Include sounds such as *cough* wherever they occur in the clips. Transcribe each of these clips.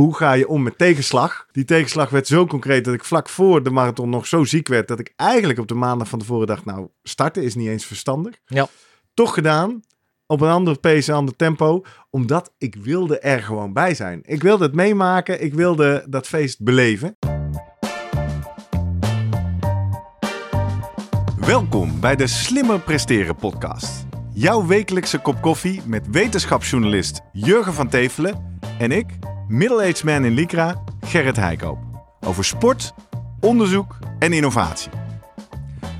hoe ga je om met tegenslag? Die tegenslag werd zo concreet dat ik vlak voor de marathon nog zo ziek werd dat ik eigenlijk op de maandag van tevoren dacht, nou, starten is niet eens verstandig. Ja. Toch gedaan, op een andere pace, een ander tempo, omdat ik wilde er gewoon bij zijn. Ik wilde het meemaken, ik wilde dat feest beleven. Welkom bij de Slimmer Presteren podcast. Jouw wekelijkse kop koffie met wetenschapsjournalist Jurgen van Tevelen en ik, middle-aged man in Lycra, Gerrit Heikoop. Over sport, onderzoek en innovatie.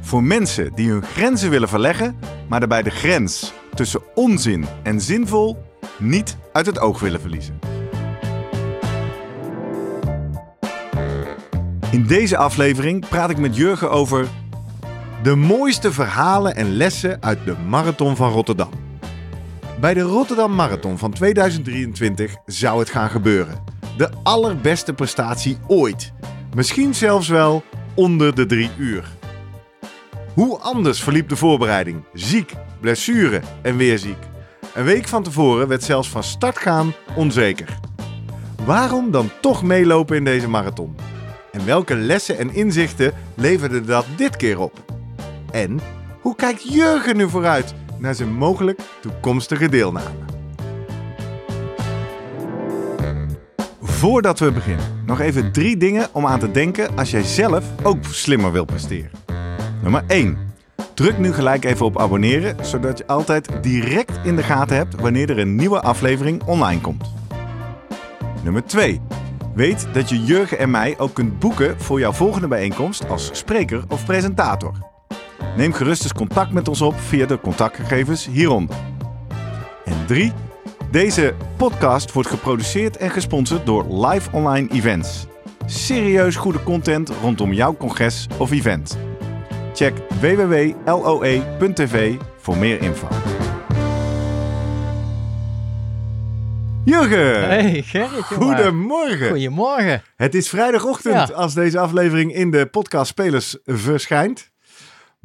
Voor mensen die hun grenzen willen verleggen, maar daarbij de grens tussen onzin en zinvol niet uit het oog willen verliezen. In deze aflevering praat ik met Jurgen over de mooiste verhalen en lessen uit de Marathon van Rotterdam. Bij de Rotterdam Marathon van 2023 zou het gaan gebeuren. De allerbeste prestatie ooit. Misschien zelfs wel onder de drie uur. Hoe anders verliep de voorbereiding? Ziek, blessure en weer ziek. Een week van tevoren werd zelfs van start gaan onzeker. Waarom dan toch meelopen in deze marathon? En welke lessen en inzichten leverde dat dit keer op? En hoe kijkt Jurgen nu vooruit naar zijn mogelijk toekomstige deelname? Voordat we beginnen, nog even drie dingen om aan te denken als jij zelf ook slimmer wilt presteren. Nummer 1. Druk nu gelijk even op abonneren, zodat je altijd direct in de gaten hebt wanneer er een nieuwe aflevering online komt. Nummer 2. Weet dat je Jurgen en mij ook kunt boeken voor jouw volgende bijeenkomst als spreker of presentator. Neem gerust eens contact met ons op via de contactgegevens hieronder. En 3. Deze podcast wordt geproduceerd en gesponsord door Live Online Events. Serieus goede content rondom jouw congres of event. Check www.loe.tv voor meer info. Jurgen! Hey Gerrit. Goedemorgen! Goedemorgen. Het is vrijdagochtend Ja. als deze aflevering in de podcast Spelers verschijnt.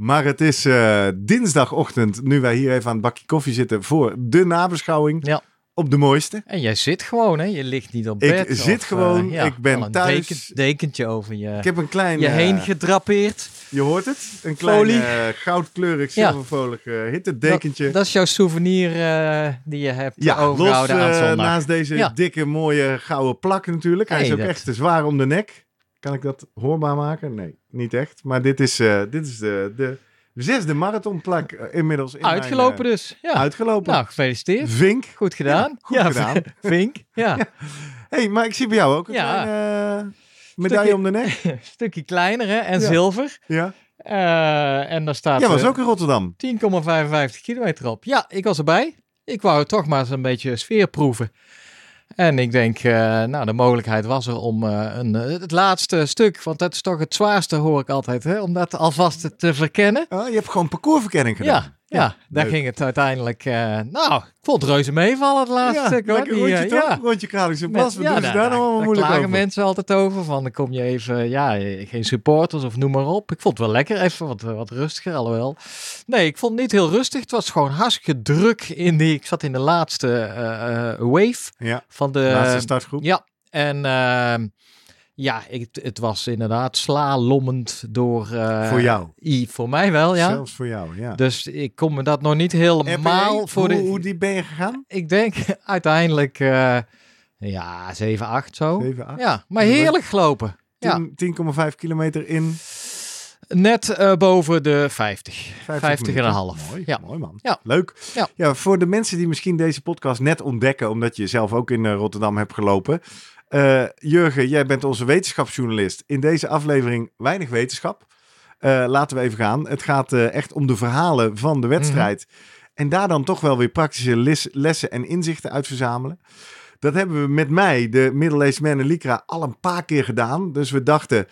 Maar het is eh, dinsdagochtend, nu wij hier even aan het bakje koffie zitten voor de nabeschouwing Ja. op de mooiste. En jij zit gewoon, hè? Je ligt niet op Ik bed. zit of, gewoon, eh, ja, ik ben een thuis. deken- dekentje over je, Ik heb een klein, je eh, heen gedrapeerd. je hoort het, een klein eh, goudkleurig, zilvervolig eh hittedekentje. Dat, dat is jouw souvenir eh, die je hebt ja, los overgehouden aan eh, zondag. naast deze Ja. dikke mooie gouden plak natuurlijk. Hij is ook dat- echt te zwaar om de nek. Kan ik dat hoorbaar maken? Nee, niet echt. Maar dit is, eh, dit is de, de zesde marathonplak eh, inmiddels. In Uitgelopen mijn, dus. Ja. eh, Uitgelopen. Nou, gefeliciteerd. Vink. Goed gedaan. Ja, goed gedaan. *laughs* Vink. Ja. *laughs* hey, maar ik zie bij jou ook een Ja. kleine medaille Stukje- om de nek. *laughs* Stukje kleiner hè? en Ja. zilver. Ja. Eh, en daar staat Jij was ook in Rotterdam. 10,55 kilometer op. Ja, ik was erbij. Ik wou toch maar eens een beetje sfeer proeven. En ik denk, eh, nou, de mogelijkheid was er om eh, een, eh, het laatste stuk, want dat is toch het zwaarste, hoor ik altijd, hè, om dat alvast te verkennen. Oh, je hebt gewoon parcoursverkenning gedaan. Ja, ja, daar leuk. ging het uiteindelijk. eh, nou, ik vond het reuze meevallen het laatste Ja. Hoor. Die, rondje eh, toch? ja. Rondje Kralingse Bas. Wat doen ze daar- daar nou allemaal daar moeilijk klagen over? mensen altijd over. Van dan kom je even, ja, geen supporters of noem maar op. Ik vond het wel lekker, even wat, wat rustiger, alhoewel. Nee, ik vond het niet heel rustig. Het was gewoon hartstikke druk in die. Ik zat in de laatste eh, wave Ja, van de. laatste startgroep. Ja, en ehm, ja, ik, het was inderdaad slalommend door. eh, Voor jou. I, voor mij wel, ja. Zelfs voor jou, ja. Dus ik kon me dat nog niet helemaal voor hoe, de. hoe diep ben je gegaan? Ik denk *laughs* uiteindelijk, eh, ja, 7, 8 zo. 7, 8? Ja, maar heerlijk gelopen. Ja, 10,5 kilometer in net eh, boven de 50. 50, 50 en een minuten. half. Mooi, Ja. mooi man. Ja. Leuk. Ja. voor de mensen die misschien deze podcast net ontdekken, omdat je zelf ook in Rotterdam hebt gelopen. Eh, Jurgen, jij bent onze wetenschapsjournalist. In deze aflevering weinig wetenschap. Eh, laten we even gaan. Het gaat eh, echt om de verhalen van de wedstrijd. Mhm. En daar dan toch wel weer praktische les- lessen en inzichten uit verzamelen. Dat hebben we met mij, de Middle-aged Man en Lycra, al een paar keer gedaan. Dus we dachten,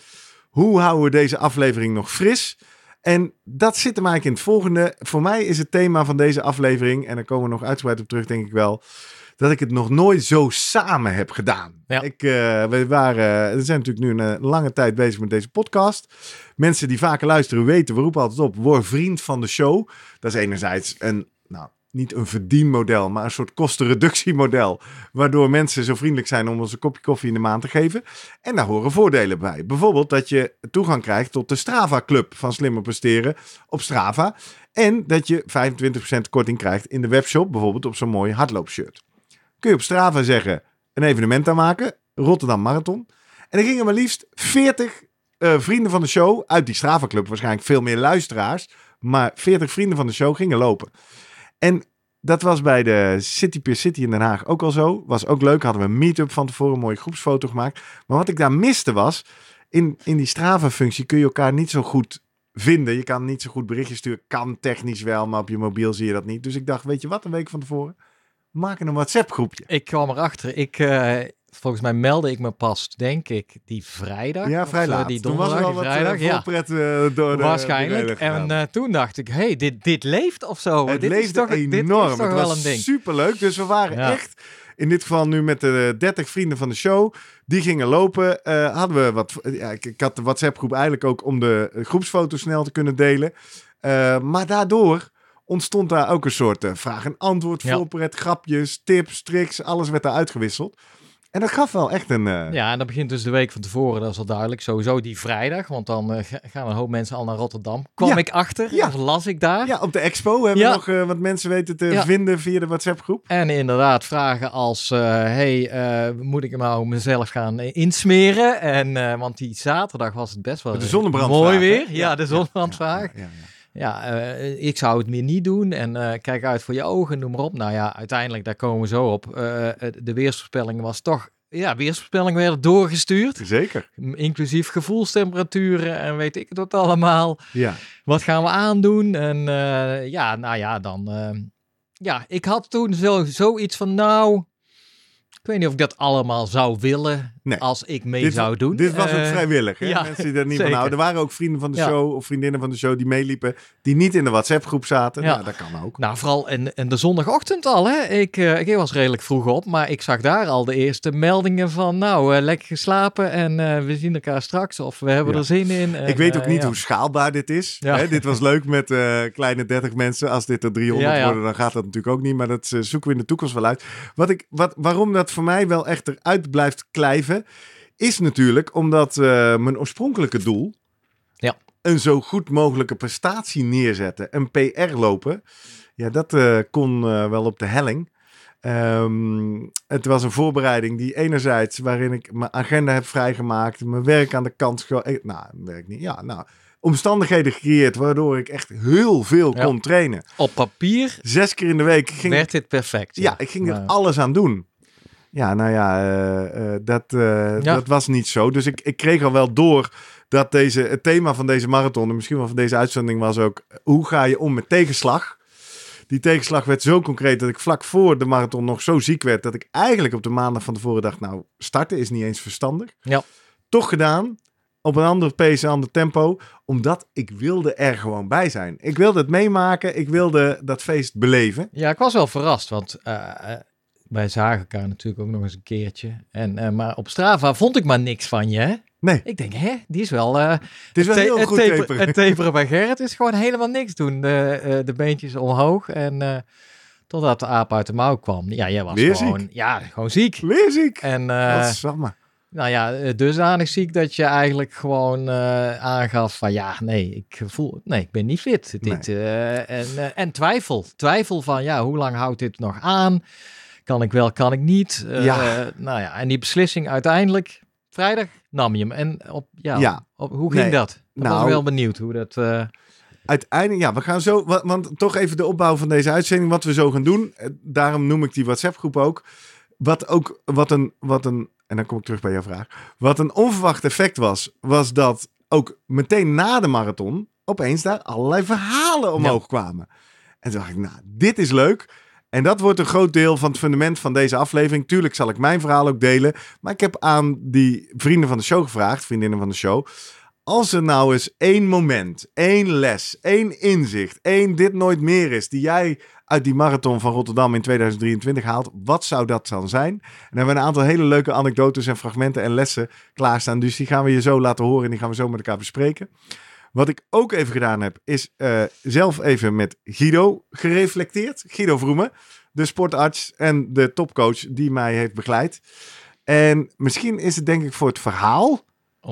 hoe houden we deze aflevering nog fris? En dat zit hem eigenlijk in het volgende. Voor mij is het thema van deze aflevering, en daar komen we nog uitgebreid op terug, denk ik wel, dat ik het nog nooit zo samen heb gedaan. Ja. Ik, eh, we, waren, we zijn natuurlijk nu een eh, lange tijd bezig met deze podcast. Mensen die vaker luisteren weten, we roepen altijd op, word vriend van de show. Dat is enerzijds een nou, niet een verdienmodel, maar een soort kostenreductiemodel. Waardoor mensen zo vriendelijk zijn om ons een kopje koffie in de maand te geven. En daar horen voordelen bij. Bijvoorbeeld dat je toegang krijgt tot de Strava Club van Slimmer Presteren op Strava. En dat je 25% korting krijgt in de webshop, bijvoorbeeld op zo'n mooi hardloopshirt. Kun je op Strava zeggen, een evenement aanmaken, Rotterdam Marathon. En er gingen maar liefst 40 uh, vrienden van de show uit die Strava Club, waarschijnlijk veel meer luisteraars, maar 40 vrienden van de show gingen lopen. En dat was bij de City Pier City in Den Haag ook al zo. Was ook leuk. Hadden we een meet-up van tevoren, een mooie groepsfoto gemaakt. Maar wat ik daar miste was, in, in die Strava-functie kun je elkaar niet zo goed vinden. Je kan niet zo goed berichtjes sturen. Kan technisch wel, maar op je mobiel zie je dat niet. Dus ik dacht, weet je wat, een week van tevoren? Maken een WhatsApp-groepje. Ik kwam erachter. Ik, uh, volgens mij meldde ik me pas, denk ik, die vrijdag. Ja, vrij laat. Die donderdag, toen was die vrijdag. Wat, uh, ja. Pret, uh, door de, Waarschijnlijk. en toen dacht ik, hey, dit, dit leeft of zo. Het dit leefde is toch, enorm. Dit is toch het wel was een ding. superleuk. Dus we waren Ja. echt, in dit geval nu met de 30 vrienden van de show, die gingen lopen. eh, hadden we wat, ja, ik, ik had de WhatsApp groep eigenlijk ook om de groepsfoto snel te kunnen delen. Eh, maar daardoor ontstond daar ook een soort eh, vraag- en antwoord, Ja. voorpret, grapjes, tips, tricks. Alles werd daar uitgewisseld. En dat gaf wel echt een... eh, Ja, en dat begint dus de week van tevoren, dat is al duidelijk. Sowieso die vrijdag, want dan eh, ga- gaan een hoop mensen al naar Rotterdam. Kwam Ja. ik achter, Ja. of las ik daar. Ja, op de expo hebben Ja. we nog wat mensen weten te vinden via de WhatsApp groep. En inderdaad vragen als, hey, moet ik nou mezelf gaan insmeren? En, want die zaterdag was het best wel De zonnebrandvraag, mooi weer. Ja, Ja, de zonnebrandvraag. Ja, ja, eh, ik zou het meer niet doen. En eh, kijk uit voor je ogen, noem maar op. Nou ja, uiteindelijk, daar komen we zo op. Eh, de weersvoorspelling was toch... Ja, weersvoorspelling werden doorgestuurd. Zeker. Inclusief gevoelstemperaturen en weet ik het wat allemaal. Ja. Wat gaan we aandoen? En ja, nou ja, dan... ja, ik had toen zo, zoiets van, nou... Ik weet niet of ik dat allemaal zou willen Nee. als ik mee Dit, zou doen. dit was ook Eh, vrijwillig. Hè? *laughs* ja, Mensen die er niet zeker. van houden. Er waren ook vrienden van de Ja. show of vriendinnen van de show die meeliepen. Die niet in de WhatsApp groep zaten. Ja. Nou, dat kan ook. Nou, vooral in, in de zondagochtend al. Hè? Ik, eh, ik was redelijk vroeg op, maar ik zag daar al de eerste meldingen van... Nou, eh, lekker geslapen en we zien elkaar straks of we hebben er zin in. En, Ik weet ook niet hoe schaalbaar dit is. Ja. Hè? Dit was leuk met kleine 30 mensen. Als dit er 300 Ja, ja. worden, dan gaat dat natuurlijk ook niet. Maar dat zoeken we in de toekomst wel uit. Wat ik, wat, waarom dat voor mij wel echt eruit blijft is natuurlijk omdat eh, mijn oorspronkelijke doel, Ja. een zo goed mogelijke prestatie neerzetten, een PR lopen, ja, dat eh, kon eh, wel op de helling. Ehm, het was een voorbereiding die enerzijds waarin ik mijn agenda heb vrijgemaakt, mijn werk aan de kant, nou, werk niet, ja, nou, omstandigheden gecreëerd waardoor ik echt heel veel Ja. kon trainen. Op papier Zes keer in de week ging werd dit perfect. ja, ik ging er alles aan doen. Ja, nou ja, eh, eh, dat, eh, Ja. dat was niet zo. Dus ik, ik kreeg al wel door dat deze, het thema van deze marathon, en misschien wel van deze uitzending, was ook: hoe ga je om met tegenslag? Die tegenslag werd zo concreet dat ik vlak voor de marathon nog zo ziek werd dat ik eigenlijk op de maandag van tevoren dacht: nou, starten is niet eens verstandig. Ja. Toch gedaan. Op een andere pace, een ander tempo. Omdat ik wilde er gewoon bij zijn. Ik wilde het meemaken. Ik wilde dat feest beleven. Ja, ik was wel verrast, want wij zagen elkaar natuurlijk ook nog eens een keertje. En, eh, maar op Strava vond ik maar niks van je. hè? Nee, Ik denk, hè, die is wel... eh, het is wel heel goed taper- taperen. Het taperen bij Gerrit is gewoon helemaal niks doen. De, eh, de beentjes omhoog en totdat de aap uit de mouw kwam. Ja, jij was Weer gewoon, ja, gewoon ziek. Weer ziek. En Wat nou ja, dusdanig ziek dat je eigenlijk gewoon aangaf van ja, nee, ik voel, nee, ik ben niet fit. Dit, en, en twijfel. Twijfel van ja, hoe lang houdt dit nog aan? Kan ik wel, kan ik niet? Eh, Ja. nou ja, en die beslissing uiteindelijk, vrijdag nam je hem. En op, ja, Ja. op, hoe ging Nee, dat? Ik ben nou- wel benieuwd hoe dat... eh, Uiteindelijk, ja, we gaan zo, wa- want toch even de opbouw van deze uitzending, wat we zo gaan doen. Eh, Daarom noem ik die WhatsApp-groep ook. Wat ook, wat een, wat een, en dan kom ik terug bij jouw vraag. Wat een onverwacht effect was, was dat ook meteen na de marathon opeens daar allerlei verhalen omhoog kwamen. En toen dacht ik, nou, dit is leuk. En dat wordt een groot deel van het fundament van deze aflevering. Tuurlijk zal ik mijn verhaal ook delen. Maar ik heb aan die vrienden van de show gevraagd, vriendinnen van de show. Als er nou eens één moment, één les, één inzicht, één dit nooit meer is, die jij uit die marathon van Rotterdam in 2023 haalt, wat zou dat dan zijn? En dan hebben we een aantal hele leuke anekdotes en fragmenten en lessen klaarstaan. Dus die gaan we je zo laten horen en die gaan we zo met elkaar bespreken. Wat ik ook even gedaan heb, is eh, zelf even met Guido gereflecteerd. Guido Vroemen, de sportarts en de topcoach die mij heeft begeleid. En misschien is het denk ik voor het verhaal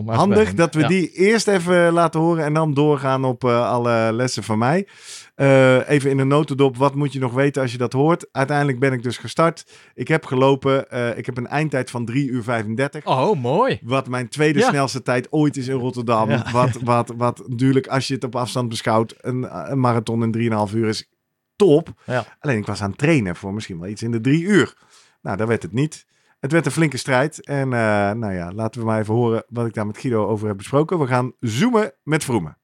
handig dat we Ja. die eerst even laten horen en dan doorgaan op eh, alle lessen van mij. Eh, even in een notendop, wat moet je nog weten als je dat hoort? Uiteindelijk ben ik dus gestart. Ik heb gelopen, eh, ik heb een eindtijd van 3 uur 35. Oh, mooi. Wat mijn tweede Ja. snelste tijd ooit is in Rotterdam. Ja. Wat, wat, wat natuurlijk, als je het op afstand beschouwt, een, een marathon in 3,5 uur is top. Alleen ik was aan het trainen voor misschien wel iets in de drie uur. Nou, daar werd het niet. Het werd een flinke strijd. En eh, nou ja, laten we maar even horen wat ik daar met Guido over heb besproken. We gaan zoomen met Vroemen.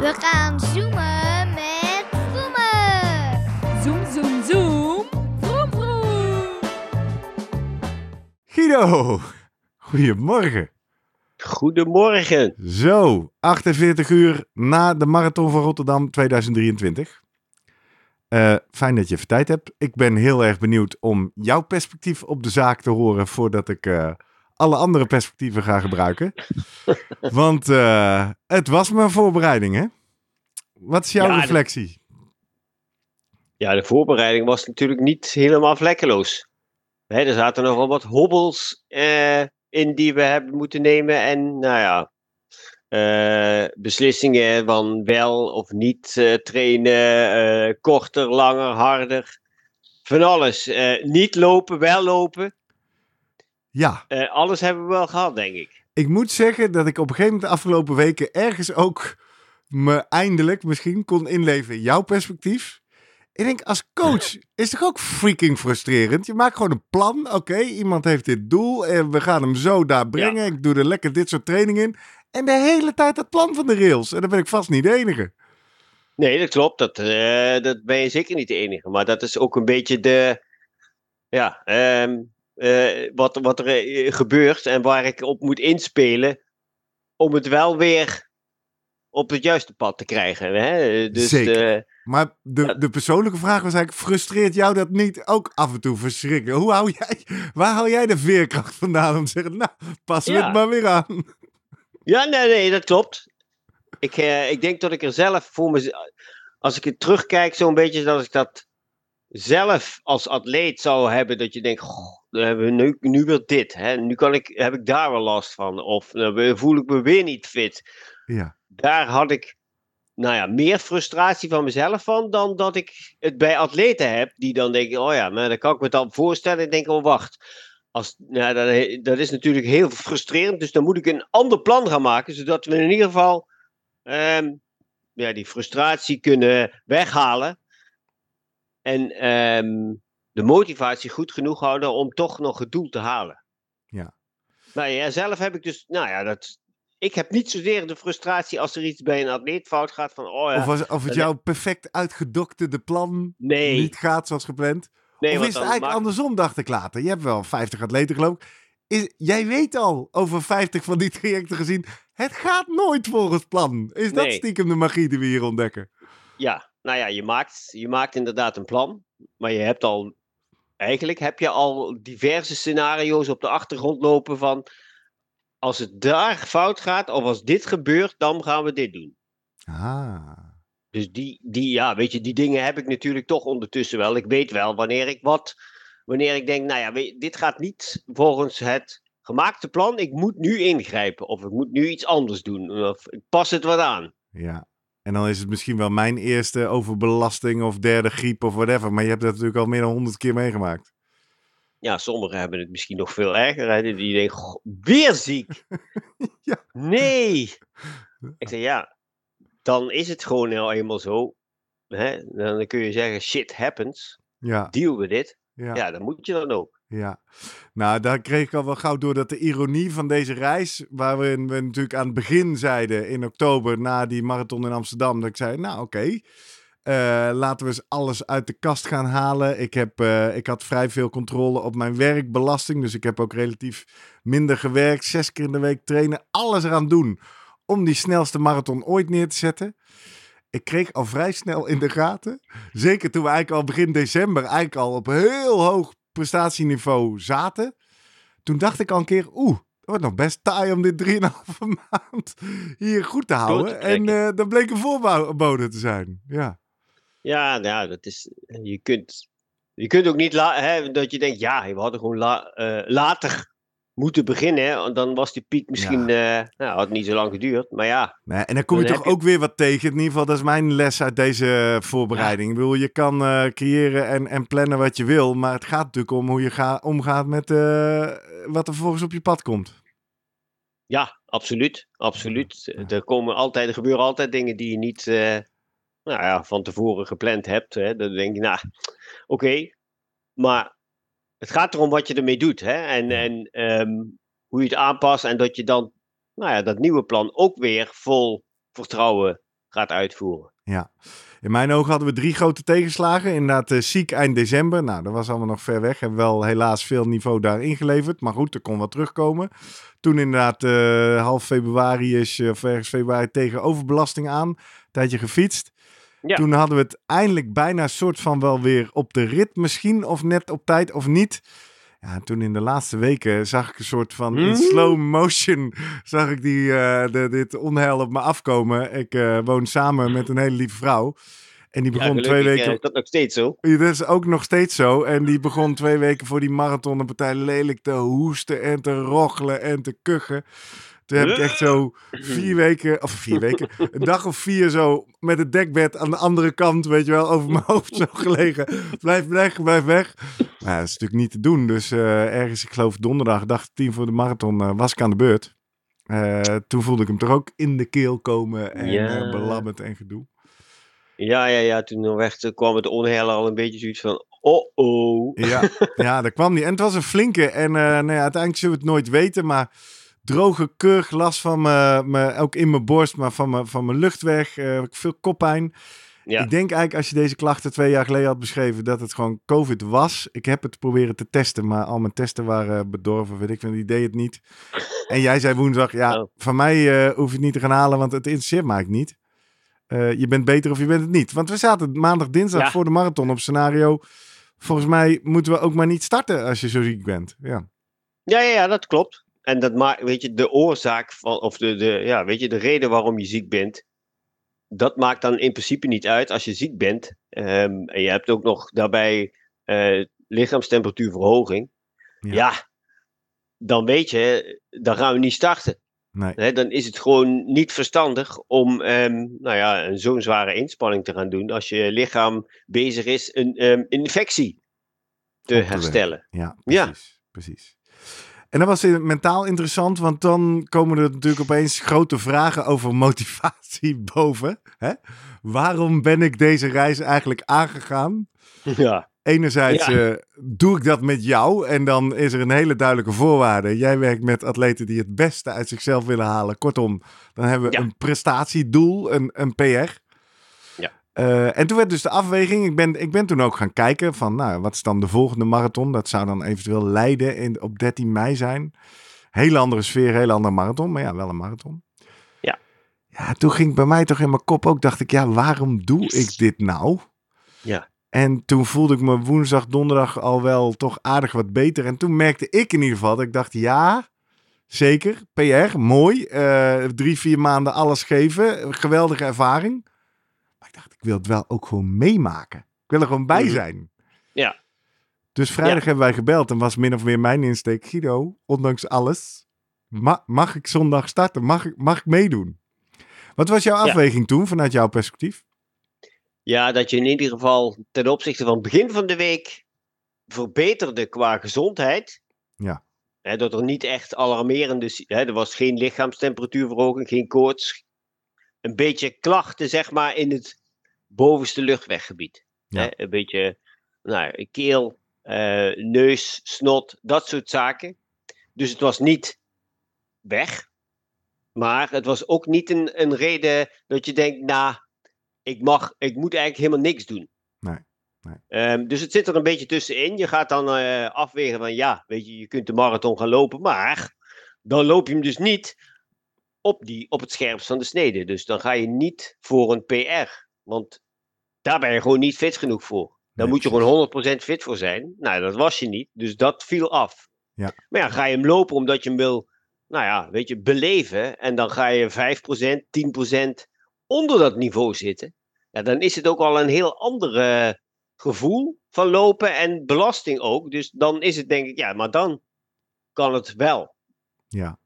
We gaan zoomen met Vroemen. Zoom, zoom, zoom. Vroom, vroom. Guido, goedemorgen. Goedemorgen. Zo, 48 uur na de Marathon van Rotterdam 2023. Eh, fijn dat je even tijd hebt. Ik ben heel erg benieuwd om jouw perspectief op de zaak te horen voordat ik eh, alle andere perspectieven ga gebruiken. *laughs* Want eh, het was mijn voorbereiding, hè? Wat is jouw Ja, reflectie? Ja, de voorbereiding was natuurlijk niet helemaal vlekkeloos. Hè, er zaten nogal wat hobbels in die we hebben moeten nemen. En nou ja, eh, beslissingen van wel of niet eh, trainen, eh, korter, langer, harder. Van alles. Niet lopen, wel lopen. Ja, alles hebben we wel gehad, denk ik. ik moet zeggen dat ik op een gegeven moment de afgelopen weken ergens ook me eindelijk misschien kon inleven in jouw perspectief. Ik denk, als coach *laughs* is toch ook freaking frustrerend? Je maakt gewoon een plan. Oké, iemand heeft dit doel en we gaan hem zo daar brengen. Ik doe er lekker dit soort training in. En de hele tijd dat plan van de rails. En dan ben ik vast niet de enige. Nee, dat klopt. Dat, eh, dat ben je zeker niet de enige. Maar dat is ook een beetje de. Ja, ehm, eh, wat, wat er eh, gebeurt en waar ik op moet inspelen. Om het wel weer op het juiste pad te krijgen. Hè? Dus, Zeker. Maar de, de persoonlijke vraag was eigenlijk, frustreert jou dat niet ook af en toe verschrikken? Hoe hou jij, waar hou jij de veerkracht vandaan om te zeggen, nou, we Ja. het maar weer aan? Ja, nee, nee, dat klopt. Ik, eh, ik denk dat ik er zelf voor me. Als ik het terugkijk, zo'n beetje dat ik dat zelf als atleet zou hebben. Dat je denkt, goh, dan hebben we nu, nu weer dit. Hè? Nu kan ik, heb ik daar wel last van. Of dan voel ik me weer niet fit. Ja, Daar had ik nou ja, meer frustratie van mezelf van dan dat ik het bij atleten heb. Die dan denken, oh ja, maar dan kan ik me dan voorstellen. Ik denk, oh wacht. Als, nou, dat, dat is natuurlijk heel frustrerend. Dus dan moet ik een ander plan gaan maken. Zodat we in ieder geval ehm, ja, die frustratie kunnen weghalen. En ehm, de motivatie goed genoeg houden om toch nog het doel te halen. Ja. Nou ja, zelf heb ik dus, nou ja, dat, ik heb niet zozeer de frustratie als er iets bij een atleet fout gaat van, oh ja, Of, als, of het jouw perfect uitgedokterde plan nee, niet gaat zoals gepland. Nee, of is het eigenlijk andersom, dacht ik later? Je hebt wel 50 atleten geloof ik. Is, jij weet al over 50 van die trajecten gezien. Het gaat nooit volgens plan. Is dat Nee. stiekem de magie die we hier ontdekken? Ja, nou ja, je maakt, je maakt inderdaad een plan, maar je hebt al, eigenlijk heb je al diverse scenario's op de achtergrond lopen van, als het daar fout gaat, of als dit gebeurt, dan gaan we dit doen. Ah. Dus die, die, ja, weet je, die dingen heb ik natuurlijk toch ondertussen wel. Ik weet wel wanneer ik wat, wanneer ik denk, nou ja, weet, dit gaat niet volgens het gemaakte plan. Ik moet nu ingrijpen, of ik moet nu iets anders doen, of ik pas het wat aan. Ja. En dan is het misschien wel mijn eerste overbelasting of derde griep of whatever. Maar je hebt dat natuurlijk al meer dan honderd keer meegemaakt. Ja, sommigen hebben het misschien nog veel erger. Hè? Die denken, "Goh, weer ziek. *laughs* Ja. Nee. *laughs* Ik zeg, ja, dan is het gewoon nou eenmaal zo. Hè? Dan kun je zeggen, shit happens. Ja, Deal with it. ja, Ja, dan moet je dan ook. ja. Nou, daar kreeg ik al wel gauw door dat de ironie van deze reis, waar we, we natuurlijk aan het begin zeiden in oktober na die marathon in Amsterdam, dat ik zei, nou oké, eh, laten we eens alles uit de kast gaan halen. Ik, heb, eh, ik had vrij veel controle op mijn werkbelasting, dus ik heb ook relatief minder gewerkt, zes keer in de week trainen, alles eraan doen om die snelste marathon ooit neer te zetten. Ik kreeg al vrij snel in de gaten, zeker toen we eigenlijk al begin december eigenlijk al op heel hoog prestatieniveau zaten. Toen dacht ik al een keer, oeh, wordt nog best taai om dit 3,5 *laughs* maand hier goed te houden. en eh dat bleek een voorbode te zijn. Ja. Ja, nou, ja, dat is. Je kunt, je kunt ook niet hè, dat je denkt, ja, we hadden gewoon la- eh, later moeten beginnen. Hè, dan was die piek misschien. eh nou, had niet zo lang geduurd. Maar ja, Nee, en dan kom je Dan toch je- ook weer wat tegen. In ieder geval, dat is mijn les uit deze voorbereiding. Ik bedoel, je kan eh, creëren en, en plannen wat je wil. Maar het gaat natuurlijk om hoe je ga, omgaat met eh, wat er vervolgens op je pad komt. ja, absoluut. Absoluut. Er, komen altijd, er gebeuren altijd dingen die je niet eh, nou ja, van tevoren gepland hebt. Hè. Dan denk je, nou, oké. Maar het gaat erom wat je ermee doet. Hè? En, en ehm, hoe je het aanpast. En dat je dan nou ja, dat nieuwe plan ook weer vol vertrouwen gaat uitvoeren. Ja. In mijn ogen hadden we drie grote tegenslagen. Inderdaad, eh, ziek eind december. Nou, dat was allemaal nog ver weg. Hebben wel helaas veel niveau daar ingeleverd. Maar goed, er kon wat terugkomen. Toen inderdaad eh, half februari is, eh, of ergens februari, tegen overbelasting aan. Een tijdje gefietst. Ja. Toen hadden we het eindelijk bijna soort van wel weer op de rit misschien. Of net op tijd of niet. Ja, toen in de laatste weken zag ik een soort van in Hmm? slow motion zag ik die, eh, de, dit onheil op me afkomen. Ik eh, woon samen met een hele lieve vrouw. En die begon ja, twee gelukkig, weken... eh, is dat nog steeds zo. Ja, Dat is ook nog steeds zo. En die begon twee weken voor die marathon een partij lelijk te hoesten en te rochelen en te kuchen. Toen heb ik echt zo vier weken, of vier weken, een dag of vier zo met het dekbed aan de andere kant, weet je wel, over mijn hoofd zo gelegen. Blijf weg, blijf weg. Maar dat is natuurlijk niet te doen. Dus eh, ergens, ik geloof donderdag, dag tien voor de marathon, eh, was ik aan de beurt. Eh, toen voelde ik hem toch ook in de keel komen en Ja. belabberd en gedoe. Ja, ja, ja. Toen werd, kwam het onheil al een beetje zoiets van. Oh oh. Ja, ja, dat kwam niet. En het was een flinke. En nou ja, uiteindelijk zullen we het nooit weten. Maar droge kurk, last van me, me, ook in mijn borst, maar van mijn, van mijn luchtweg. eh, veel koppijn. Ja. Ik denk eigenlijk als je deze klachten twee jaar geleden had beschreven dat het gewoon COVID was. Ik heb het proberen te testen, maar al mijn testen waren bedorven. Weet ik veel, die deed het niet. En jij zei woensdag, ja, Oh. van mij eh, hoef je het niet te gaan halen, want het interesseert mij niet. Eh, je bent beter of je bent het niet. Want we zaten maandag, dinsdag Ja. voor de marathon op scenario. Volgens mij moeten we ook maar niet starten als je zo ziek bent. Ja, Ja, ja, ja, dat klopt. En dat maakt, weet je, de oorzaak van, of de, de, ja, weet je, de reden waarom je ziek bent, dat maakt dan in principe niet uit als je ziek bent. Ehm, en je hebt ook nog daarbij eh, lichaamstemperatuurverhoging. Ja. Ja. dan weet je, dan gaan we niet starten. nee. Dan is het gewoon niet verstandig om ehm, nou ja, een zo'n zware inspanning te gaan doen als je lichaam bezig is een ehm, infectie te herstellen. Ja, Ja. precies. En dat was mentaal interessant, want dan komen er natuurlijk opeens grote vragen over motivatie *laughs* boven. Hè? Waarom ben ik deze reis eigenlijk aangegaan? Ja. Enerzijds Ja. eh, doe ik dat met jou en dan is er een hele duidelijke voorwaarde. Jij werkt met atleten die het beste uit zichzelf willen halen. Kortom, dan hebben we Ja. een prestatiedoel, een, een PR. Eh, en toen werd dus de afweging, ik ben, ik ben toen ook gaan kijken van, nou, wat is dan de volgende marathon? Dat zou dan eventueel Leiden in, op 13 mei zijn. Hele andere sfeer, hele andere marathon, maar ja, wel een marathon. Ja. Ja, toen ging bij mij toch in mijn kop ook, dacht ik, ja, waarom doe ik dit nou? Ja. En toen voelde ik me woensdag, donderdag al wel toch aardig wat beter. En toen merkte ik in ieder geval dat ik dacht, ja, zeker, PR, mooi. Eh, drie, vier maanden alles geven, geweldige ervaring. Dacht, ik wil het wel ook gewoon meemaken. Ik wil er gewoon bij Mhm. zijn. Ja. Dus vrijdag Ja. hebben wij gebeld en was min of meer mijn insteek. Guido, ondanks alles, ma- mag ik zondag starten? Mag ik, mag ik meedoen? Wat was jouw Ja. afweging toen, vanuit jouw perspectief? Ja, dat je in ieder geval ten opzichte van het begin van de week verbeterde qua gezondheid. Ja. Dat er niet echt alarmerende... Hè, er was geen lichaamstemperatuurverhoging, geen koorts. Een beetje klachten, zeg maar, in het bovenste luchtweggebied. Ja. Hè, een beetje nou, keel, eh, neus, snot, dat soort zaken. Dus het was niet weg. Maar het was ook niet een, een reden dat je denkt, nou, ik, mag, ik moet eigenlijk helemaal niks doen. Nee, nee. Ehm, dus het zit er een beetje tussenin. Je gaat dan eh, afwegen van, ja, weet je, je kunt de marathon gaan lopen, maar dan loop je hem dus niet op, die, op het scherpst van de snede. Dus dan ga je niet voor een PR, want daar ben je gewoon niet fit genoeg voor. Nee, moet je gewoon 100% fit voor zijn. Nou, dat was je niet, dus dat viel af. Ja. Maar ja, ga je hem lopen omdat je hem wil nou ja, weet je, beleven. En dan ga je 5%, 10% onder dat niveau zitten. Ja, dan is het ook al een heel ander eh, gevoel van lopen en belasting ook. Dus dan is het denk ik, ja, maar dan kan het wel. Ja.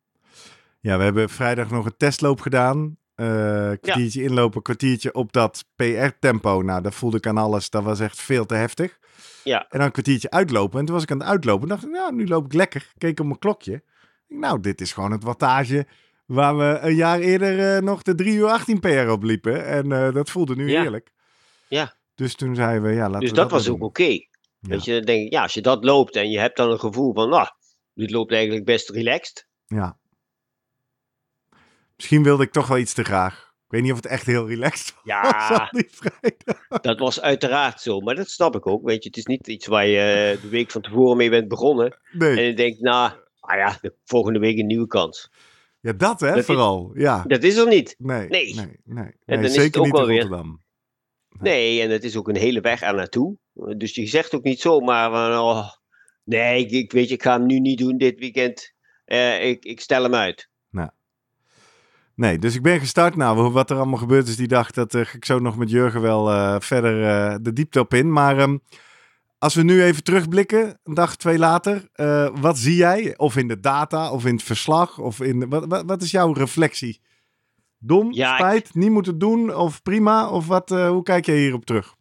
Ja, we hebben vrijdag nog een testloop gedaan. Eh kwartiertje inlopen, kwartiertje op dat PR-tempo. Nou, dat voelde ik aan alles. Dat was echt veel te heftig. Ja. En dan een kwartiertje uitlopen. En toen was ik aan het uitlopen. En dacht ik, nou, nu loop ik lekker. Keek op mijn klokje. Nou, dit is gewoon het wattage waar we een jaar eerder eh, nog de 3 uur 18 PR op liepen. En eh, dat voelde nu Ja. heerlijk. Ja. Dus toen zeiden we, ja, laten Dus we dat maar was ook oké. Ja. Weet je, dan denk ik, ja, als je dat loopt en je hebt dan een gevoel van, nou, dit loopt eigenlijk best relaxed. Ja. Misschien wilde ik toch wel iets te graag. Ik weet niet of het echt heel relaxed was Ja. *laughs* op die vrijdag. Dat was uiteraard zo, maar dat snap ik ook. Weet je, het is niet iets waar je eh, de week van tevoren mee bent begonnen. Nee. En je denkt, nou, ah ja, de volgende week een nieuwe kans. Ja, dat hè, Dat is- vooral. Ja. Dat is er niet. Nee, Nee. nee, nee. En nee dan is zeker het ook niet in wel weer- Rotterdam. Nee, en het is ook een hele weg er naartoe. Dus je zegt ook niet zomaar van, oh, nee, ik, ik weet je, ik ga hem nu niet doen dit weekend. Eh, ik, ik stel hem uit. Nee, dus ik ben gestart. Nou, wat er allemaal gebeurd is die dag, dat eh, ga ik zo nog met Jurgen wel eh, verder eh, de diepte op in. Maar ehm, als we nu even terugblikken, een dag, twee later, wat zie jij? Of in de data, of in het verslag, of in... Wat, wat, wat is jouw reflectie? Dom, Ja, ik- spijt, niet moeten doen, of prima? Of wat, hoe kijk jij hierop terug?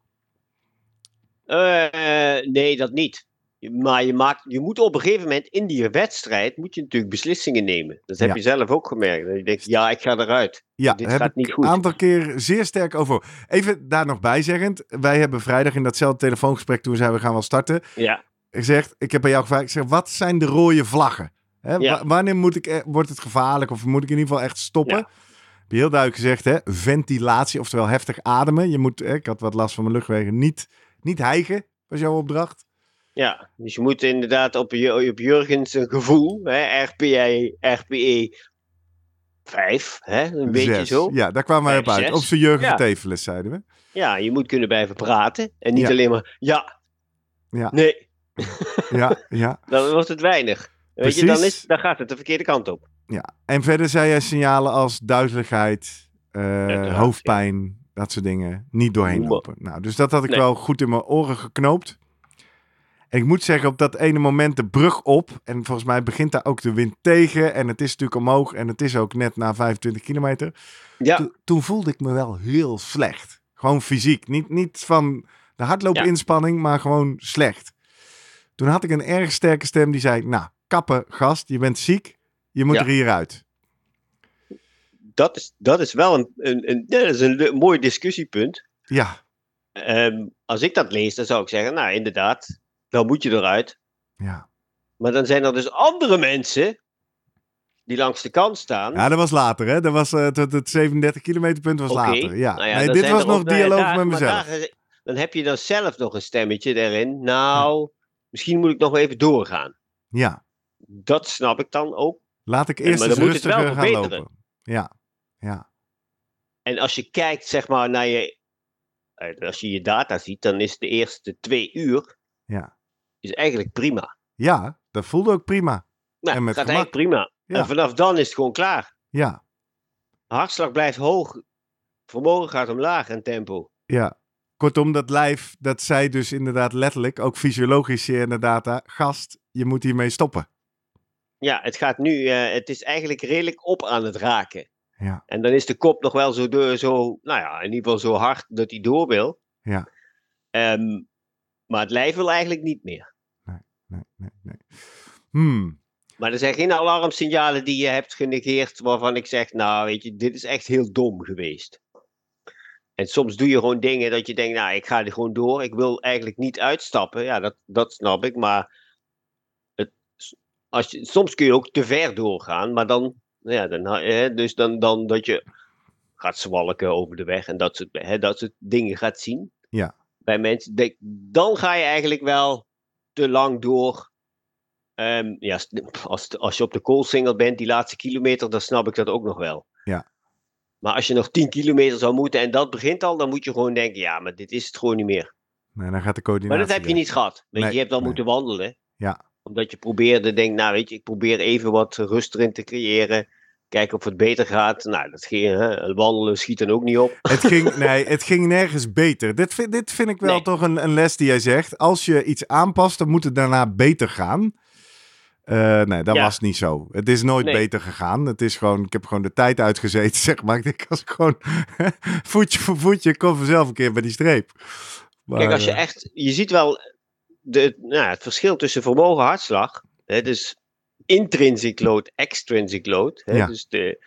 Nee, dat niet. Maar je, maakt, je moet op een gegeven moment in die wedstrijd moet je natuurlijk beslissingen nemen. Dat heb Ja. je zelf ook gemerkt. Dat je denkt, ja, ik ga eruit. Ja, Dit gaat niet goed. een aantal keer zeer sterk over. Even daar nog bij zeggend. Wij hebben vrijdag in datzelfde telefoongesprek toen we zeiden we gaan wel starten. Ja, gezegd, ik heb bij jou gevraagd, ik zeg, wat zijn de rode vlaggen? Ja. wanneer moet ik, e- wordt het gevaarlijk of moet ik in ieder geval echt stoppen? Ja. Heb je heel duidelijk gezegd, hè? ventilatie, oftewel heftig ademen. Je moet, hè, ik had wat last van mijn luchtwegen, niet, niet hijgen, was jouw opdracht. Ja. Dus je moet inderdaad op, op Jurgens een gevoel, hè, RPE, RPE 5, hè, een beetje zo. Ja, daar kwamen wij op uit. zes. Op zijn Jurgen Ja. Zeiden we. Ja, je moet kunnen blijven praten. En niet Ja. alleen maar, ja, Ja. nee, Ja, ja, *laughs* dan wordt het weinig. Weet je, dan, Precies. is, dan gaat het de verkeerde kant op. ja. En verder zei jij signalen als duizeligheid, eh, hoofdpijn, dat soort dingen. Niet doorheen lopen. Nou, dus dat had ik Nee. wel goed in mijn oren geknoopt. En ik moet zeggen, op dat ene moment de brug op. En volgens mij begint daar ook de wind tegen. En het is natuurlijk omhoog. En het is ook net na 25 kilometer. Ja, To- toen voelde ik me wel heel slecht. Gewoon fysiek. Niet, niet van de hardloopinspanning, maar gewoon slecht. Toen had ik een erg sterke stem die zei... Nou, kappen, gast. Je bent ziek. Je moet Ja. er hieruit. dat is, dat is wel een, een, een, dat is een mooi discussiepunt. Ja, Ehm, als ik dat lees, dan zou ik zeggen, nou inderdaad, dan moet je eruit. ja. Maar dan zijn er dus andere mensen die langs de kant staan. Ja, dat was later, hè? Dat was eh, het, het 37 kilometer punt was later. Ja. nou ja, nee, dit was nog nou dialoog daar- met mezelf. daar- dan heb je dan zelf nog een stemmetje erin. Nou, misschien moet ik nog even doorgaan. Ja, Dat snap ik dan ook. laat ik eerst eens wel rustiger gaan verbeteren. lopen. Ja, ja, En als je kijkt, zeg maar, naar je. eh, Als je je data ziet, dan is de eerste twee uur ja. Is eigenlijk prima. Ja, dat voelde ook prima. Nou, En met gaat eigenlijk prima. Ja. En vanaf dan is het gewoon klaar. Ja, Hartslag blijft hoog. Vermogen gaat omlaag en tempo. ja. Kortom, dat lijf, dat zei dus inderdaad letterlijk, ook fysiologisch zeer in de data, gast, je moet hiermee stoppen. Ja, het gaat nu, eh, het is eigenlijk redelijk op aan het raken. Ja, En dan is de kop nog wel zo, door, zo nou ja, in ieder geval zo hard dat hij door wil. Ja. Ehm, maar het lijf wil eigenlijk niet meer. Nee, nee, nee. Hmm, Maar er zijn geen alarmsignalen die je hebt genegeerd waarvan ik zeg, nou weet je, dit is echt heel dom geweest. En soms doe je gewoon dingen dat je denkt, nou ik ga er gewoon door, ik wil eigenlijk niet uitstappen. Ja, dat, dat snap ik, maar het, als je, soms kun je ook te ver doorgaan, maar dan, ja, dan, hè, dus dan, dan dat je gaat zwalken over de weg en dat soort, hè, dat soort dingen gaat zien. Ja. Bij mensen, dan ga je eigenlijk wel te lang door. Ehm, ja, als, als je op de koolsingel bent, die laatste kilometer, dan snap ik dat ook nog wel. Ja. Maar als je nog 10 kilometer zou moeten en dat begint al, dan moet je gewoon denken, ja, maar dit is het gewoon niet meer. nee, dan gaat de Maar coördinatie dat heb je niet gehad. Weet je, hebt al nee. moeten wandelen. Ja. Omdat je probeerde, denk nou weet je, ik probeer even wat rust erin te creëren. Kijken of het beter gaat. Nou, dat ging, hè, wandelen schiet dan ook niet op. Het ging, *laughs* nee, het ging nergens beter. Dit vind, dit vind ik wel Nee. toch een, een les die jij zegt. Als je iets aanpast, dan moet het daarna beter gaan. Eh, nee, dat Ja. was niet zo. Het is nooit Nee. beter gegaan. Het is gewoon, ik heb gewoon de tijd uitgezeten, *laughs* zeg maar. Ik denk, als ik gewoon *laughs* voetje voor voetje, ik kom vanzelf een keer bij die streep. Maar, Kijk, als je eh, echt, je ziet wel de, nou, het verschil tussen vermogen en hartslag. Hè, dus intrinsic load, extrinsic load. Hè, Ja. dus de,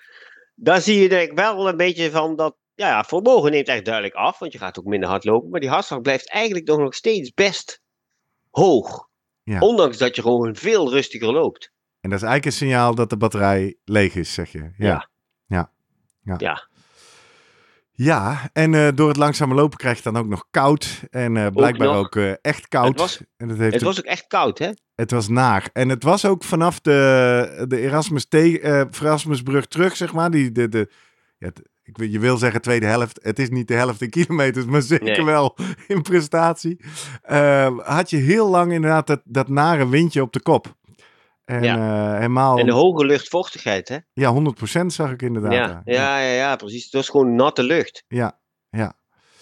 daar zie je denk ik wel een beetje van dat, ja, ja, vermogen neemt echt duidelijk af, want je gaat ook minder hard lopen. Maar die hartslag blijft eigenlijk nog, nog steeds best hoog. Ja. Ondanks dat je gewoon veel rustiger loopt. En dat is eigenlijk een signaal dat de batterij leeg is, zeg je. Ja. Ja. Ja. Ja. Ja. Ja, en eh, door het langzame lopen krijg je dan ook nog koud. En eh, blijkbaar ook, eh, echt koud. Het was- en dat heeft Het ook- was ook echt koud, hè? Het was naar. En het was ook vanaf de, de Erasmus Erasmusbrug terug, zeg maar. Die, de, de, ja, ik, je wil zeggen tweede helft. Het is niet de helft in kilometers, maar zeker Nee. wel in prestatie. Eh, had je heel lang inderdaad dat, dat nare windje op de kop. En Ja. eh, helemaal, En de hoge luchtvochtigheid, hè? ja, 100% zag ik inderdaad. Ja, ja, ja, ja, precies. Het was gewoon natte lucht ja, ja.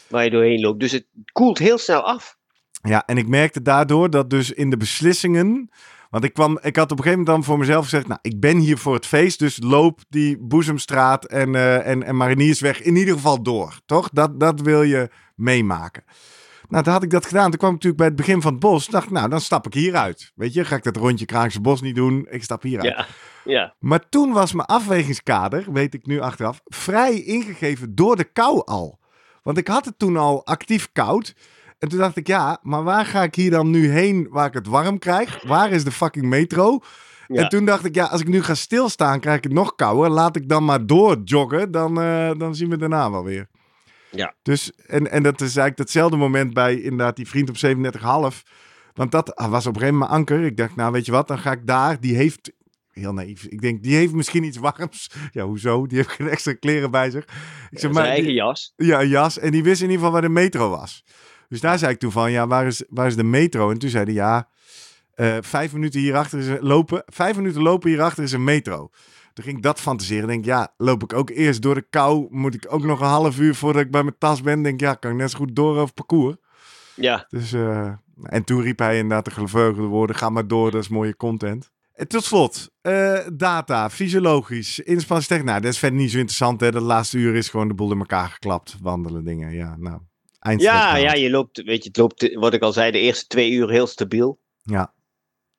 waar je doorheen loopt. Dus het koelt heel snel af. Ja, en ik merkte daardoor dat dus in de beslissingen. Want ik, kwam, ik had op een gegeven moment dan voor mezelf gezegd: Nou, ik ben hier voor het feest, dus loop die Boezemstraat en, eh en, en Mariniersweg in ieder geval door. Toch? Dat, dat wil je meemaken. Nou, toen had ik dat gedaan. Toen kwam ik natuurlijk bij het begin van het bos. Dacht ik, nou, dan stap ik hieruit. Weet je, ga ik dat rondje Kraakse Bos niet doen. Ik stap hieruit. Ja, ja. Maar toen was mijn afwegingskader, weet ik nu achteraf, vrij ingegeven door de kou al. Want ik had het toen al actief koud. En toen dacht ik, ja, maar waar ga ik hier dan nu heen waar ik het warm krijg? Waar is de fucking metro? Ja. En toen dacht ik, ja, als ik nu ga stilstaan, krijg ik het nog kouder. Laat ik dan maar door joggen, dan, eh, dan zien we daarna wel weer. Ja. Dus, en, en dat is eigenlijk datzelfde moment bij inderdaad die vriend op 37,5. Want dat was op een gegeven moment mijn anker. Ik dacht, nou weet je wat, dan ga ik daar. Die heeft, heel naïef, ik denk, die heeft misschien iets warms. *laughs* Ja, hoezo? Die heeft geen extra kleren bij zich. Ik zeg, maar, eigen die- jas. ja, een jas. En die wist in ieder geval waar de metro was. Dus daar zei ik toen van, ja, waar is, waar is de metro? En toen zei hij, ja, eh, vijf minuten hierachter is een, lopen. Vijf minuten lopen hierachter is een metro. Toen ging ik dat fantaseren. Denk, ja, loop ik ook eerst door de kou? Moet ik ook nog een half uur voordat ik bij mijn tas ben? Denk, ja, kan ik net zo goed door over parcours. Ja, Dus, eh, en toen riep hij inderdaad de gevleugelde woorden, ga maar door, dat is mooie content. En tot slot, eh, data, fysiologisch, inspanningstechniek. Nou, dat is verder niet zo interessant. Hè. De laatste uur is gewoon de boel in elkaar geklapt. Wandelen dingen, ja. Nou, ja, ja, je loopt, weet je, het loopt, wat ik al zei, de eerste twee uur heel stabiel. Ja.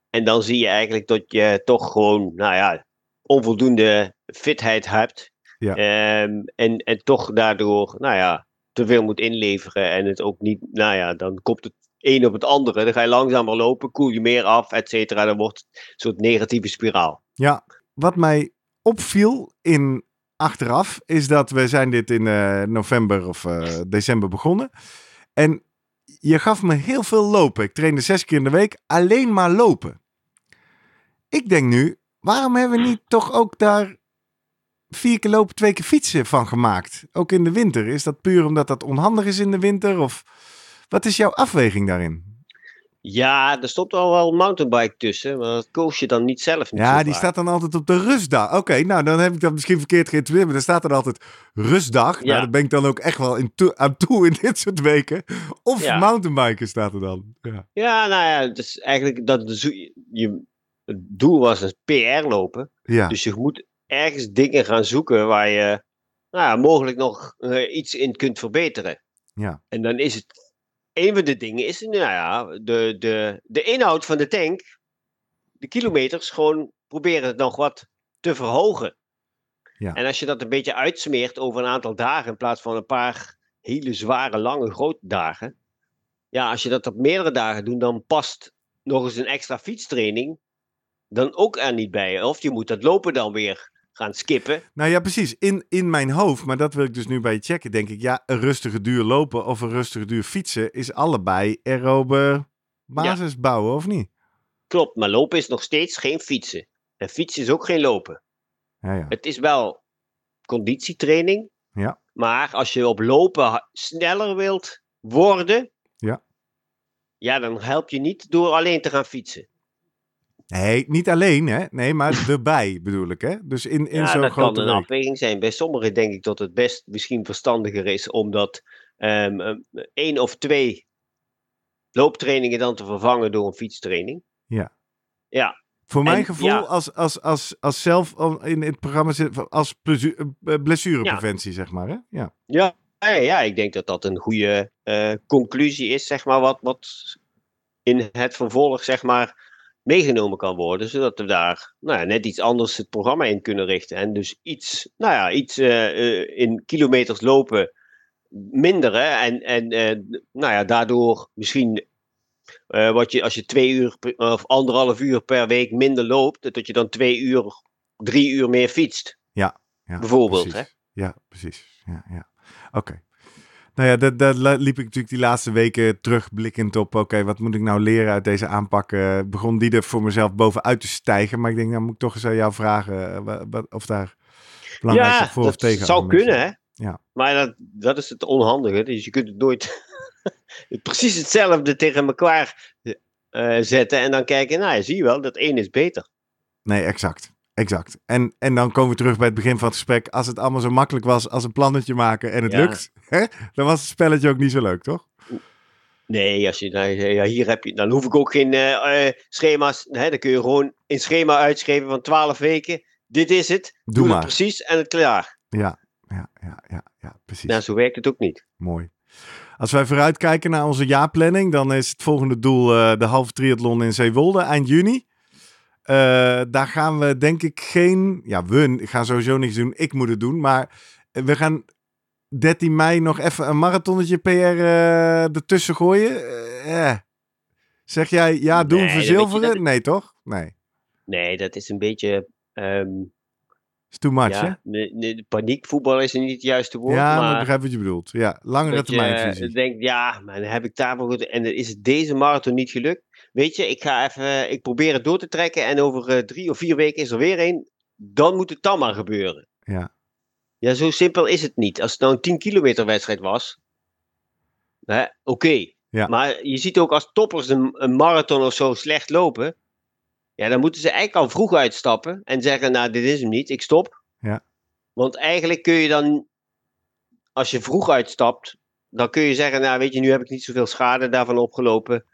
En dan zie je eigenlijk dat je toch gewoon, nou ja, onvoldoende fitheid hebt. Ja. Ehm, en, en toch daardoor, nou ja, te veel moet inleveren. En het ook niet, nou ja, dan komt het een op het andere. Dan ga je langzamer lopen, koel je meer af, et cetera. Dan wordt het een soort negatieve spiraal. Ja, wat mij opviel in achteraf is dat we zijn dit in eh, november of eh, december begonnen. En je gaf me heel veel lopen. Ik trainde zes keer in de week alleen maar lopen. Ik denk nu, waarom hebben we niet toch ook daar vier keer lopen, twee keer fietsen van gemaakt? Ook in de winter. Is dat puur omdat dat onhandig is in de winter? Of wat is jouw afweging daarin? Ja, er stond al wel een mountainbike tussen, maar dat koos je dan niet zelf. Niet Ja, die staat dan altijd op de rustdag. Oké, nou dan heb ik dat misschien verkeerd geïnterpreteerd. Maar er staat er altijd rustdag. Nou, Ja. daar ben ik dan ook echt wel in aan toe in *laughs* dit soort weken. Of Ja. mountainbiken staat er dan. Ja. Ja, nou ja, het is eigenlijk dat je, het doel was een PR lopen. Ja. Dus je moet ergens dingen gaan zoeken waar je nou ja, mogelijk nog eh, iets in kunt verbeteren. Ja. En dan is het, een van de dingen is, nou ja, de, de, de inhoud van de tank, de kilometers, gewoon proberen het nog wat te verhogen. Ja. En als je dat een beetje uitsmeert over een aantal dagen in plaats van een paar hele zware, lange, grote dagen. Ja, als je dat op meerdere dagen doet, dan past nog eens een extra fietstraining dan ook er niet bij. Of je moet dat lopen dan weer gaan skippen. Nou ja, precies. In, in mijn hoofd, maar dat wil ik dus nu bij je checken, denk ik, ja, een rustige duur lopen of een rustige duur fietsen is allebei aerobe basis bouwen, of niet? Klopt, maar lopen is nog steeds geen fietsen. En fietsen is ook geen lopen. Ja, ja. Het is wel conditietraining. Ja. Maar als je op lopen sneller wilt worden. Ja. Ja, dan help je niet door alleen te gaan fietsen. Nee, niet alleen, hè? Nee, maar erbij *laughs* bedoel ik, hè? Dus in, in ja, zo'n dat kan een week. afweging zijn. Bij sommigen denk ik dat het best misschien verstandiger is om dat ehm, ehm, één of twee looptrainingen dan te vervangen door een fietstraining. Ja. Ja, Voor mijn En, gevoel, ja. als, als, als, als zelf in het programma zit, als plezu- eh, blessurepreventie, zeg maar, hè? Ja. Ja, ja, ja, ik denk dat dat een goede eh, conclusie is, zeg maar, wat, wat in het vervolg, zeg maar, meegenomen kan worden, zodat we daar nou ja, net iets anders het programma in kunnen richten. En dus iets, nou ja, iets eh, eh, in kilometers lopen minderen en, en eh, nou ja, daardoor misschien wat je, als je twee uur per- of anderhalf uur per week minder loopt, dat je dan twee uur, drie uur meer fietst. ja Bijvoorbeeld, precies. Ja, precies. Ja, ja. Oké. Nou ja, daar liep ik natuurlijk die laatste weken terugblikkend op. Oké, wat moet ik nou leren uit deze aanpak? Eh, begon die er voor mezelf bovenuit te stijgen. Maar ik denk, nou moet ik toch eens aan jou vragen eh, wa- wat, of daar belangrijk voor of dat tegen zou argumenten kunnen, hè? Ja. Maar dat, dat is het onhandige. Dus je kunt het nooit *laughs* precies hetzelfde tegen elkaar eh, zetten en dan kijken, nou, zie je wel, dat één is beter. Nee, exact. Exact. En, en dan komen we terug bij het begin van het gesprek. Als het allemaal zo makkelijk was als een plannetje maken en het Ja. lukt, *laughs* hè, dan was het spelletje ook niet zo leuk, toch? Nee, als je, nou, ja, hier heb je, dan hoef ik ook geen eh, eh, schema's. Hè, dan kun je gewoon een schema uitschrijven van 12 weken. Dit is het. Doe Doe, maar. het precies en het klaar. Ja, ja, ja, ja, ja precies. Nou, zo werkt het ook niet. Mooi. Als wij vooruitkijken naar onze jaarplanning, dan is het volgende doel eh, de halve triathlon in Zeewolde eind juni. Eh, daar gaan we denk ik geen, ja we gaan sowieso niks doen, ik moet het doen, maar we gaan 13 mei nog even een marathonnetje PR eh, ertussen gooien. Eh, eh. Zeg jij ja doen, Nee, je verzilveren? Nee toch? Nee, Nee, dat is een beetje. ehm, is too much hè? paniekvoetbal is niet het juiste woord. Ja, maar ik begrijp wat je bedoelt. Ja, langere Dat je denkt, ja, maar dan heb ik daarvoor goed. En is het deze marathon niet gelukt. Weet je, ik ga even, ik probeer het door te trekken. En over eh, drie of vier weken is er weer een. Dan moet het dan maar gebeuren. Ja. Ja, zo simpel is het niet. Als het nou een 10 kilometer wedstrijd was. Oké. Ja. Maar je ziet ook als toppers een, een marathon of zo slecht lopen. Ja, dan moeten ze eigenlijk al vroeg uitstappen. En zeggen, nou, dit is hem niet. Ik stop. Ja. Want eigenlijk kun je dan, als je vroeg uitstapt, dan kun je zeggen, nou weet je, nu heb ik niet zoveel schade daarvan opgelopen.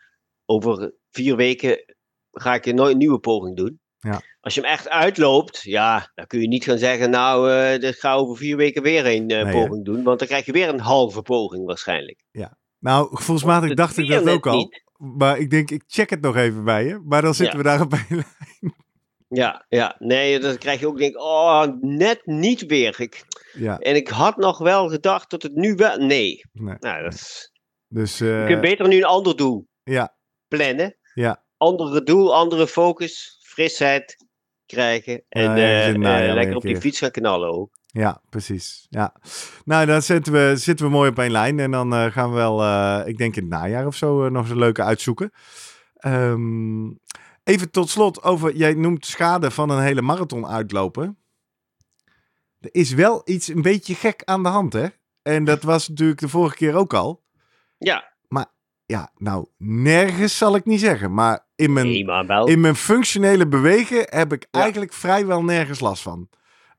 Over vier weken ga ik een nooit nieuwe poging doen. Ja. Als je hem echt uitloopt, ja, dan kun je niet gaan zeggen, nou, eh ik ga over vier weken weer een eh, Nee, poging doen. Want dan krijg je weer een halve poging waarschijnlijk. Nou, gevoelsmatig Want dacht ik dat ook al. niet. Maar ik denk, ik check het nog even bij je. Maar dan zitten Ja. we daar op een Ja, ja, nee, dan krijg je ook denk, oh, net niet weer. Ik, Ja, en ik had nog wel gedacht dat het nu wel, nee. nee. Nou, dat is, Dus je eh, kunt beter nu een ander doel ja, plannen. Ja. andere doel, andere focus, frisheid krijgen. En eh, najaar eh, lekker op die fiets gaan knallen ook. Ja, precies. Ja. Nou, dan zitten we, zitten we mooi op één lijn. En dan eh, gaan we wel, ik denk in het najaar of zo, nog eens een leuke uitzoeken. Ehm, even tot slot over, jij noemt schade van een hele marathon uitlopen. Er is wel iets een beetje gek aan de hand, hè? En dat was natuurlijk de vorige keer ook al. Ja, Ja, nou, nergens zal ik niet zeggen. Maar in mijn, nee, maar wel. in mijn functionele bewegen heb ik Ja. eigenlijk vrijwel nergens last van.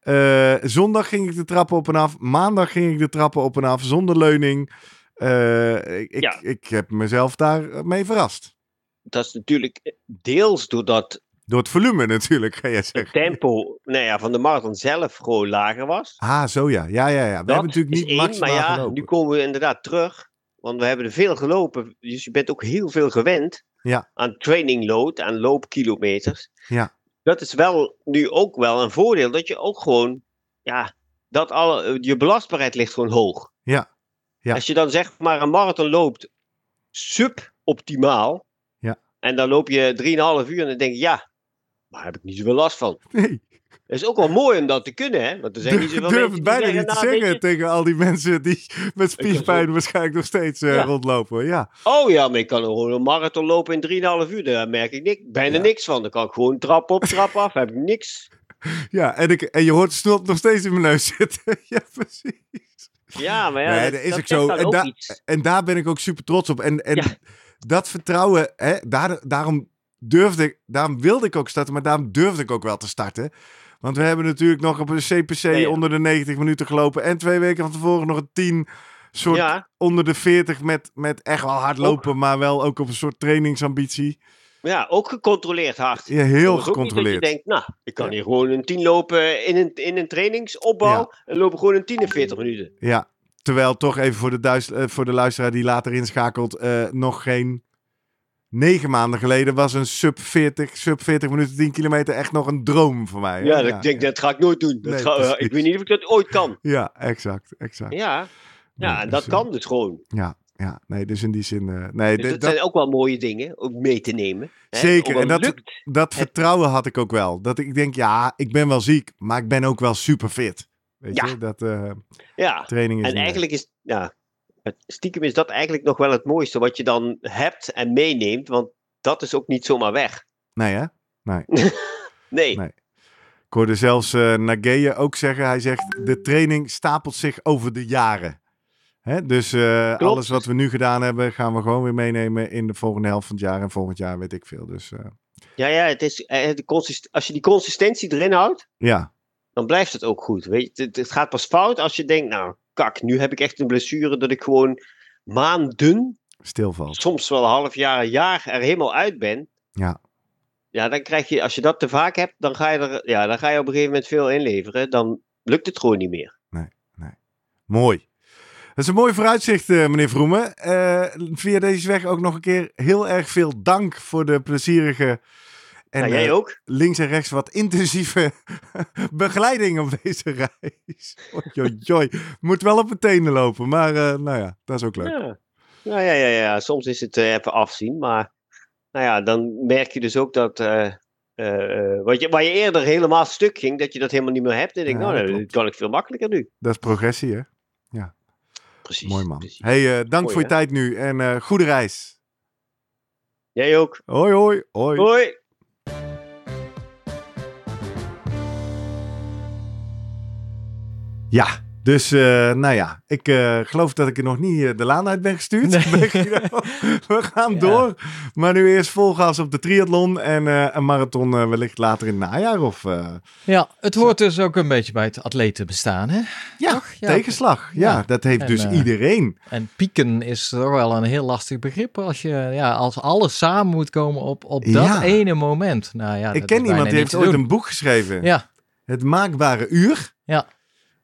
Eh, zondag ging ik de trappen op en af. Maandag ging ik de trappen op en af zonder leuning. Eh, ik, Ja. ik, ik heb mezelf daar mee verrast. Dat is natuurlijk deels doordat Door het volume natuurlijk, ga het zeggen. tempo nou ja, van de marathon zelf gewoon lager was. Ah, zo ja. Ja, ja, ja. We dat hebben natuurlijk niet één, maximaal maar ja, gelopen. nu komen we inderdaad terug. Want we hebben er veel gelopen. Dus je bent ook heel veel gewend Ja. aan training load, aan loopkilometers. Ja. Dat is wel nu ook wel een voordeel. Dat je ook gewoon, ja, dat alle, je belastbaarheid ligt gewoon hoog. Ja. Ja. Als je dan zeg maar een marathon loopt suboptimaal. Ja. En dan loop je 3,5 uur en dan denk je, ja, maar heb ik niet zoveel last van. Nee, Dat is ook wel mooi om dat te kunnen, hè? Want er zijn niet ik zoveel durf mensen het bijna niet te nou, zeggen tegen al die mensen die met spierpijn waarschijnlijk nog steeds eh, Ja. rondlopen. Ja. Oh ja, maar ik kan gewoon een marathon lopen in 3,5 uur. Daar merk ik niks, bijna Ja. niks van. Dan kan ik gewoon trap op, trap af. Heb ik niks. *laughs* Ja, en, ik, en je hoort snot nog steeds in mijn neus zitten. *laughs* ja, precies. Ja, maar ja, Nee, dat, dat is dat ook zegt zo. En ook da- iets. En daar ben ik ook super trots op. En, en Ja. dat vertrouwen, hè, daar, daarom durfde ik, daarom wilde ik ook starten, maar daarom durfde ik ook wel te starten. Want we hebben natuurlijk nog op een CPC ja. onder de 90 minuten gelopen. En twee weken van tevoren nog een 10 soort Ja. onder de 40 met, met echt wel hard lopen, maar wel ook op een soort trainingsambitie. Ja, ook gecontroleerd hard. Ja, heel gecontroleerd. Dat je denkt, nou, ik kan hier gewoon een 10 lopen in een, in een trainingsopbouw. En lopen gewoon een 10 in 40 minuten. Ja, terwijl toch even voor de, duis, eh, voor de luisteraar die later inschakelt, eh, nog geen negen maanden geleden was een sub 40, sub 40 minuten 10 kilometer echt nog een droom voor mij. hè? Ja, dat, denk, dat ga ik nooit doen. Dat Nee, ga- precies. ik weet niet of ik dat ooit kan. Ja, exact, exact. Ja, ja Nee, en dus, dat eh, kan dus gewoon. Ja, ja, nee, dus in die zin, eh, nee, Dus dat, dat, zijn ook wel mooie dingen om mee te nemen. Hè? Zeker, en dat- lukt. dat vertrouwen had ik ook wel. Dat ik denk, ja, ik ben wel ziek, maar ik ben ook wel super fit. Weet Ja. je, dat eh, Ja, training is en eigenlijk is, ja, het, stiekem is dat eigenlijk nog wel het mooiste wat je dan hebt en meeneemt. Want dat is ook niet zomaar weg. Nee, hè? Nee, *laughs* Nee. Ik hoorde zelfs Nageye ook zeggen, hij zegt, de training stapelt zich over de jaren. Hè? Dus eh, alles wat we nu gedaan hebben, gaan we gewoon weer meenemen in de volgende helft van het jaar. En volgend jaar weet ik veel. Dus eh, ja, ja het is, de als je die consistentie erin houdt, ja, dan blijft het ook goed. Weet je, het, het gaat pas fout als je denkt, nou, kak, nu heb ik echt een blessure dat ik gewoon maanden, stilvalt. soms wel een half jaar, een jaar er helemaal uit ben. Ja. Ja, dan krijg je, als je dat te vaak hebt, dan ga je er, ja, dan ga je op een gegeven moment veel inleveren. Dan lukt het gewoon niet meer. Mooi. Dat is een mooi vooruitzicht, eh, meneer Vroemen. Eh, via deze weg ook nog een keer heel erg veel dank voor de plezierige en nou, jij eh, ook? links en rechts wat intensieve *laughs* begeleiding op deze *laughs* reis. Moet wel op mijn tenen lopen, maar eh, nou ja, dat is ook leuk. Ja. Nou ja, ja, ja, soms is het eh, even afzien, maar nou ja, dan merk je dus ook dat wat je, waar je eerder helemaal stuk ging, dat je dat helemaal niet meer hebt. En ik denk, Ja, nou, dat kan ik veel makkelijker nu. Dat is progressie, hè? Precies. Mooi man. precies. hey, dank Mooi, voor je tijd nu en goede reis. Jij ook. Hoi, hoi, hoi. Hoi. Ja, dus eh, nou ja, ik eh, geloof dat ik er nog niet eh, de laan uit ben gestuurd. Nee. *laughs* *laughs* We gaan Ja. door. Maar nu eerst vol gas op de triathlon en een marathon wellicht later in het najaar. Of, Ja, het hoort dus ook een beetje bij het atletenbestaan, hè? ja, tegenslag. Ja, Ja. dat heeft En, dus iedereen. En pieken is toch wel een heel lastig begrip als je, ja, als alles samen moet komen op, op dat ene moment. Nou ja, ik ken iemand die heeft ooit doen. een boek geschreven. Ja, Het maakbare uur. Ja.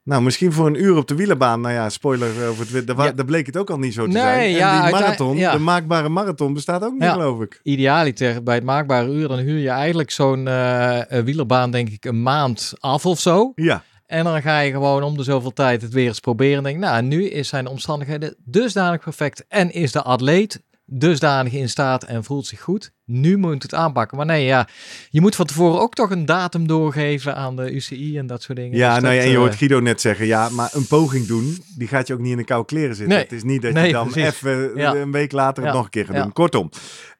Nou, misschien voor een uur op de wielerbaan. Nou ja, spoiler over het. Daar, wa- Ja. daar bleek het ook al niet zo te Nee, zijn. En ja, die marathon, ja. de maakbare marathon, bestaat ook niet, geloof ik. idealiter bij het maakbare uur, dan huur je eigenlijk zo'n eh, wielerbaan, denk ik, een maand af of zo. Ja, En dan ga je gewoon om de zoveel tijd het weer eens proberen. En denk, nou, nu is zijn de omstandigheden dusdanig perfect. En is de atleet dusdanig in staat en voelt zich goed. Nu moet het aanpakken. Maar nee, ja, je moet van tevoren ook toch een datum doorgeven aan de UCI en dat soort dingen. ja Dus nou ja, en je eh, hoort Guido net zeggen, ja, maar een poging doen, die gaat je ook niet in de koude kleren zitten. Nee. Het is niet dat Nee, je dan precies. even Ja. een week later het nog een keer gaat Ja. doen. Kortom,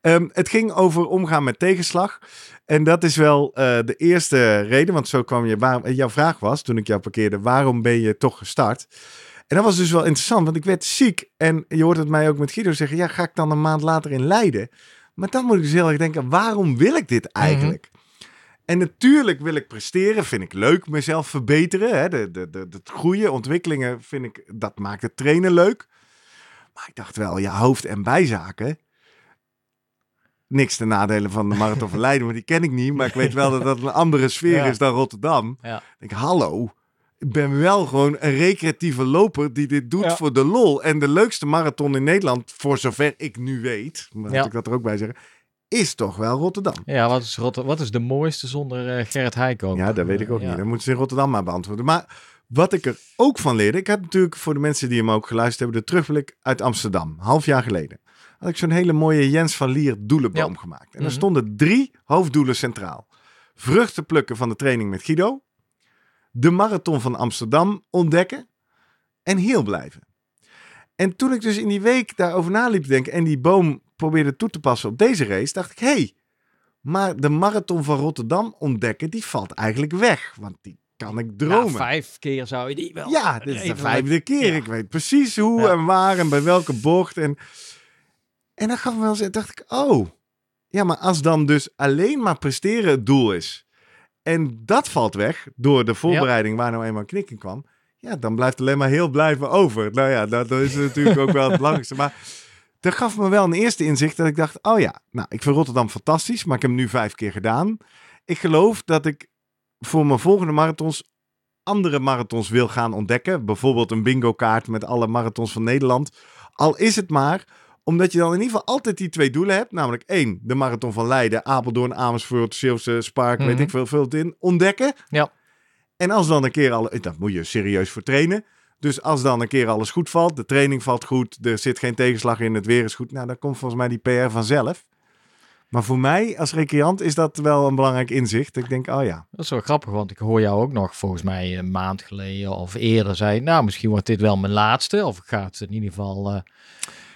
ehm, het ging over omgaan met tegenslag. En dat is wel eh, de eerste reden, want zo kwam je, waar, jouw vraag was, toen ik jou parkeerde, waarom ben je toch gestart? En dat was dus wel interessant, want ik werd ziek. En je hoort het mij ook met Guido zeggen, ja, ga ik dan een maand later in Leiden? Maar dan moet ik dus heel erg denken, waarom wil ik dit eigenlijk? En natuurlijk wil ik presteren, vind ik leuk, mezelf verbeteren. Hè? De, de, de, het groeien, ontwikkelingen, vind ik, dat maakt het trainen leuk. Maar ik dacht wel, ja, hoofd- en bijzaken. Niks ten nadelen van de Marathon van *laughs* Leiden, want die ken ik niet. Maar ik weet wel dat dat een andere sfeer Ja. is dan Rotterdam. Ja. Ik denk, hallo, ben wel gewoon een recreatieve loper die dit doet Ja. voor de lol. En de leukste marathon in Nederland, voor zover ik nu weet, maar Ja. ik dat er ook bij zeggen, is toch wel Rotterdam. Ja, wat is, Rotter- wat is de mooiste zonder eh, Gerrit Heikoop? Ja, dat weet ik ook Ja. niet. Dat moeten ze in Rotterdam maar beantwoorden. Maar wat ik er ook van leerde... Ik had natuurlijk voor de mensen die hem ook geluisterd hebben... de terugblik uit Amsterdam, half jaar geleden. Had ik zo'n hele mooie Jens van Lier doelenboom Ja. gemaakt. En er Mhm. stonden drie hoofddoelen centraal. Vruchten plukken van de training met Guido. De marathon van Amsterdam ontdekken. En heel blijven. En toen ik dus in die week daarover naliep te denken... en die boom probeerde toe te passen op deze race... dacht ik, hé, hey, maar de marathon van Rotterdam ontdekken, die valt eigenlijk weg. Want die kan ik Ja, dromen. vijf keer zou je die wel. Ja, dit is de vijfde keer. Ja. Ik weet precies hoe Ja. en waar en bij welke bocht. En, en dan gaf me wel eens, dacht ik, oh, Ja, maar als dan dus alleen maar presteren het doel is. En dat valt weg door de voorbereiding waar nou eenmaal knik in kwam. Ja, dan blijft alleen maar heel blijven over. Nou ja, dat, dat is natuurlijk ook wel het belangrijkste. Maar dat gaf me wel een eerste inzicht dat ik dacht, oh ja, nou, ik vind Rotterdam fantastisch, maar ik heb hem nu vijf keer gedaan. Ik geloof dat ik voor mijn volgende marathons andere marathons wil gaan ontdekken. Bijvoorbeeld een bingo kaart met alle marathons van Nederland. Al is het maar omdat je dan in ieder geval altijd die twee doelen hebt. Namelijk één, de marathon van Leiden, Apeldoorn, Amersfoort, Zeeuwse, Spark, weet Mhm. ik veel, vult in. Ontdekken. Ja. En als dan een keer alle, daar moet je serieus voor trainen. Dus als dan een keer alles goed valt, de training valt goed, er zit geen tegenslag in, het weer is goed. Nou, dan komt volgens mij die PR vanzelf. Maar voor mij als recreant is dat wel een belangrijk inzicht. Ik denk, oh ja, Dat is wel grappig, want ik hoor jou ook nog volgens mij een maand geleden of eerder zei, nou misschien wordt dit wel mijn laatste, of ik ga het in ieder geval... eh,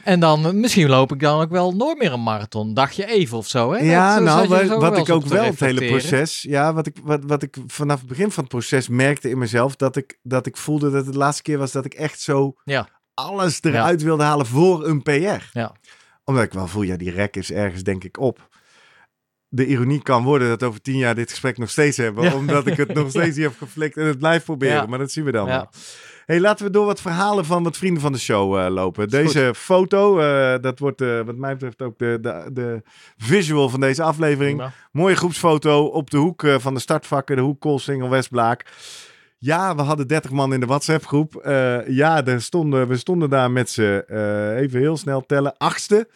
en dan, eh, misschien loop ik dan ook wel nooit meer een marathon. Dacht je even of zo, hè? Ja, Dat, nou, wat, ik ook wel het hele proces, ja, wat ik, wat, wat ik vanaf het begin van het proces merkte in mezelf, dat ik, dat ik voelde dat het de laatste keer was dat ik echt zo Ja. alles eruit wilde halen voor een PR. Ja. Omdat ik wel voel, ja, die rek is ergens denk ik op. De ironie kan worden dat over tien jaar dit gesprek nog steeds hebben, Ja. omdat ik het nog *laughs* steeds niet heb geflikt en het blijf proberen, Ja. maar dat zien we dan Ja. Hey, laten we door wat verhalen van wat vrienden van de show eh, lopen. Deze foto, eh, dat wordt eh, wat mij betreft ook de, de, de visual van deze aflevering. Prima. Mooie groepsfoto op de hoek van de startvakken, de hoek Koolsingel Westblaak. Ja, we hadden 30 man in de WhatsApp groep. Eh, ja, stonden, we stonden daar met z'n, eh, even heel snel tellen, achtste.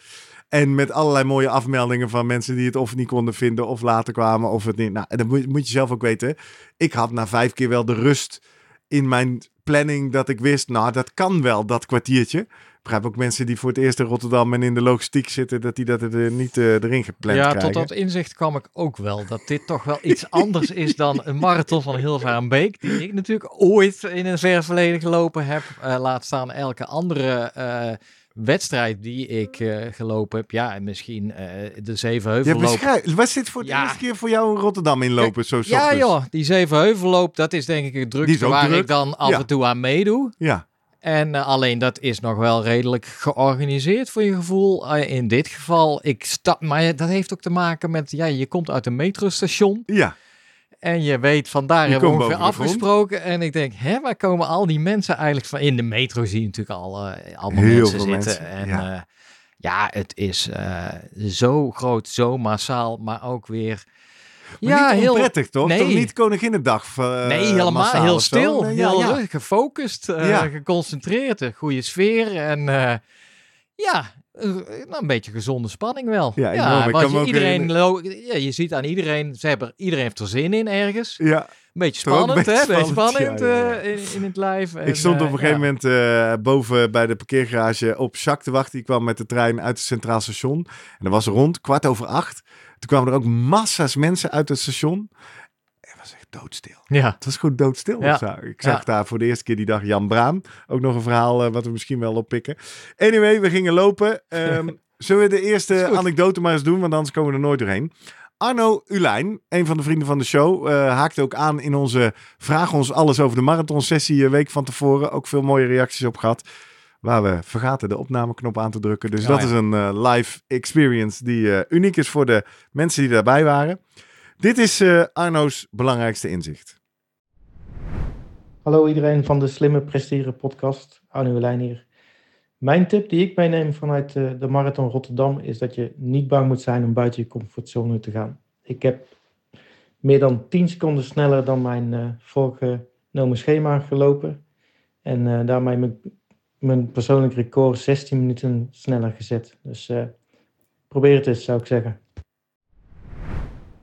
En met allerlei mooie afmeldingen van mensen die het of niet konden vinden of later kwamen of het niet. Nou, dat moet, moet je zelf ook weten. Ik had na vijf keer wel de rust in mijn planning dat ik wist, nou, dat kan wel, dat kwartiertje. Ik begrijp ook mensen die voor het eerst in Rotterdam en in de logistiek zitten, dat die dat er niet eh, erin gepland Ja, krijgen. tot dat inzicht kwam ik ook wel. Dat dit toch wel iets *laughs* anders is dan een marathon van Hilvarenbeek. Die ik natuurlijk ooit in een ver verleden gelopen heb. Eh, laat staan elke andere eh, wedstrijd die ik eh, gelopen heb. Ja, en misschien eh, de Ja, Zevenheuvelloop. beschrijf. Was dit voor de Ja. eerste keer voor jou in Rotterdam inlopen? Zo Ja joh, die Zevenheuvelloop, dat is denk ik het drukste waar druk. ik dan af Ja. en toe aan meedoe. Ja, En eh, alleen dat is nog wel redelijk georganiseerd voor je gevoel. In dit geval, ik stap, maar dat heeft ook te maken met, ja, je komt uit een metrostation ja. En je weet van daar Je hebben we ongeveer afgesproken. En ik denk, hè, waar komen al die mensen eigenlijk van? In de metro zie je natuurlijk al eh, allemaal Heel mensen veel zitten. mensen, en ja. ja. ja, het is eh, zo groot, zo massaal, maar ook weer... Maar ja, niet heel, onprettig, toch? nee. Toch niet Koninginnedag? eh, Nee, helemaal heel stil. Nee, heel ja. gefocust, eh, Ja. geconcentreerd. Een goede sfeer en eh, ja, eh, nou, een beetje gezonde spanning wel. Ja, enorm. Ik kan je, iedereen ja, je ziet aan iedereen, ze hebben, iedereen heeft er zin in ergens. Ja, Een beetje een spannend, hè? beetje Beetje spannend, spannend ja, ja, ja. eh, in, in het lijf. ik stond op een gegeven moment eh, boven bij de parkeergarage op Jacques te wachten. Die kwam met de trein uit het Centraal Station. En dat was rond kwart over acht. Toen kwamen er ook massa's mensen uit het station. Doodstil. Ja, Het was gewoon doodstil. Ja. Ik zag Ja. daar voor de eerste keer die dag Jan Braam. Ook nog een verhaal eh, wat we misschien wel oppikken. Anyway, we gingen lopen. Ehm, *laughs* zullen we de eerste anekdote maar eens doen? Want anders komen we er nooit doorheen. Arno Ulijn, een van de vrienden van de show, eh haakte ook aan in onze Vraag ons alles over de marathonsessie een week van tevoren. Ook veel mooie reacties op gehad. Waar we vergaten de opnameknop aan te drukken. Dus Oh, dat ja. is een eh, live experience die eh, uniek is voor de mensen die daarbij waren. Dit is eh, Arno's belangrijkste inzicht. Hallo iedereen van de Slimme Presteren podcast. Arno Welijn hier. Mijn tip die ik meeneem vanuit eh, de Marathon Rotterdam is dat je niet bang moet zijn om buiten je comfortzone te gaan. Ik heb meer dan 10 seconden sneller dan mijn eh voorgenomen schema gelopen. En daarmee mijn, mijn persoonlijk record 16 minuten sneller gezet. Dus probeer het eens, zou ik zeggen.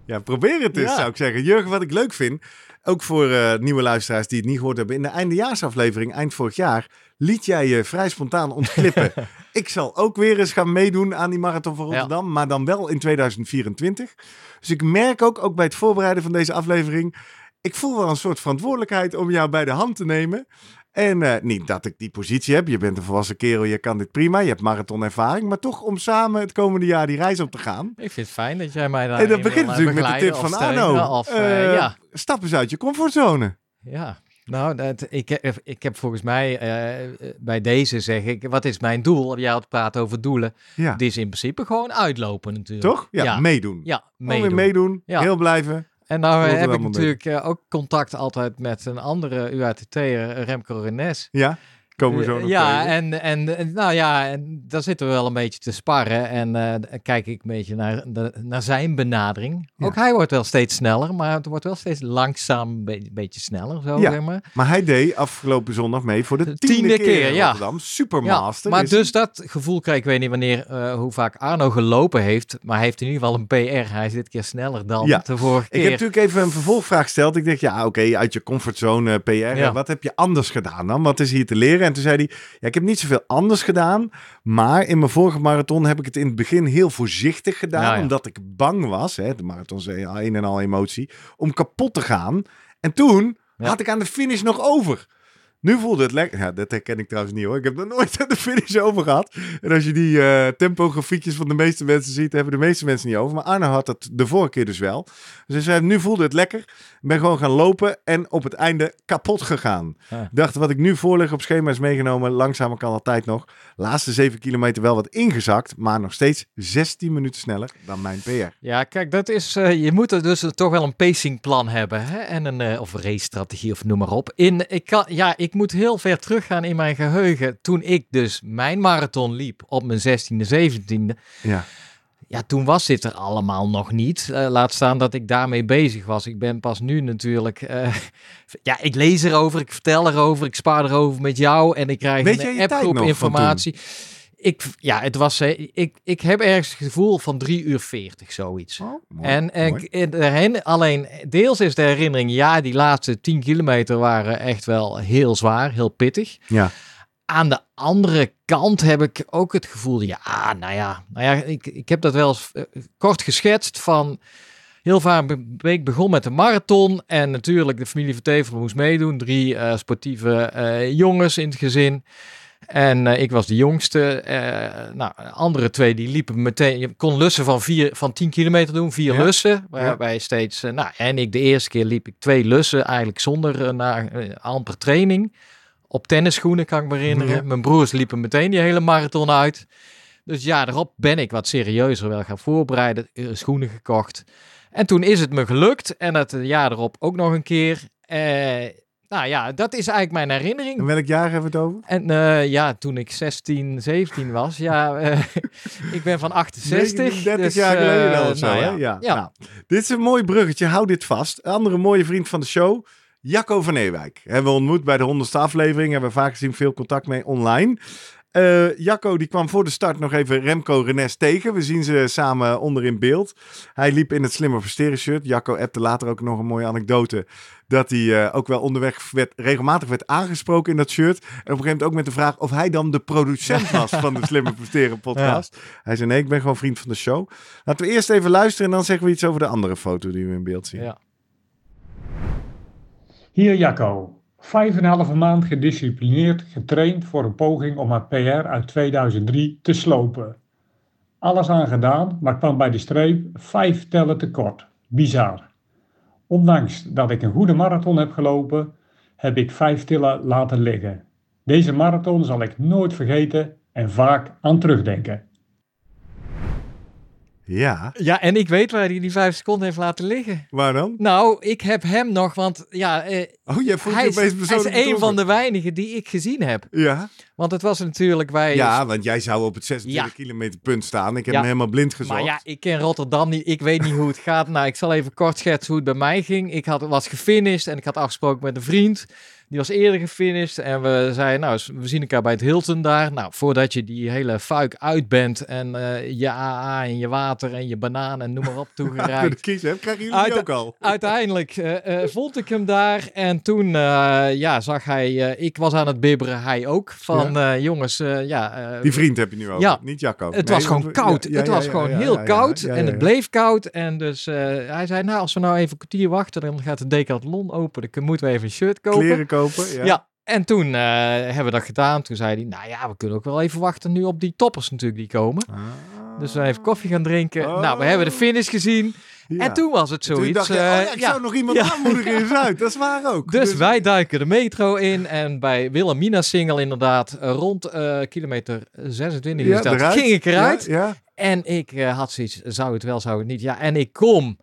Ja, probeer het eens, Ja. zou ik zeggen. Jurgen, wat ik leuk vind, ook voor eh, nieuwe luisteraars die het niet gehoord hebben. In de eindejaarsaflevering, eind vorig jaar, liet jij je vrij spontaan ontglippen. *laughs* ik zal ook weer eens gaan meedoen aan die Marathon van Rotterdam, maar dan wel in 2024. Dus ik merk ook, ook bij het voorbereiden van deze aflevering, ik voel wel een soort verantwoordelijkheid om jou bij de hand te nemen. En eh, niet dat ik die positie heb. Je bent een volwassen kerel, je kan dit prima. Je hebt marathonervaring. Maar toch om samen het komende jaar die reis op te gaan. ik vind het fijn dat jij mij daar En dat begint natuurlijk met de tip van Arno. Of, eh, Eh, ja, Stap eens uit je comfortzone. ja. Nou, dat, ik, heb, ik heb volgens mij eh, bij deze zeg ik, wat is mijn doel? Jij had praat over doelen. Ja. Dit is in principe gewoon uitlopen natuurlijk. Toch? Ja, Ja. meedoen. Ja, meedoen. meedoen, Ja. heel blijven. En nou heb ik natuurlijk eh, ook contact altijd met een andere UATT'er, Remco Renes. Ja, komen we zo Eh, nog Ja, en, en, en nou ja, en daar zitten we wel een beetje te sparren. En dan kijk ik een beetje naar, de, naar zijn benadering. Ja. Ook hij wordt wel steeds sneller, maar het wordt wel steeds langzaam een be- beetje sneller, zo Ja. zeg maar. Maar hij deed afgelopen zondag mee voor de De tiende, tiende keer, ja. Rotterdam. Supermaster. maar is dus dat gevoel krijg ik, weet niet wanneer, eh, hoe vaak Arno gelopen heeft. Maar hij heeft in ieder geval een PR. Hij is dit keer sneller dan Ja. de vorige Ik keer. heb natuurlijk even een vervolgvraag gesteld. Ik dacht, ja, oké, uit je comfortzone PR. Ja. Wat heb je anders gedaan dan? Wat is hier te leren? En toen zei hij, ja, ik heb niet zoveel anders gedaan. Maar in mijn vorige marathon heb ik het in het begin heel voorzichtig gedaan. Ja, ja. Omdat ik bang was, hè, de marathon is een en al emotie, om kapot te gaan. En toen had ik aan de finish nog over. Nu voelde het lekker. Ja, dat herken ik trouwens niet hoor. Ik heb nog nooit aan *laughs* de finish over gehad. En als je die eh tempografiekjes van de meeste mensen ziet, hebben de meeste mensen niet over. Maar Arno had het de vorige keer dus wel. Dus hij zei, nu voelde het lekker. Ik ben gewoon gaan lopen en op het einde kapot gegaan. Ik dacht, wat ik nu voorleg op schema is meegenomen. Langzamer kan altijd nog. Laatste 7 kilometer wel wat ingezakt. Maar nog steeds 16 minuten sneller dan mijn PR. Ja, kijk, dat is, eh, je moet er dus toch wel een pacingplan hebben. Hè? En een, eh, of race-strategie of noem maar op. In, ik, kan, ja, ik moet heel ver teruggaan in mijn geheugen. Toen ik dus mijn marathon liep op mijn 16e, 17e. Ja. Ja, toen was dit er allemaal nog niet. Eh, laat staan dat ik daarmee bezig was. Ik ben pas nu natuurlijk... eh, *laughs* ja, ik lees erover, ik vertel erover, ik spaar erover met jou. En ik krijg Weet een appgroep van informatie. Ik, ja, het was... Ik, ik heb ergens het gevoel van 3 uur 40, zoiets. Oh, mooi, En, en daarheen, alleen deels is de herinnering, ja, die laatste 10 kilometer waren echt wel heel zwaar, heel pittig. Ja. Aan de andere kant heb ik ook het gevoel, ja, nou ja, nou ja ik, ik heb dat wel eens eh, kort geschetst van. Heel vaak week begon met de marathon en natuurlijk de familie Vertevel moest meedoen. Drie eh, sportieve eh, jongens in het gezin. En eh, ik was de jongste. Eh, nou, de andere twee die liepen meteen. Je kon lussen van, vier, van 10 kilometer doen, vier Ja. lussen. Waarbij steeds. eh, nou, en ik de eerste keer liep ik twee lussen, eigenlijk zonder na, eh, amper training. Op tennisschoenen kan ik me herinneren. Ja. Mijn broers liepen meteen die hele marathon uit. Dus ja, daarop ben ik wat serieuzer wel gaan voorbereiden. Schoenen gekocht. En toen is het me gelukt. En het jaar erop ook nog een keer. Eh, nou ja, dat is eigenlijk mijn herinnering. En welk jaar hebben we het over? En eh, ja, toen ik 16, 17 was, ja, eh, *laughs* ik ben van 68. 30 dus, jaar geleden eh, wel of zo, nou ja. Ja. Ja. Nou, dit is een mooi bruggetje, hou dit vast. Een andere mooie vriend van de show, Jacco van Ewijk. Hebben we ontmoet bij de honderdste aflevering, hebben we vaak gezien, veel contact mee online. Eh, Jacco die kwam voor de start nog even Remco Renes tegen. We zien ze samen onder in beeld. Hij liep in het slimmer versteren shirt. Jacco appte later ook nog een mooie anekdote. Dat hij eh, ook wel onderweg werd, regelmatig werd aangesproken in dat shirt. En op een gegeven moment ook met de vraag of hij dan de producent was van de Slimmer Presteren podcast. *laughs* Hij zei nee, ik ben gewoon vriend van de show. Laten we eerst even luisteren en dan zeggen we iets over de andere foto die we in beeld zien. Ja. Hier Jacco. Vijf en een halve maand gedisciplineerd getraind voor een poging om mijn PR uit 2003 te slopen. Alles aan gedaan, maar kwam bij de streep vijf tellen tekort. Bizar. Ondanks dat ik een goede marathon heb gelopen, heb ik vijf tillen laten liggen. Deze marathon zal ik nooit vergeten en vaak aan terugdenken. Ja, ja, en ik weet waar hij die vijf seconden heeft laten liggen. waar dan? Nou, ik heb hem nog, want ja, eh, Oh, voelt hij, je hij is persoonlijk een van de weinigen die ik gezien heb. Ja, Want het was natuurlijk bij... ja, want jij zou op het 26 Ja. kilometer punt staan. Ik heb Ja. hem helemaal blind gezocht. Maar ja, ik ken Rotterdam niet. Ik weet niet hoe het gaat. Nou, ik zal even kort schetsen hoe het bij mij ging. Ik had, was gefinished en ik had afgesproken met een vriend. Die was eerder gefinished. En we zeiden, nou, we zien elkaar bij het Hilton daar. Nou, voordat je die hele fuik uit bent en eh, je AA en je water en je banaan en noem maar op *laughs* toegereikt. kiezen hebt, krijgen jullie ook al. *laughs* Uiteindelijk eh, eh, vond ik hem daar en toen ja, zag hij, ik was aan het bibberen, hij ook. Van jongens, ja, Die vriend heb je nu over, Ja. niet Jacco. het Nee, was gewoon koud. ja, ja, het was gewoon heel koud en het bleef koud. En dus hij zei, nou, als we nou even een kwartier wachten, dan gaat de Decathlon open. Dan moeten we even een shirt kopen. Kleren kopen, ja. Ja. En toen eh, hebben we dat gedaan. Toen zei hij, nou ja, we kunnen ook wel even wachten nu op die toppers natuurlijk die komen. Ah. Dus we even koffie gaan drinken. Oh. Nou, we hebben de finish gezien. Ja. En toen was het zoiets. je, oh eh, ja, ik ja. zou nog iemand aanmoedigen in Zuid. Dat is waar ook. Dus wij duiken de metro in en bij Wilhelmina Singel inderdaad eh, rond eh, kilometer 26 is dat, ging ik eruit. En ik eh, had zoiets, zou het wel, zou het niet. Ja, en ik kom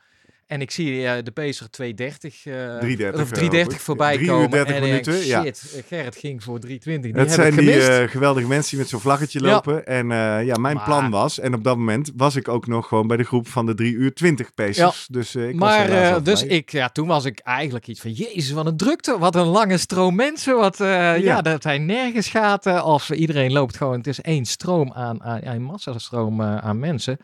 en ik zie eh, de Pacer 230, eh 330, of 330 eh, voorbij komen. 30 en denk, minuten, ja. shit, eh, Gerrit ging voor 320. Die Het heb zijn die eh, geweldige mensen die met zo'n vlaggetje Ja. lopen. En eh, ja, mijn Maar- plan was, en op dat moment was ik ook nog gewoon bij de groep van de 3 uur 20 pacers. Dus eh, ik was maar eh, al dus ik, ja, toen was ik eigenlijk iets van, jezus, wat een drukte, wat een lange stroom mensen, wat, eh, ja. Dat zijn nergens gaten of iedereen loopt gewoon, het is één stroom aan, aan een massastroom eh, aan mensen.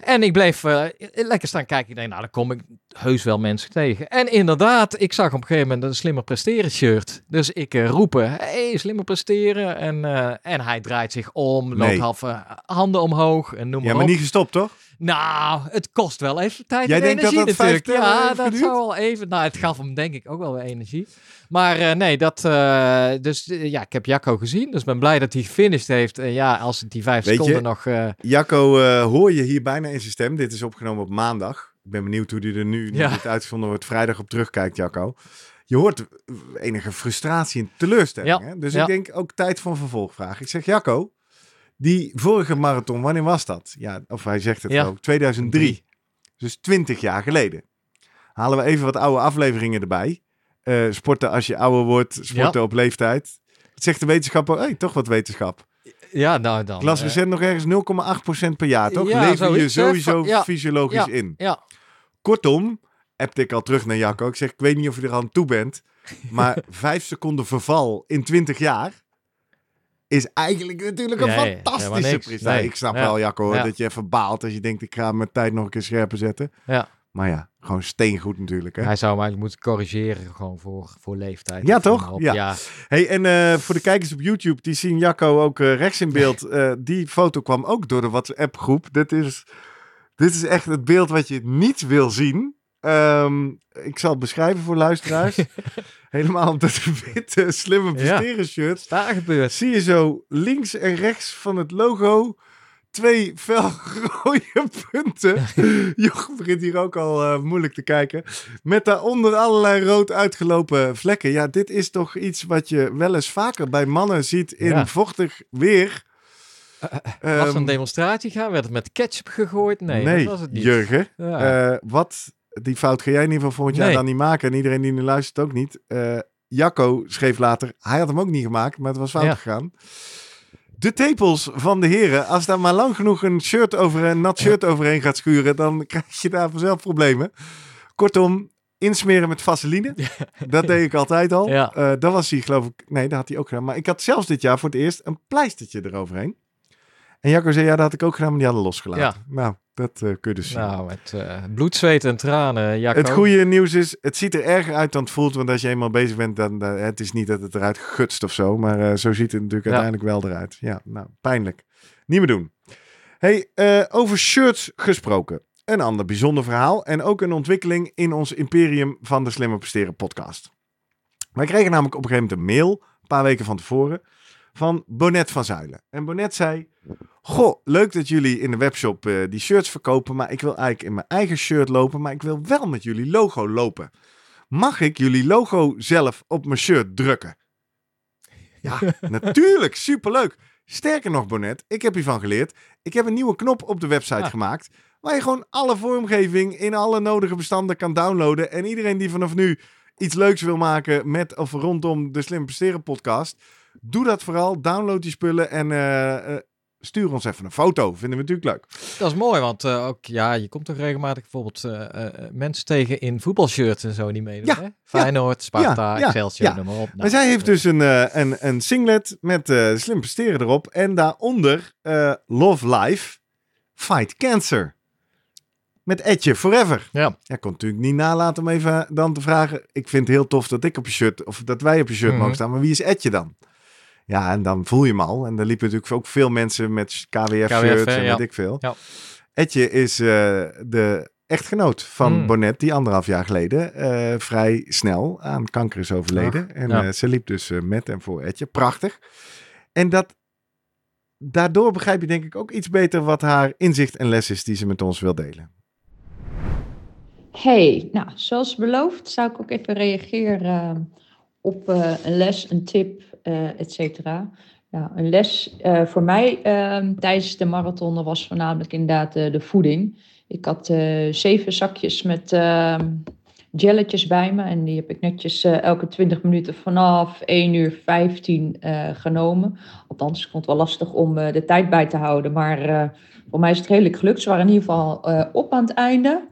En ik bleef eh, lekker staan kijken, ik denk, nou, kom ik heus wel mensen tegen. En inderdaad, ik zag op een gegeven moment een slimmer presteren shirt, dus ik eh, roepen, hey, slimmer presteren, en, eh, en hij draait zich om, loopt Nee. half eh, handen omhoog en noem Ja, maar maar op. niet gestopt, toch? Nou, het kost wel even tijd Jij en denkt dat energie dat vijf natuurlijk. Ja, dat zou wel even... Nou, het gaf hem denk ik ook wel weer energie. Maar nee, dat... dus ja, ik heb Jacco gezien. Dus ik ben blij dat hij gefinished heeft. En ja, als het die vijf Weet je- seconden nog... Jacco, hoor je hier bijna in zijn stem. Dit is opgenomen op maandag. Ik ben benieuwd hoe hij er nu, nu Ja. dit uitgezonden wordt, vrijdag op terugkijkt, Jacco. Je hoort enige frustratie en teleurstelling. Ja, Hè? Dus ja. ik denk ook tijd voor een vervolgvraag. Ik zeg, Jacco, die vorige marathon, wanneer was dat? Ja, of hij zegt het ook, 2003. Drie. Dus 20 jaar geleden. Halen we even wat oude afleveringen erbij. Eh, sporten als je ouder wordt, sporten op leeftijd. Wat zegt de wetenschapper? Hey, toch wat wetenschap. ja, nou dan... Ik las eh, nog ergens 0,8% per jaar, toch? Ja, Leef je hè? sowieso ja. fysiologisch Ja. in. ja, Kortom, appte ik al terug naar Jacco. Ik zeg, ik weet niet of je er aan toe bent. Maar *laughs* vijf seconden verval in 20 jaar is eigenlijk natuurlijk een Ja, ja, fantastische prestatie. Nee. Ik snap Ja. wel, Jacco, Ja. dat je even baalt als je denkt, ik ga mijn tijd nog een keer scherper zetten. ja. Maar ja, gewoon steengoed natuurlijk. Hè? Hij zou hem eigenlijk moeten corrigeren gewoon voor, voor leeftijd. Ja, toch? op. Ja. ja. Hey, en eh, voor de kijkers op YouTube, die zien Jacco ook eh, rechts in beeld. Eh, die foto kwam ook door de WhatsApp groep. Dit is, dit is echt het beeld wat je niet wil zien. Ehm, ik zal het beschrijven voor luisteraars. *laughs* Helemaal op dat witte, slimme presteren shirt. Daar gebeurt. Zie je zo links en rechts van het logo twee felrode *laughs* punten. *laughs* Jochem begint hier ook al eh, moeilijk te kijken. Met daaronder allerlei rood uitgelopen vlekken. Ja, dit is toch iets wat je wel eens vaker bij mannen ziet in Ja. vochtig weer. Was er Ehm, een demonstratie gaan? Werd het met ketchup gegooid? Nee, nee, dat was het niet. Jurgen. Ja. Eh, wat, die fout ga jij in ieder geval volgend jaar Nee. dan niet maken. En iedereen die nu luistert ook niet. Eh, Jacco schreef later, hij had hem ook niet gemaakt, maar het was fout Ja. gegaan. De tepels van de heren, als daar maar lang genoeg een shirt over een nat shirt overheen gaat schuren, dan *laughs* krijg je daar vanzelf problemen. Kortom, insmeren met vaseline. Dat deed ik altijd al. Ja. Eh, dat was hij, geloof ik. Nee, dat had hij ook gedaan. Maar ik had zelfs dit jaar voor het eerst een pleistertje eroverheen. En Jacco zei, ja, dat had ik ook gedaan, maar die hadden losgelaten. Ja. Nou, dat eh, kun je dus zien. Nou, met eh, bloed, zweet en tranen, Jacco. Het goede nieuws is, het ziet er erger uit dan het voelt. Want als je eenmaal bezig bent, dan uh, het is niet dat het eruit gutst of zo. Maar uh, zo ziet het natuurlijk Ja. uiteindelijk wel eruit. Ja, nou, pijnlijk. Niet meer doen. Hey, uh, over shirts gesproken. Een ander bijzonder verhaal. En ook een ontwikkeling in ons imperium van de Slimmer Presteren podcast. Wij kregen namelijk op een gegeven moment een mail, een paar weken van tevoren, van Bonet van Zuilen. En Bonet zei, goh, leuk dat jullie in de webshop uh, die shirts verkopen, maar ik wil eigenlijk in mijn eigen shirt lopen, maar ik wil wel met jullie logo lopen. Mag ik jullie logo zelf op mijn shirt drukken? Ja, *laughs* natuurlijk, superleuk. Sterker nog, Bonet, ik heb hiervan geleerd. Ik heb een nieuwe knop op de website Ah. gemaakt, waar je gewoon alle vormgeving in alle nodige bestanden kan downloaden. En iedereen die vanaf nu iets leuks wil maken met of rondom de Slim Presteren podcast, doe dat vooral. Download die spullen en uh, uh, stuur ons even een foto. Vinden we natuurlijk leuk. Dat is mooi, want uh, ook, ja, je komt toch regelmatig bijvoorbeeld uh, mensen tegen in voetbalshirts en zo die meedoen. Ja, hè? Feyenoord, Sparta, ja, Excelsior, ja. noem maar op. Nou, maar zij heeft dus een, een, een singlet met slim presteren erop. En daaronder Love Life, Fight Cancer. Met Etje Forever. Ja. Ja, kon natuurlijk niet nalaten om even dan te vragen. Ik vind het heel tof dat ik op je shirt, of dat wij op je shirt Mhm. mogen staan. Maar wie is Etje dan? Ja, en dan voel je hem al. En er liepen natuurlijk ook veel mensen met KWF-shirts hè, en ja. weet ik veel. Ja. Etje is uh, de echtgenoot van Mm. Bonnet, die anderhalf jaar geleden uh, vrij snel aan kanker is overleden. Ach, en ja. uh, ze liep dus met en voor Etje. Prachtig. En dat daardoor begrijp je denk ik ook iets beter wat haar inzicht en les is die ze met ons wil delen. Hey, nou, zoals beloofd zou ik ook even reageren eh, op eh, een les, een tip, eh et cetera. Ja, een les eh, voor mij ehm, tijdens de marathon was voornamelijk inderdaad eh, de voeding. Ik had zeven zakjes met ehm, jelletjes bij me en die heb ik netjes elke 20 minuten vanaf 1 uur 15 eh, genomen. Althans, ik vond het wel lastig om de tijd bij te houden, maar voor mij is het redelijk gelukt. Ze waren in ieder geval op aan het einde.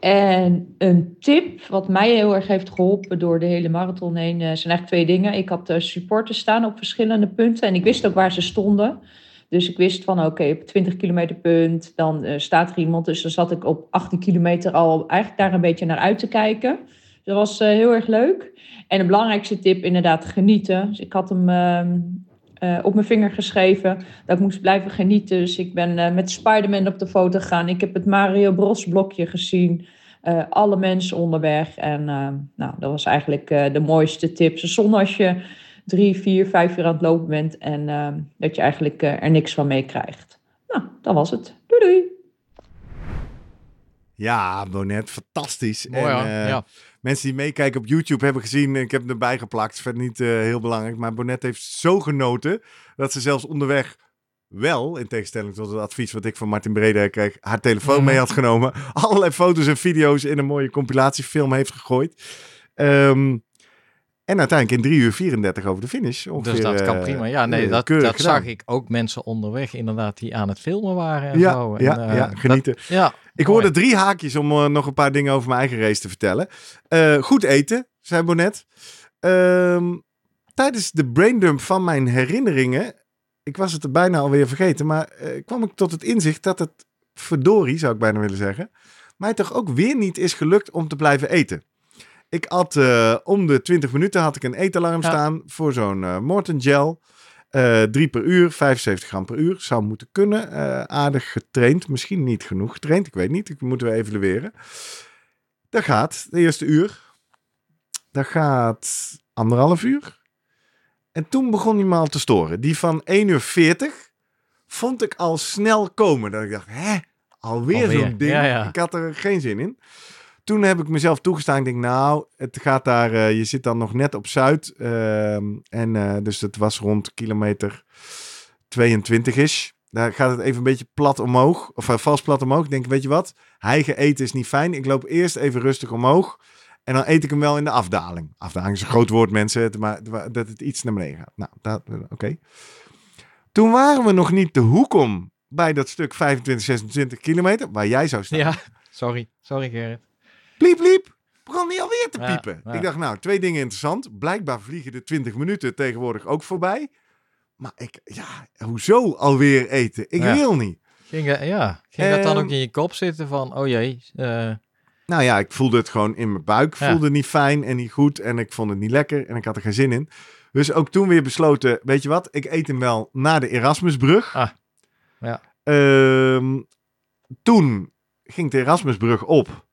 En een tip wat mij heel erg heeft geholpen door de hele marathon heen, eh, zijn eigenlijk twee dingen. Ik had uh, supporters staan op verschillende punten en ik wist ook waar ze stonden. Dus ik wist van oké, op 20 kilometer punt, dan eh, staat er iemand. Dus dan zat ik op 18 kilometer al eigenlijk daar een beetje naar uit te kijken. Dat was eh, heel erg leuk. En de belangrijkste tip, inderdaad, genieten. Dus ik had hem eh, op mijn vinger geschreven dat ik moest blijven genieten. Dus ik ben eh, met Spider-Man op de foto gegaan. Ik heb het Mario Bros blokje gezien. Eh, alle mensen onderweg. En nou, dat was eigenlijk eh, de mooiste tip. Zonder als je drie, vier, vijf uur aan het lopen bent en dat je eigenlijk eh, er niks van meekrijgt. Nou, dat was het. Doei doei. Ja, Bonet, fantastisch. Mooi en, eh, ja. Mensen die meekijken op YouTube hebben gezien, ik heb hem erbij geplakt, verder niet eh, heel belangrijk. Maar Bonet heeft zo genoten dat ze zelfs onderweg wel, in tegenstelling tot het advies wat ik van Martin Breda kreeg, haar telefoon Mhm. mee had genomen. *laughs* Allerlei foto's en video's in een mooie compilatiefilm heeft gegooid. Ehm, en uiteindelijk in 3 uur 34 over de finish. Ongeveer, Dus dat kan eh, prima. Ja, nee, eh, dat, dat zag ik ook mensen onderweg inderdaad die aan het filmen waren en Ja, zo. En, ja, ja, dat- genieten. ja, Ik hoorde drie haakjes om eh, nog een paar dingen over mijn eigen race te vertellen. Eh, goed eten, zei Bonnet. Ehm, tijdens de braindump van mijn herinneringen, ik was het er bijna alweer vergeten, maar eh, kwam ik tot het inzicht dat het, verdorie zou ik bijna willen zeggen, mij toch ook weer niet is gelukt om te blijven eten. Ik had eh, om de 20 minuten had ik een eetalarm Ja. staan voor zo'n Morton gel. Eh, drie per uur, 75 gram per uur. Zou moeten kunnen. Eh, aardig getraind. Misschien niet genoeg getraind. Ik weet niet. Ik moeten we evalueren. Dat gaat de eerste uur. Dat gaat anderhalf uur. En toen begon hij me al te storen. Die van 1 uur 40 vond ik al snel komen. Dat ik dacht, hè? Alweer, Alweer, zo'n ding. ja, ja. Ik had er geen zin in. Toen heb ik mezelf toegestaan. Ik denk, nou, het gaat daar... eh, je zit dan nog net op Zuid. ehm, en eh, dus het was rond kilometer 22 is. Daar gaat het even een beetje plat omhoog. Of eh, vals plat omhoog. Ik denk, weet je wat? Hijgen eten is niet fijn. Ik loop eerst even rustig omhoog. En dan eet ik hem wel in de afdaling. Afdaling is een groot woord, mensen. Maar dat het iets naar beneden gaat. Nou, dat, oké. Toen waren we nog niet de hoek om bij dat stuk 25, 26 kilometer. Waar jij zou staan. Ja, sorry. Sorry Gerrit. Pliep, pliep. Begon niet alweer te piepen. ja. Ik dacht, nou, twee dingen interessant. Blijkbaar vliegen de 20 minuten tegenwoordig ook voorbij. Maar ik, ja, hoezo alweer eten? Ik Ja. wil niet. Ging, eh, ja, ging dat dan Ehm, ook in je kop zitten van, oh jee, eh, Nou ja, ik voelde het gewoon in mijn buik. Voelde niet fijn en niet goed. En ik vond het niet lekker. En ik had er geen zin in. Dus ook toen weer besloten, weet je wat? Ik eet hem wel na de Erasmusbrug. Ah, ja. Ehm, toen ging de Erasmusbrug op.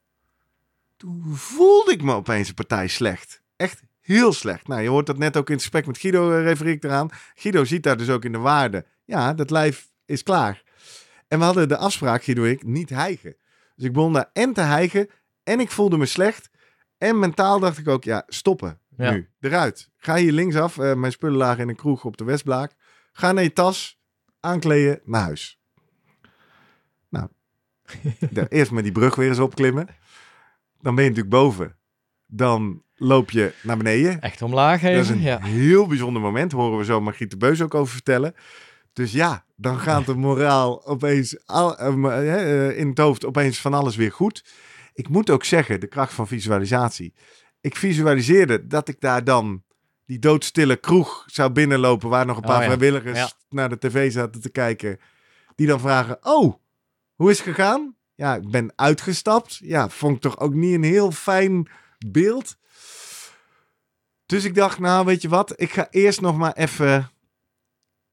Toen voelde ik me opeens een partij slecht. Echt heel slecht. Nou, je hoort dat net ook in het gesprek met Guido, refereer ik eraan. Guido ziet daar dus ook in de waarde. Ja, dat lijf is klaar. En we hadden de afspraak, Guido en ik, niet hijgen. Dus ik begon daar en te hijgen en ik voelde me slecht. En mentaal dacht ik ook, ja, stoppen. Ja. Nu, eruit. Ga hier linksaf. Eh, mijn spullen lagen in een kroeg op de Westblaak. Ga naar je tas, aankleden, naar huis. Nou, *laughs* eerst met die brug weer eens opklimmen. Dan ben je natuurlijk boven. Dan loop je naar beneden. echt omlaag Dat is een Ja. heel bijzonder moment. Horen we zo Margriet de Beus ook over vertellen. Dus ja, dan gaat de moraal opeens al, eh, eh, eh, in het hoofd opeens van alles weer goed. Ik moet ook zeggen, de kracht van visualisatie. Ik visualiseerde dat ik daar dan die doodstille kroeg zou binnenlopen... waar nog een paar Oh ja, vrijwilligers ja. naar de tv zaten te kijken. Die dan vragen, oh, hoe is het gegaan? Ja, ik ben uitgestapt. Ja, vond ik toch ook niet een heel fijn beeld. Dus ik dacht, nou weet je wat, ik ga eerst nog maar even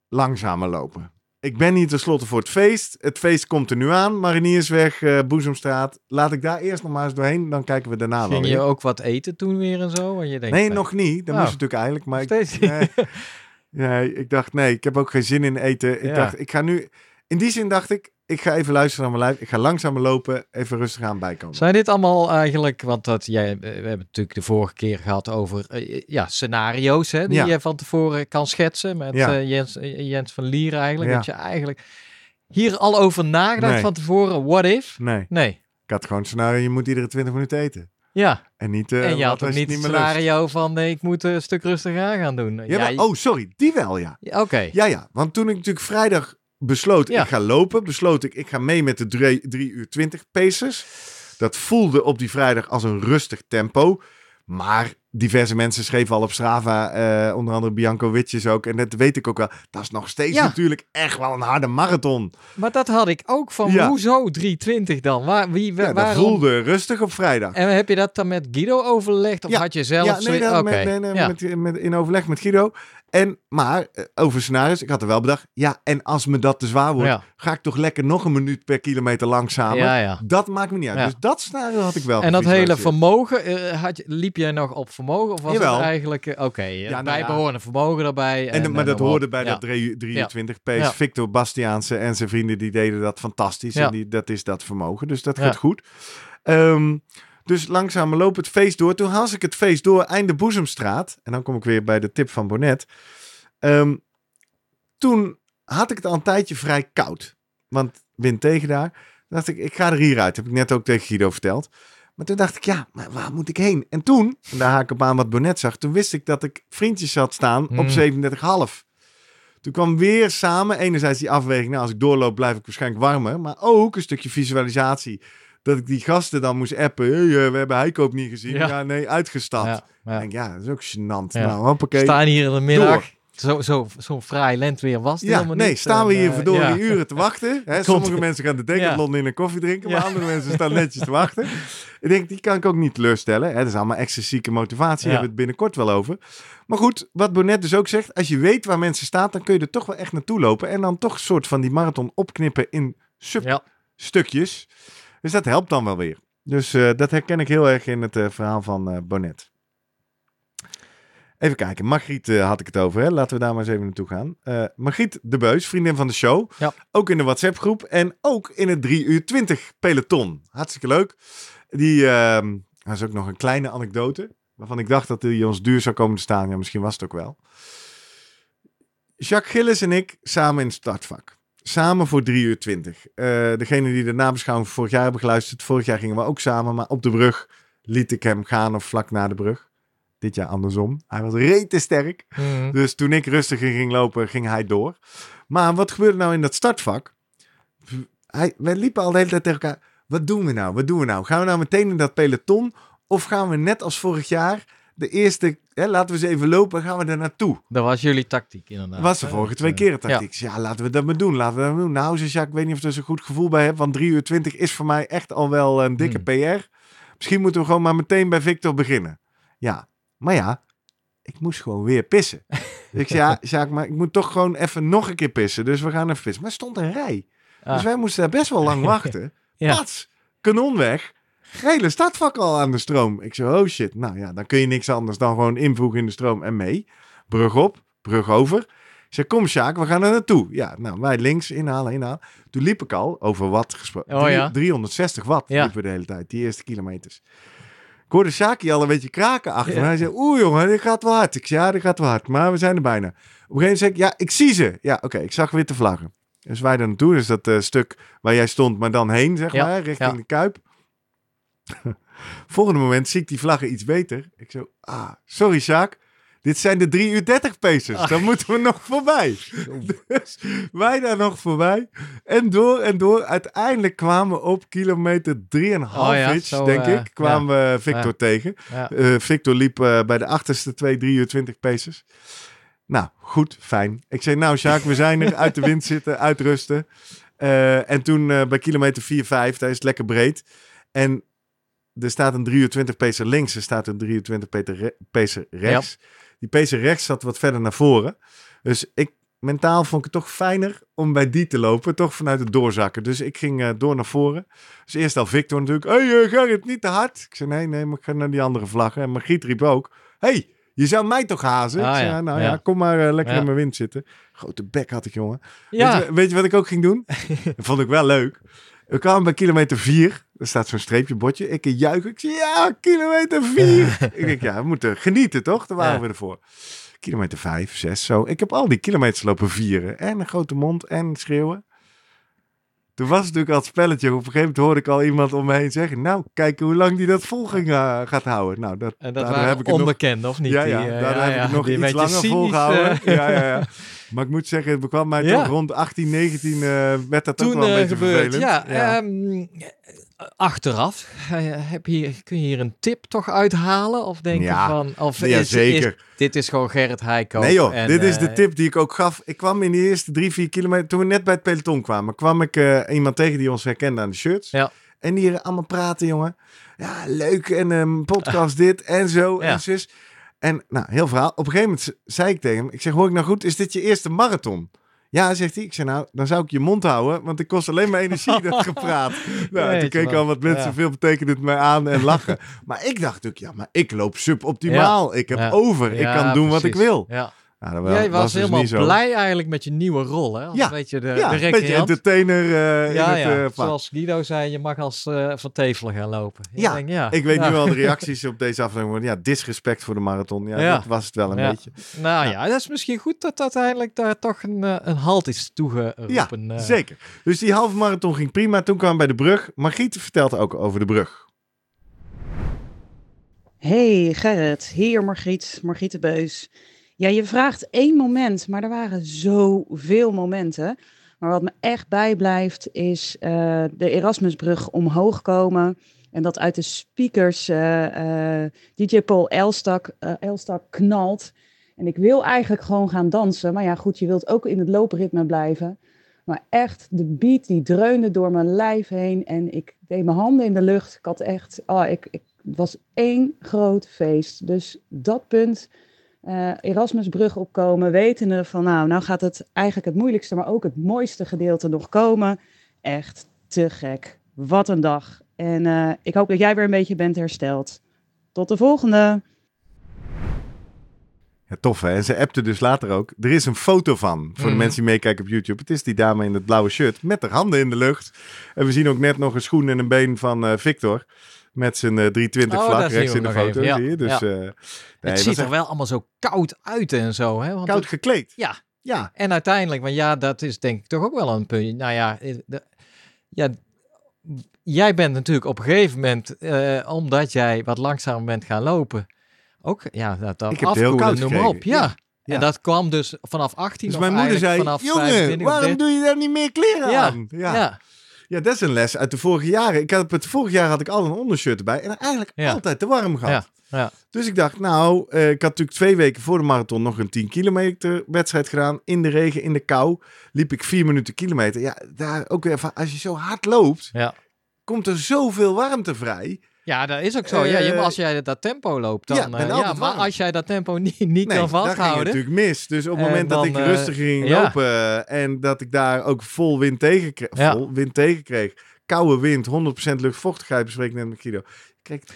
langzamer lopen. Ik ben hier tenslotte voor het feest. Het feest komt er nu aan. Mariniersweg, eh Boezemstraat. Laat ik daar eerst nog maar eens doorheen. Dan kijken we daarna wel Ging je weer. ook wat eten toen weer en zo? Je denkt, Nee, van, nog niet. Dat Oh. moest natuurlijk eigenlijk. Maar ik, Steeds. nee. *laughs* Nee, ik dacht, nee, ik heb ook geen zin in eten. Ik Ja. dacht, ik ga nu... In die zin dacht ik, ik ga even luisteren naar mijn lijf. Ik ga langzamer lopen, even rustig aan bijkomen. Zijn dit allemaal eigenlijk, want dat, jij, we hebben het natuurlijk de vorige keer gehad over eh, ja, scenario's hè, die Ja. je van tevoren kan schetsen met Ja. eh, Jens, eh, Jens van Lier eigenlijk. Ja. Dat je eigenlijk hier al over nagedacht Nee. van tevoren, what if? Nee, Nee, ik had gewoon een scenario, je moet iedere 20 minuten eten. ja. En niet... eh, en je had ook niet het lust. scenario van nee, ik moet een stuk rustiger aan gaan doen. Ja, maar- je- oh, sorry, die wel, ja. ja, Oké, Ja, ja, want toen ik natuurlijk vrijdag besloot, Ja. ik ga lopen, besloot ik, ik ga mee met de 3 uur 20 paces. Dat voelde op die vrijdag als een rustig tempo. Maar diverse mensen schreven al op Strava, eh, onder andere Bianco Witjes ook. En dat weet ik ook wel. Dat is nog steeds Ja. natuurlijk echt wel een harde marathon. maar dat had ik ook van, Ja. hoezo 320 dan? Waar, wie, Ja, dat waarom? voelde rustig op vrijdag. En heb je dat dan met Guido overlegd of had je zelf ja, nee, dat- met, nee, met, met, in overleg met Guido. En, maar eh, over scenario's, ik had er wel bedacht. Ja, en als me dat te zwaar wordt, Ja. ga ik toch lekker nog een minuut per kilometer langzamer. Ja, ja. Dat maakt me niet uit. Dus dat scenario had ik wel. En dat hele vermogen, eh, had je, liep jij nog op vermogen? Of was Jawel. het eigenlijk, eh, oké, eh, nou ja. bijbehorende vermogen erbij? En, maar dat hoorde op. bij dat 3 23 pace. Victor Bastiaanse en zijn vrienden die deden dat fantastisch. En die, dat is dat vermogen. Dus dat gaat goed. Ehm, dus langzaam loop het feest door. Toen haal ik het feest door, einde Boezemstraat. En dan kom ik weer bij de tip van Bonnet. Ehm, toen had ik het al een tijdje vrij koud. Want wind tegen daar. Toen dacht ik, ik ga er hieruit. Heb ik net ook tegen Guido verteld. Maar toen dacht ik, ja, maar waar moet ik heen? En toen, en daar haak ik op aan wat Bonnet zag. Toen wist ik dat ik vriendjes had staan op Hmm. 37,5. Toen kwam weer samen, enerzijds die afweging, nou als ik doorloop blijf ik waarschijnlijk warmer. Maar ook een stukje visualisatie. Dat ik die gasten dan moest appen. Hey, eh, we hebben Heikoop niet gezien. Ja, Ja. nee, uitgestapt. Ja, ja. denk, ja, dat is ook gênant. Ja. Nou, hoppakee. Staan hier in de middag. Door. Zo, zo, zo'n fraai lentweer was het Ja, helemaal nee, niet. staan we hier eh, verdorie ja. uren te wachten. Hè? *laughs* Sommige mensen gaan de decathlon in een koffie drinken, maar Ja. andere mensen staan netjes te wachten. *laughs* Ik denk, die kan ik ook niet teleurstellen. Hè? Dat is allemaal excentrieke motivatie, Ja. daar hebben we het binnenkort wel over. Maar goed, wat Bonnet dus ook zegt, als je weet waar mensen staan, dan kun je er toch wel echt naartoe lopen. En dan toch een soort van die marathon opknippen in Ja. substukjes. Dus dat helpt dan wel weer. Dus eh, dat herken ik heel erg in het eh, verhaal van eh Bonnet. Even kijken, Margriet had ik het over. Hè? Laten we daar maar eens even naartoe gaan. Margriet de Beus, vriendin van de show. Ja. Ook in de WhatsApp groep en ook in het 3 uur 20 peloton. Hartstikke leuk. Die, ehm dat is ook nog een kleine anekdote. Waarvan ik dacht dat die ons duur zou komen te staan. Ja, misschien was het ook wel. Jacques Gillis en ik samen in het startvak. Samen voor 3 uur 20. Eh degene die de nabeschouwing vorig jaar hebben geluisterd. Vorig jaar gingen we ook samen, maar op de brug liet ik hem gaan of vlak na de brug. Dit jaar andersom. Hij was rete sterk. Mhm. Dus toen ik rustiger ging lopen, ging hij door. Maar wat gebeurde nou in dat startvak? Hij, wij liepen al de hele tijd tegen elkaar. Wat doen we nou? Wat doen we nou? Gaan we nou meteen in dat peloton? Of gaan we net als vorig jaar de eerste... Hè, laten we eens even lopen, gaan we er naartoe? Dat was jullie tactiek inderdaad. was de vorige Dat, twee keer tactiek. Ja. laten we dat maar doen. Laten we dat doen. Nou, zei Jacques, ik weet niet of je er zo'n goed gevoel bij hebt. Want 3 uur 20 is voor mij echt al wel een dikke Hmm. PR. Misschien moeten we gewoon maar meteen bij Victor beginnen. Ja, maar ja, ik moest gewoon weer pissen. Dus *laughs* ik zei, ja, Jacques, maar ik moet toch gewoon even nog een keer pissen. Dus we gaan even pissen. Maar er stond een rij. Dus Ah. wij moesten daar best wel lang *laughs* wachten. Ja. Pats, kanon weg. Hele stadvak al aan de stroom. Ik zei, oh shit. Nou ja, dan kun je niks anders dan gewoon invoegen in de stroom en mee. Brug op, brug over. Ik zei, kom Sjaak, we gaan er naartoe. Ja, nou, wij links, inhalen, inhalen. Toen liep ik al, over watt gesproken. Oh ja. 360 watt Ja. liepen we de hele tijd, die eerste kilometers. Ik hoorde Sjaki al een beetje kraken achter me. Ja. Hij zei, oeh jongen, dit gaat wel hard. Ik zei, ja, dit gaat wel hard. Maar we zijn er bijna. Op een gegeven moment zei ik, ja, ik zie ze. Ja, oké, ik zag witte vlaggen. Dus wij daar naartoe. Dus dat eh, stuk waar jij stond, maar dan heen, zeg maar, richting de Kuip. *laughs* Volgende moment zie ik die vlaggen iets beter. Ik zo, ah, sorry Sjaak. Dit zijn de 3 uur 30 paces. Dan moeten we nog voorbij. *laughs* Dus wij daar nog voorbij. En door en door. Uiteindelijk kwamen we op kilometer 3,5 Oh ja, zo, denk eh, ik, kwamen we Victor Ja. tegen. Eh, Victor liep eh, bij de achterste twee 3 uur 20 paces. Nou, goed, fijn. Ik zei, nou Sjaak, we zijn er. Uit de wind zitten, uitrusten. En toen bij kilometer 4, 5, daar is het lekker breed. En er staat een 3 uur 20 pacer links. Er staat een 3 uur 20 pacer re- pacer rechts. Die pacer rechts zat wat verder naar voren. Dus ik mentaal vond ik het toch fijner om bij die te lopen. Toch vanuit het doorzakken. Dus ik ging eh, door naar voren. Dus eerst al Victor natuurlijk. Hé, hey, uh, Gerrit, niet te hard. Ik zei, nee, nee, maar ik ga naar die andere vlaggen. En Margriet riep ook. hey, Je zou mij toch hazen? Ah, Ik zei, ja. nou ja, Ja. kom maar eh, lekker Ja. in mijn wind zitten. Grote bek had ik, jongen. Weet, je, weet je wat ik ook ging doen? *laughs* dat vond ik wel leuk. We kwamen bij kilometer 4. Er staat zo'n streepje bordje. Ik juich. Ik zeg, ja, kilometer 4. *laughs* ik denk, ja, we moeten genieten, toch? Daar waren Ja. we ervoor. Kilometer 5, 6, zo. Ik heb al die kilometers lopen vieren. En een grote mond en schreeuwen. Toen was het natuurlijk al het spelletje. Op een gegeven moment hoorde ik al iemand om me heen zeggen... Nou, kijk hoe lang die dat vol ging, eh, gaat houden. Nou, dat, en dat daardoor waren heb ik het nog onbekend, of niet? ja, ja, Die, eh, ja, heb ik ja, nog die iets langer cynisch, volgehouden. eh, Ja, ja, ja. Maar ik moet zeggen, het bekwam mij toch rond 18, 19 eh, werd dat ook toen wel een beetje gebeurd. vervelend. Ja, ehm, achteraf, heb je, kun je hier een tip toch uithalen? Of denk Ja. je van, of Ja, is, zeker. is- dit is gewoon Gerrit Heikoop. Nee joh, en, dit is de eh, tip die ik ook gaf. Ik kwam in de eerste drie, vier kilometer, toen we net bij het peloton kwamen, kwam ik eh, iemand tegen die ons herkende aan de shirts. Ja. En die hier allemaal praten, jongen. Ja, leuk en een podcast dit en zo Ja. en zus. En nou, heel verhaal. Op een gegeven moment zei ik tegen hem, ik zeg, hoor ik nou goed, is dit je eerste marathon? Ja, zegt hij. Ik zei, nou, dan zou ik je mond houden, want ik kost alleen maar energie, dat gepraat. *laughs* Nou, toen keken wel. al wat mensen, Ja. veel betekende het mij aan en lachen. *laughs* maar ik dacht natuurlijk, ja, maar ik loop suboptimaal. Ik heb over. ik kan doen wat ik wil. Ja. Nou, wel- Jij was, dus helemaal niet zo. blij eigenlijk met je nieuwe rol, hè? Als Ja. een beetje de, Ja, de een beetje entertainer eh, ja, in het ja. eh, zoals Guido zei, je mag als eh Van Tevelen gaan lopen. Ik Ja, denk, ja. Ik weet ja. nu al de *laughs* reacties op deze aflevering. Ja, disrespect voor de marathon. Ja, Ja. dat was het wel een Ja. beetje. Nou Ja. ja. dat is misschien goed dat uiteindelijk daar toch een, een halt is toegeroepen. Ja, eh. zeker. Dus die halve marathon ging prima. Toen kwam we bij de brug. Margriet vertelt ook over de brug. Hey Gerrit, hier Margriet, Margriet de Beus. Ja, je vraagt één moment, maar er waren zoveel momenten. Maar wat me echt bijblijft is eh, de Erasmusbrug omhoog komen. En dat uit de speakers eh, eh, DJ Paul Elstak, Elstak knalt. En ik wil eigenlijk gewoon gaan dansen. Maar ja, goed, je wilt ook in het loopritme blijven. Maar echt, de beat die dreunde door mijn lijf heen. En ik deed mijn handen in de lucht. Ik had echt, oh, ik, ik, het was één groot feest. Dus dat punt, eh, Erasmusbrug opkomen, wetende van nou, nou gaat het eigenlijk het moeilijkste, maar ook het mooiste gedeelte nog komen. Echt te gek. Wat een dag. En eh, ik hoop dat jij weer een beetje bent hersteld. Tot de volgende. Ja, tof hè. En ze appte dus later ook. Er is een foto van. Voor de Mhm. mensen die meekijken op YouTube. Het is die dame in het blauwe shirt. Met haar handen in de lucht. En we zien ook net nog een schoen en een been van eh, Victor. Met zijn eh, 320 Oh, vlak rechts in de foto. even. Zie je? Dus, eh, nee, het ziet er echt wel allemaal zo koud uit en zo. Hè? Want koud het- gekleed. Ja. Ja. En uiteindelijk, want ja, dat is denk ik toch ook wel een punt. Nou ja, eh, de- ja jij bent natuurlijk op een gegeven moment, eh, omdat jij wat langzamer bent gaan lopen, ook ja, dat, dat Ik afkoelen, koud noem maar op. Ja. Ja. Ja. En dat kwam dus vanaf 18 Dus of mijn moeder zei, vanaf jongen, 25 of waarom 30. doe je daar niet meer kleren Ja. aan? Ja. Ja. dat is een les uit de vorige jaren. Ik had het vorig jaar had ik al een ondershirt erbij en eigenlijk Ja. altijd te warm gehad. Ja. Ja. Dus ik dacht, nou, eh, ik had natuurlijk twee weken voor de marathon nog een 10 kilometer wedstrijd gedaan. In de regen, in de kou. Liep ik vier minuten kilometer. Ja, daar ook weer van, als je zo hard loopt, Ja. komt er zoveel warmte vrij. Ja, dat is ook zo. ja, je, Eh, als jij dat tempo loopt, dan... ja, eh, ja, altijd maar warm. als jij dat tempo *laughs* niet, niet Nee, kan daar ging het vasthouden... natuurlijk mis. Dus op het En moment dat ik eh, rustig ging ja. lopen en dat ik daar ook vol wind tegen kreeg, Ja. vol wind tegen kreeg. Koude wind, 100% luchtvochtigheid, bespreek ik net met Guido.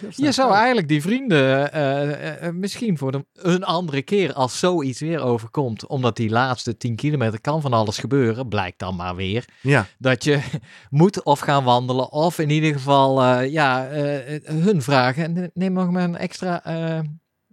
Je zou eigenlijk die vrienden eh, eh, eh, misschien voor de, een andere keer als zoiets weer overkomt, omdat die laatste 10 kilometer kan van alles gebeuren, blijkt dan maar weer Ja, dat je *laughs* moet of gaan wandelen of in ieder geval ja, hun vragen. En neem nog maar een extra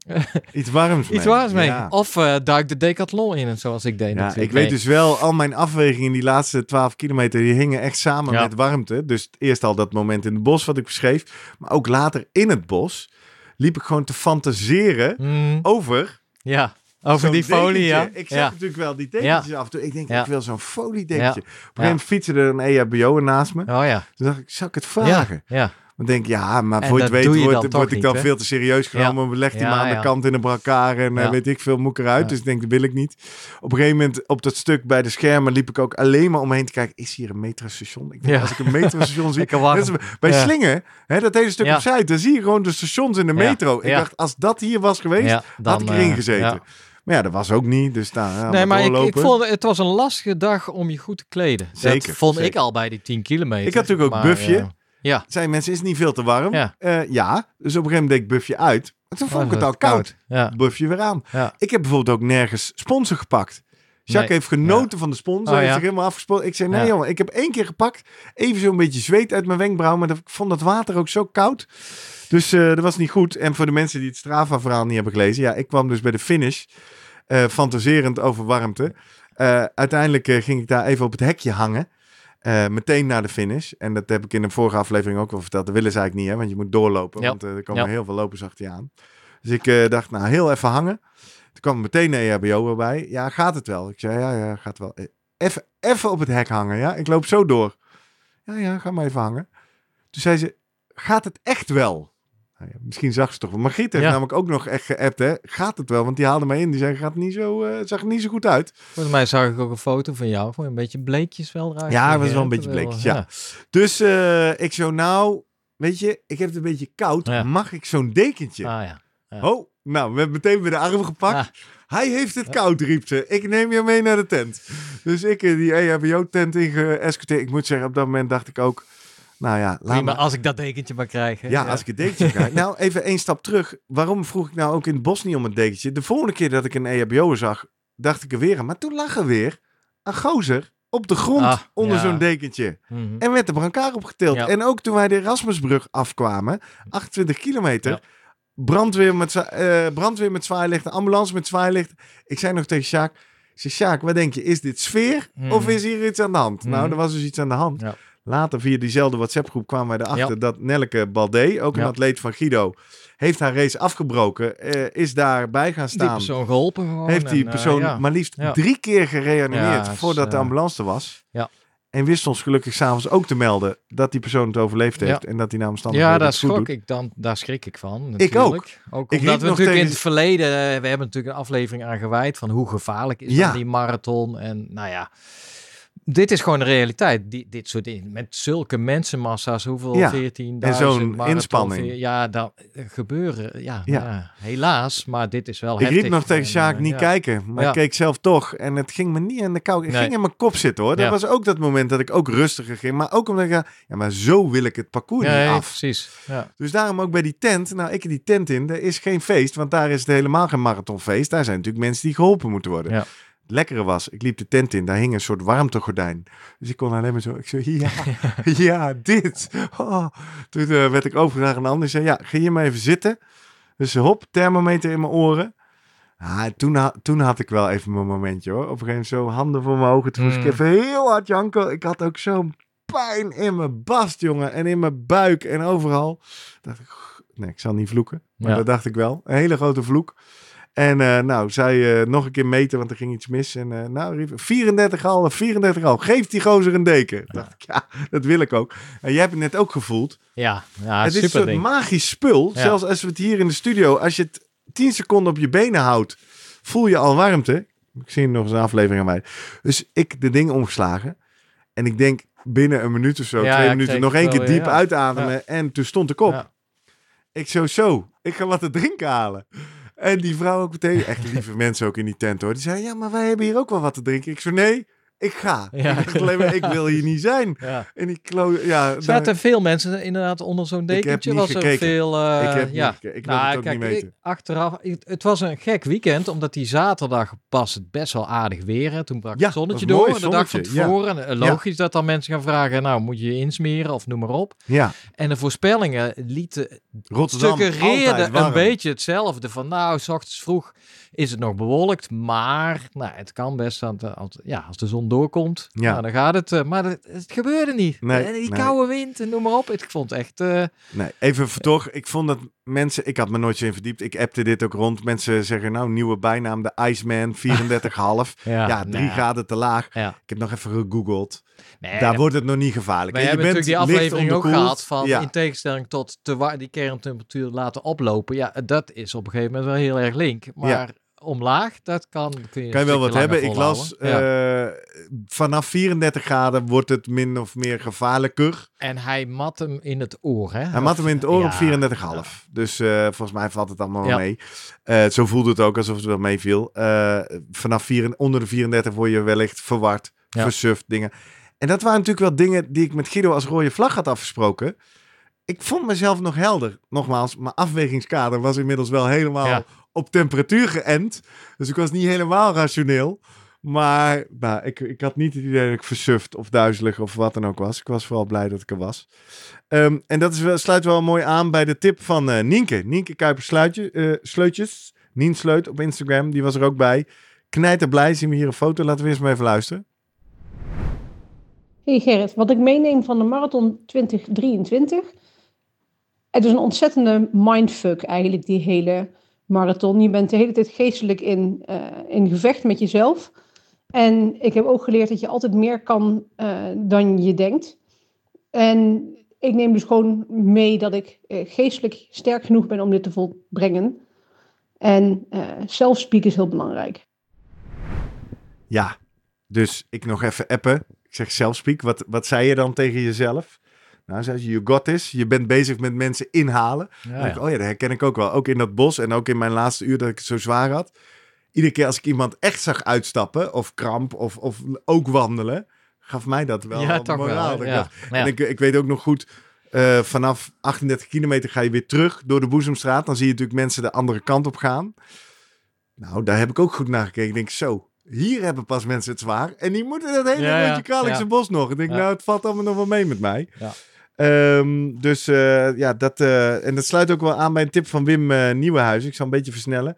*laughs* iets warms mee. iets warms mee. Ja. Of eh, duik de decathlon in, zoals ik deed Ja, natuurlijk. ik weet Nee. dus wel, al mijn afwegingen in die laatste 12 kilometer, die hingen echt samen Ja. met warmte. Dus eerst al dat moment in het bos wat ik beschreef, maar ook later in het bos liep ik gewoon te fantaseren Mm, over ja, over die folie, ja. Ik zag ja. natuurlijk wel die dekentjes af en toe. Ik denk, Ja. ik wil zo'n foliedekentje. Op een gegeven moment fietste er een EHBO naast me. Oh ja. Toen dacht ik, zal ik het vragen? Ja, ja. Dan denk ik, ja, maar voor je het weet je word, ik dan niet, veel te serieus genomen. We leggen die Ja, me aan ja. de kant in een brancard en eh, Ja. weet ik veel, moet ik eruit. Ja. Dus ik denk, dat wil ik niet. Op een gegeven moment op dat stuk bij de schermen liep ik ook alleen maar omheen te kijken. Is hier een metrostation? Ik denk, Ja. als ik een metrostation *laughs* zie... Als bij Ja. Slingen, hè, dat hele stuk Ja. opzij, dan zie je gewoon de stations in de Ja. metro. Ik Ja. dacht, als dat hier was geweest, Ja, had ik erin eh, gezeten. ja. Maar ja, dat was ook niet. Dus daar ja, Nee, maar ik, vond het was een lastige dag om je goed te kleden. Zeker, Dat vond ik al bij die 10 kilometer. Ik had natuurlijk ook Maar, buffje. eh, ja, Zijn mensen, is het niet veel te warm? Ja. Eh, ja. Dus op een gegeven moment deed ik buffje uit. En toen Was vond ik het al koud. Ja. Buff je weer aan. Ik heb bijvoorbeeld ook nergens sponsor gepakt. Jacques Nee. heeft genoten van de sponsor. Oh, heeft ja. zich helemaal afgespoeld. Ik zei, nee Ja. jongen, ik heb één keer gepakt. Even zo'n beetje zweet uit mijn wenkbrauw. Maar dat- ik vond dat water ook zo koud. Dus eh, dat was niet goed. En voor de mensen die het Strava-verhaal niet hebben gelezen. Ja, ik kwam dus bij de finish. eh, fantaserend over warmte. Uiteindelijk ging ik daar even op het hekje hangen. Eh, meteen na de finish. En dat heb ik in een vorige aflevering ook wel verteld. Dat willen ze eigenlijk niet, hè? Want je moet doorlopen. Ja. Want eh, er komen Ja. heel veel lopers achter je aan. Dus ik eh, dacht, nou, heel even hangen. Toen kwam meteen de EHBO erbij. Ja, gaat het wel? Ik zei, ja, ja, gaat wel. Even, even op het hek hangen, ja? Ik loop zo door. Ja, ja, ga maar even hangen. Toen zei ze, gaat het echt wel? Nou ja, misschien zag ze toch wel. Margriet heeft Ja. namelijk ook nog echt geappt, hè? Gaat het wel? Want die haalde mij in. Die zei, gaat niet zo, eh, zag er niet zo goed uit. Volgens mij zag ik ook een foto van jou. Voor een beetje bleekjes wel eruit. Ja, was wel een beetje bleekjes, ja. Dus eh, ik zo, nou, weet je, ik heb het een beetje koud. Mag ik zo'n dekentje? Ah. Oh, nou, we hebben meteen bij de arm gepakt. Ah. Hij heeft het koud, riep ze. Ik neem je mee naar de tent. Dus ik in die EHBO-tent ingeëscorteerd. Ik moet zeggen, op dat moment dacht ik ook... Nou ja, laat Prima, maar. als ik dat dekentje maar krijg. hè. Ja, als ik het dekentje krijg. *laughs* Nou, even één stap terug. Waarom vroeg ik nou ook in het bos niet om het dekentje? De volgende keer dat ik een EHBO zag, dacht ik er weer aan. Maar toen lag er weer een gozer op de grond Ah, onder ja. zo'n dekentje. Mhm. En werd de brancard opgetild. Ja. En ook toen wij de Erasmusbrug afkwamen, 28 kilometer, Ja. brandweer, met, eh, brandweer met zwaailichten, ambulance met zwaailichten. Ik zei nog tegen Sjaak, ik zei, Sjaak, wat denk je, is dit sfeer Mhm. of is hier iets aan de hand? Nou, Mhm. er was dus iets aan de hand. Ja. Later via diezelfde WhatsApp-groep kwamen wij erachter Ja. dat Nelke Baldé, ook een Ja. atleet van Guido, heeft haar race afgebroken, eh, is daarbij gaan Die staan. persoon geholpen gewoon. heeft die en, eh, persoon ja. maar liefst drie keer gereanimeerd voordat de eh, ambulance er was. ja. En wist ons gelukkig s'avonds ook te melden dat die persoon het overleefd Ja. heeft. En dat naar omstandigheden Ja, daar schrok ik dan, daar schrik ik van. Ik ook. natuurlijk. Ook Ik omdat we natuurlijk in het verleden, we hebben natuurlijk een aflevering aan gewijd van hoe gevaarlijk is Ja. dan die marathon. En nou ja, dit is gewoon de realiteit. Die, dit soort dingen, met zulke mensenmassa's, hoeveel Ja. 14.000 En zo'n inspanning. Ja, dat gebeuren. Ja, Ja. ja. helaas, maar dit is wel Ik heftig. riep nog tegen En, Sjaak niet ja. kijken, maar Ja. ik keek zelf toch. En het ging me niet in de kou. Het Nee. ging in mijn kop zitten hoor. Dat Ja. was ook dat moment dat ik ook rustiger ging. Maar ook omdat ik, ja, maar zo wil ik het parcours Ja, niet ja, af. precies. Ja. Dus daarom ook bij die tent. Nou, ik die tent in. Er is geen feest, want daar is het helemaal geen marathonfeest. Daar zijn natuurlijk mensen die geholpen moeten worden. Lekkere was, ik liep de tent in. Daar hing een soort warmtegordijn. Dus ik kon alleen maar zo. Ik zei, ja, *laughs* ja, dit. Oh. Toen eh, werd ik overgedragen aan de ander. Zei, ja, ga hier maar even zitten. Dus hop, thermometer in mijn oren. Ah, toen, ha- toen had ik wel even mijn momentje hoor. Op een gegeven moment zo handen voor mijn ogen. Toen moest ik Mm. even heel hard janken. Ik had ook zo'n pijn in mijn bast, jongen. En in mijn buik en overal. Dacht ik, nee, ik zal niet vloeken. Maar Ja. dat dacht ik wel. Een hele grote vloek. En eh, nou, zij eh, nog een keer meten, want er ging iets mis. En eh nou, riep 34,5, 34,5. Geef die gozer een deken. Dacht ik, ja, dat wil ik ook. En jij hebt het net ook gevoeld. Ja, ja het is een soort ding. magisch spul. Ja. Zelfs als we het hier in de studio, als je het 10 seconden op je benen houdt, voel je al warmte. Ik zie nog eens een aflevering aan mij. Dus ik de ding omgeslagen. En ik denk binnen een minuut of zo, Ja, twee minuten, nog één keer diep uitademen. En toen stond ik op. Ja. Ik zo, zo, ik ga wat te drinken halen. En die vrouw ook meteen, echt lieve mensen ook in die tent hoor. Die zei, ja, maar wij hebben hier ook wel wat te drinken. Ik zo, nee, ik ga. Ja. Ik, maar, ik wil hier niet zijn. *laughs* Ja. En die klo ja, Zaten veel mensen inderdaad onder zo'n dekentje? niet was er veel. eh, Ik heb niet ja. gekeken. Ik wil het ook niet weten. ik- achteraf, ik- het was een gek weekend, omdat die zaterdag het best wel aardig weer. Hè. Toen brak Ja, het zonnetje door, mooi, de dag van ja. tevoren. En, eh, logisch dat dan mensen gaan vragen, nou moet je je insmeren of noem maar op. ja, En de voorspellingen lieten Rotterdam, altijd suggereerde warm. een beetje hetzelfde. Van nou, s ochtends vroeg is het nog bewolkt, maar nou, het kan best aan de- als, ja, als de zon doorkomt. Ja. Nou, dan gaat het. eh, maar het, het gebeurde niet. Nee, en die nee. koude wind en noem maar op. Ik vond echt. eh, Nee, even voor toch. Ik vond dat mensen, ik had me nooit zo in verdiept. Ik appte dit ook rond. Mensen zeggen nou, nieuwe bijnaam, de Iceman, *laughs* 34,5. ja, ja, drie nou, graden te laag. Ja. Ik heb nog even gegoogeld. Nee, Daar wordt het nog niet gevaarlijk. En je bent natuurlijk die aflevering ook gehad van Ja. in tegenstelling tot te die kerntemperatuur laten oplopen. Ja, dat is op een gegeven moment wel heel erg link. Maar omlaag, dat kan. Kun je, Kan je wel wat hebben. Ik las. Ja. eh, vanaf 34 graden wordt het min of meer gevaarlijker. En hij mat hem in het oor, hè? Hij mat hem in het oor op Ja. 34,5. Dus eh, volgens mij valt het allemaal wel mee. Eh, zo voelde het ook alsof het wel meeviel. Vanaf vier, onder de 34 word je wellicht verward, Ja. versuft, dingen. En dat waren natuurlijk wel dingen die ik met Guido als rode vlag had afgesproken. ik vond mezelf nog helder. Nogmaals, mijn afwegingskader was inmiddels wel helemaal Ja. Op temperatuur geënt. Dus ik was niet helemaal rationeel. Maar nou, ik, ik had niet het idee dat ik versuft of duizelig of wat dan ook was. Ik was vooral blij dat ik er was. Ehm, en dat is sluit wel mooi aan bij de tip van eh, Nienke. Nienke Kuiper eh, Sleutjes. Nien Sleut op Instagram, die was er ook bij. Knijter blij, zien we hier een foto. Laten we eerst maar even luisteren. Hey Gerrit, wat ik meeneem van de marathon 2023. Het is een ontzettende mindfuck eigenlijk, die hele marathon. Je bent de hele tijd geestelijk in, eh, in gevecht met jezelf. En ik heb ook geleerd dat je altijd meer kan eh, dan je denkt. En ik neem dus gewoon mee dat ik eh, geestelijk sterk genoeg ben om dit te volbrengen. En zelfspeak is heel belangrijk. Ja, dus ik nog even appen. Ik zeg zelfspeak. Wat, wat zei je dan tegen jezelf? Nou, zei je, you got this. Je bent bezig met mensen inhalen. Ja, ik, oh ja, dat herken ik ook wel. Ook in dat bos en ook in mijn laatste uur dat ik het zo zwaar had. Iedere keer als ik iemand echt zag uitstappen, of kramp, of, of ook wandelen, gaf mij dat wel Ja, wel, moraal. Dat ik Ja. En ik, ik weet ook nog goed, eh, vanaf 38 kilometer ga je weer terug door de Boezemstraat. Dan zie je natuurlijk mensen de andere kant op gaan. Nou, daar heb ik ook goed naar gekeken. Ik denk, zo, hier hebben pas mensen het zwaar. En die moeten dat hele Ja, rondje Kralingse ja. bos nog. Ik denk, nou, het valt allemaal nog wel mee met mij. Ehm, dus eh, ja, dat, eh, en dat sluit ook wel aan bij een tip van Wim eh Nieuwenhuizen. Ik zal een beetje versnellen.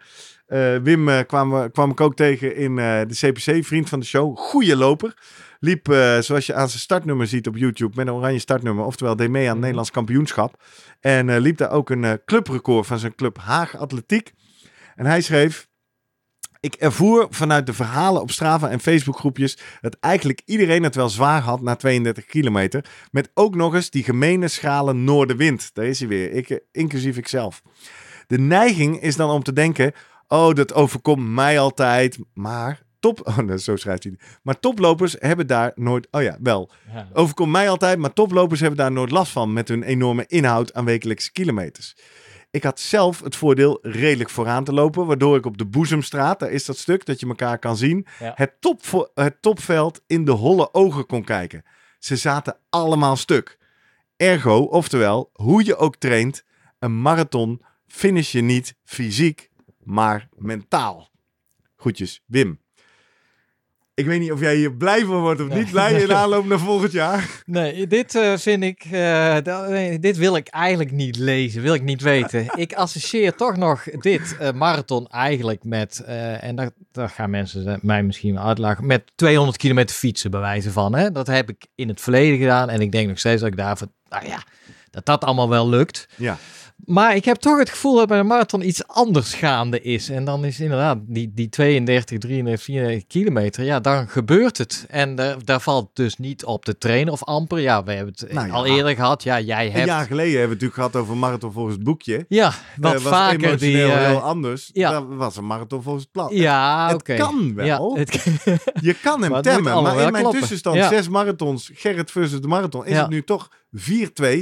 Wim kwam, kwam ik ook tegen in de CPC, vriend van de show. Goeie loper. Liep, zoals je aan zijn startnummer ziet op YouTube, met een oranje startnummer. Oftewel, deed mee aan het Nederlands kampioenschap. En liep daar ook een clubrecord van zijn club Haag Atletiek. En hij schreef... Ik ervoer vanuit de verhalen op Strava en Facebookgroepjes dat eigenlijk iedereen het wel zwaar had na 32 kilometer. Met ook nog eens die gemene schrale noordenwind. Daar is hij weer, ik, eh, inclusief ikzelf. De neiging is dan om te denken, oh dat overkomt mij altijd. Maar top, *laughs* oh, zo schrijft hij. Maar toplopers hebben daar nooit, oh ja, wel. Ja. Overkomt mij altijd, maar toplopers hebben daar nooit last van met hun enorme inhoud aan wekelijkse kilometers. Ik had zelf het voordeel redelijk vooraan te lopen, waardoor ik op de Boezemstraat, daar is dat stuk dat je elkaar kan zien, Ja. het, top, het topveld in de holle ogen kon kijken. Ze zaten allemaal stuk. Ergo, oftewel, hoe je ook traint, een marathon finish je niet fysiek, maar mentaal. Goedjes, Wim. Ik weet niet of jij hier blij van wordt of niet blij in *laughs* aanloop naar volgend jaar. Nee, dit eh, vind ik, eh, nee, dit wil ik eigenlijk niet lezen, wil ik niet weten. *laughs* ik associeer toch nog dit eh, marathon eigenlijk met, en dat, dat gaan mensen mij misschien wel uitlachen, met 200 kilometer fietsen bewijzen van. Hè? Dat heb ik in het verleden gedaan en ik denk nog steeds dat ik daarvoor, nou ja, dat dat allemaal wel lukt. Ja. Maar ik heb toch het gevoel dat bij de marathon iets anders gaande is. En dan is inderdaad die, die 32, 33, 34 kilometer. Ja, dan gebeurt het. En daar, daar valt dus niet op te trainen of amper. Ja, we hebben het Nou ja. al eerder gehad. Ja, jij Een hebt... jaar geleden hebben we het natuurlijk gehad over marathon volgens het boekje. Ja, wat Eh, was vaker die... emotioneel eh, heel anders. ja. Dat was een marathon volgens het plan. ja, het kan wel. Ja, het, Je kan *laughs* hem Maar temmen, maar in mijn kloppen. tussenstand zes marathons, Gerrit versus de marathon, is het nu toch 4-2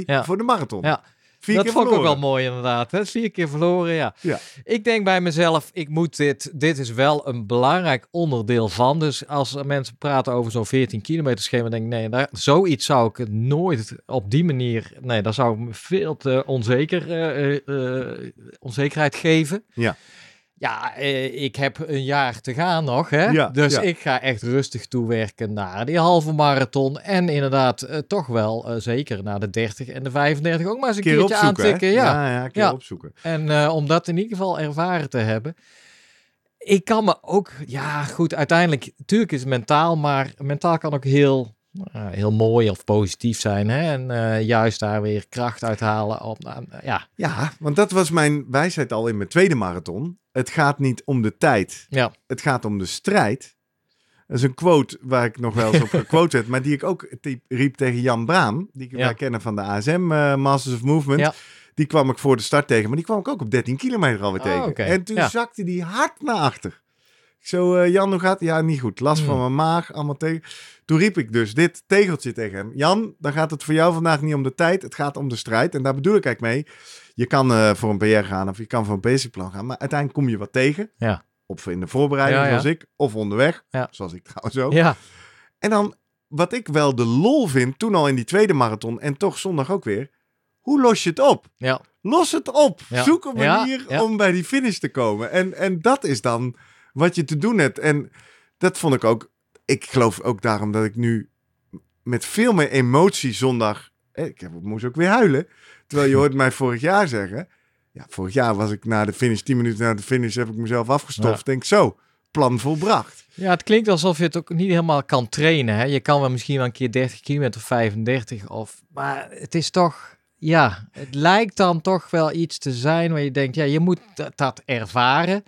Ja. voor de marathon. Ja. Vier dat keer vond ik ook wel mooi inderdaad. Hè? Vier keer verloren, ja. Ja. Ik denk bij mezelf, ik moet dit, dit is wel een belangrijk onderdeel van. Dus als mensen praten over zo'n 14 kilometer schema, denk ik, nee, daar, zoiets zou ik nooit op die manier, nee, daar zou ik me veel te onzeker, eh, eh, eh, onzekerheid geven. Ja. Ja, eh, ik heb een jaar te gaan nog, hè? Ja, dus ja. ik ga echt rustig toewerken naar die halve marathon. En inderdaad, eh, toch wel eh, zeker naar de 30 en de 35 ook maar eens een keer keertje hè? aantikken. Ja. ja, keer opzoeken. En om dat in ieder geval ervaren te hebben. Ik kan me ook, ja goed, uiteindelijk, natuurlijk is het mentaal, maar mentaal kan ook heel, heel mooi of positief zijn. Hè? En juist daar weer kracht uithalen. Op, ja, Ja, want dat was mijn wijsheid al in mijn tweede marathon. Het gaat niet om de tijd. Ja. Het gaat om de strijd. Dat is een quote waar ik nog wel eens op *laughs* gequote werd, maar die ik ook riep tegen Jan Braam, die ik Ja. kennen van de ASM eh, Masters of Movement. Ja. Die kwam ik voor de start tegen, maar die kwam ik ook op 13 kilometer alweer Oh, tegen. En toen Ja. zakte die hard naar achter. Ik zo, eh, Jan, hoe gaat het? Ja, niet goed. Last van Hmm. mijn maag, allemaal tegen. Toen riep ik dus dit tegeltje tegen hem. Jan, dan gaat het voor jou vandaag niet om de tijd, het gaat om de strijd. En daar bedoel ik eigenlijk mee. Je kan eh, voor een PR gaan of je kan voor een basic plan gaan, maar uiteindelijk kom je wat tegen. Ja. Of in de voorbereiding, Ja, zoals ik, of onderweg, zoals ik trouwens ook. ja, En dan, wat ik wel de lol vind, toen al in die tweede marathon en toch zondag ook weer. hoe los je het op? Ja. Los het op. Zoek een manier om bij die finish te komen. En, en dat is dan wat je te doen hebt. En dat vond ik ook. Ik geloof ook daarom dat ik nu met veel meer emotie zondag. eh, Ik heb, moest ook weer huilen. Terwijl je hoort mij vorig jaar zeggen. Ja, vorig jaar was ik na de finish, 10 minuten na de finish, heb ik mezelf afgestoft. Denk zo, plan volbracht. Ja, het klinkt alsof je het ook niet helemaal kan trainen. Hè? Je kan wel misschien wel een keer 30 kilometer of 35. Of, maar het is toch, ja, het lijkt dan toch wel iets te zijn waar je denkt, ja, je moet dat, ervaren.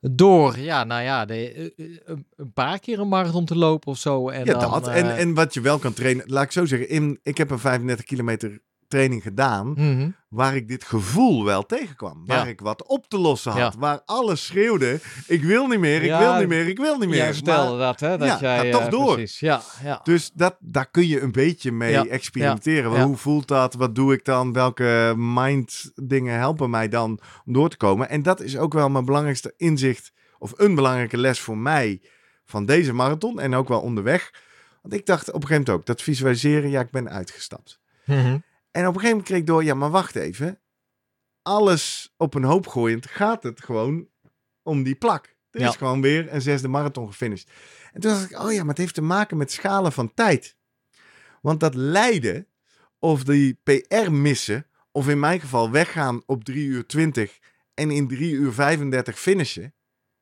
Door, ja, nou ja, de, eh, eh, een- paar keer een marathon te lopen of zo. En ja, dan, dat. eh, En, en wat je wel kan trainen, laat ik zo zeggen. In, ik heb een 35 kilometer training gedaan. mhm. waar ik dit gevoel wel tegenkwam. Waar Ja. ik wat op te lossen had. Ja. Waar alles schreeuwde, ik wil niet meer, ik Ja, wil niet meer, ik wil niet meer. Jij vertelde Maar- dat, hè? Dat ja, jij, toch eh, door. Precies. Ja, ja. Dus dat, daar kun je een beetje mee experimenteren. Hoe voelt dat? Wat doe ik dan? Welke mind dingen helpen mij dan om door te komen? En dat is ook wel mijn belangrijkste inzicht, of een belangrijke les voor mij van deze marathon. En ook wel onderweg. Want ik dacht op een gegeven moment ook, dat visualiseren, ja, ik ben uitgestapt. Mhm. En op een gegeven moment kreeg ik door, ja, maar wacht even. Alles op een hoop gooiend gaat het gewoon om die plak. Er Ja. is gewoon weer een zesde marathon gefinished. En toen dacht ik, oh ja, maar het heeft te maken met schalen van tijd. Want dat lijden, of die PR missen, of in mijn geval weggaan op 3 uur 20 en in 3 uur 35 finishen.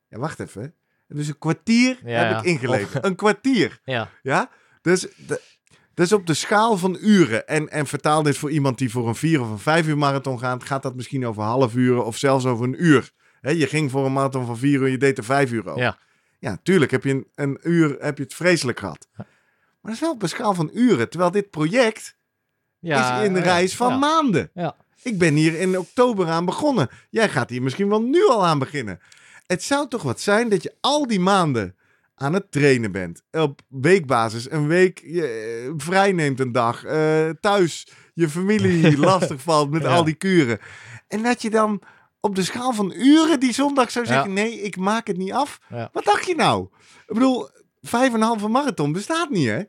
Ja, wacht even. Dus een kwartier Ja, heb ik ingeleverd. Een kwartier. Ja. Ja, dus de, dus op de schaal van uren. En, en vertaal dit voor iemand die voor een vier of een vijf uur marathon gaat, gaat dat misschien over half uur of zelfs over een uur. Je ging voor een marathon van vier uur, je deed er vijf uur over. Ja. ja, tuurlijk heb je een, een uur heb je het vreselijk gehad. Maar dat is wel op een schaal van uren. Terwijl dit project Ja, is in reis van ja. maanden. Ja. Ik ben hier in oktober aan begonnen. Jij gaat hier misschien wel nu al aan beginnen. Het zou toch wat zijn dat je al die maanden aan het trainen bent. Op weekbasis. Een week je, eh, vrij neemt een dag. eh, thuis je familie *laughs* lastig valt met Ja. al die kuren. En dat je dan op de schaal van uren die zondag zou Ja. zeggen... nee, ik maak het niet af. Ja. Wat dacht je nou? Ik bedoel, vijf en een halve marathon bestaat niet, hè?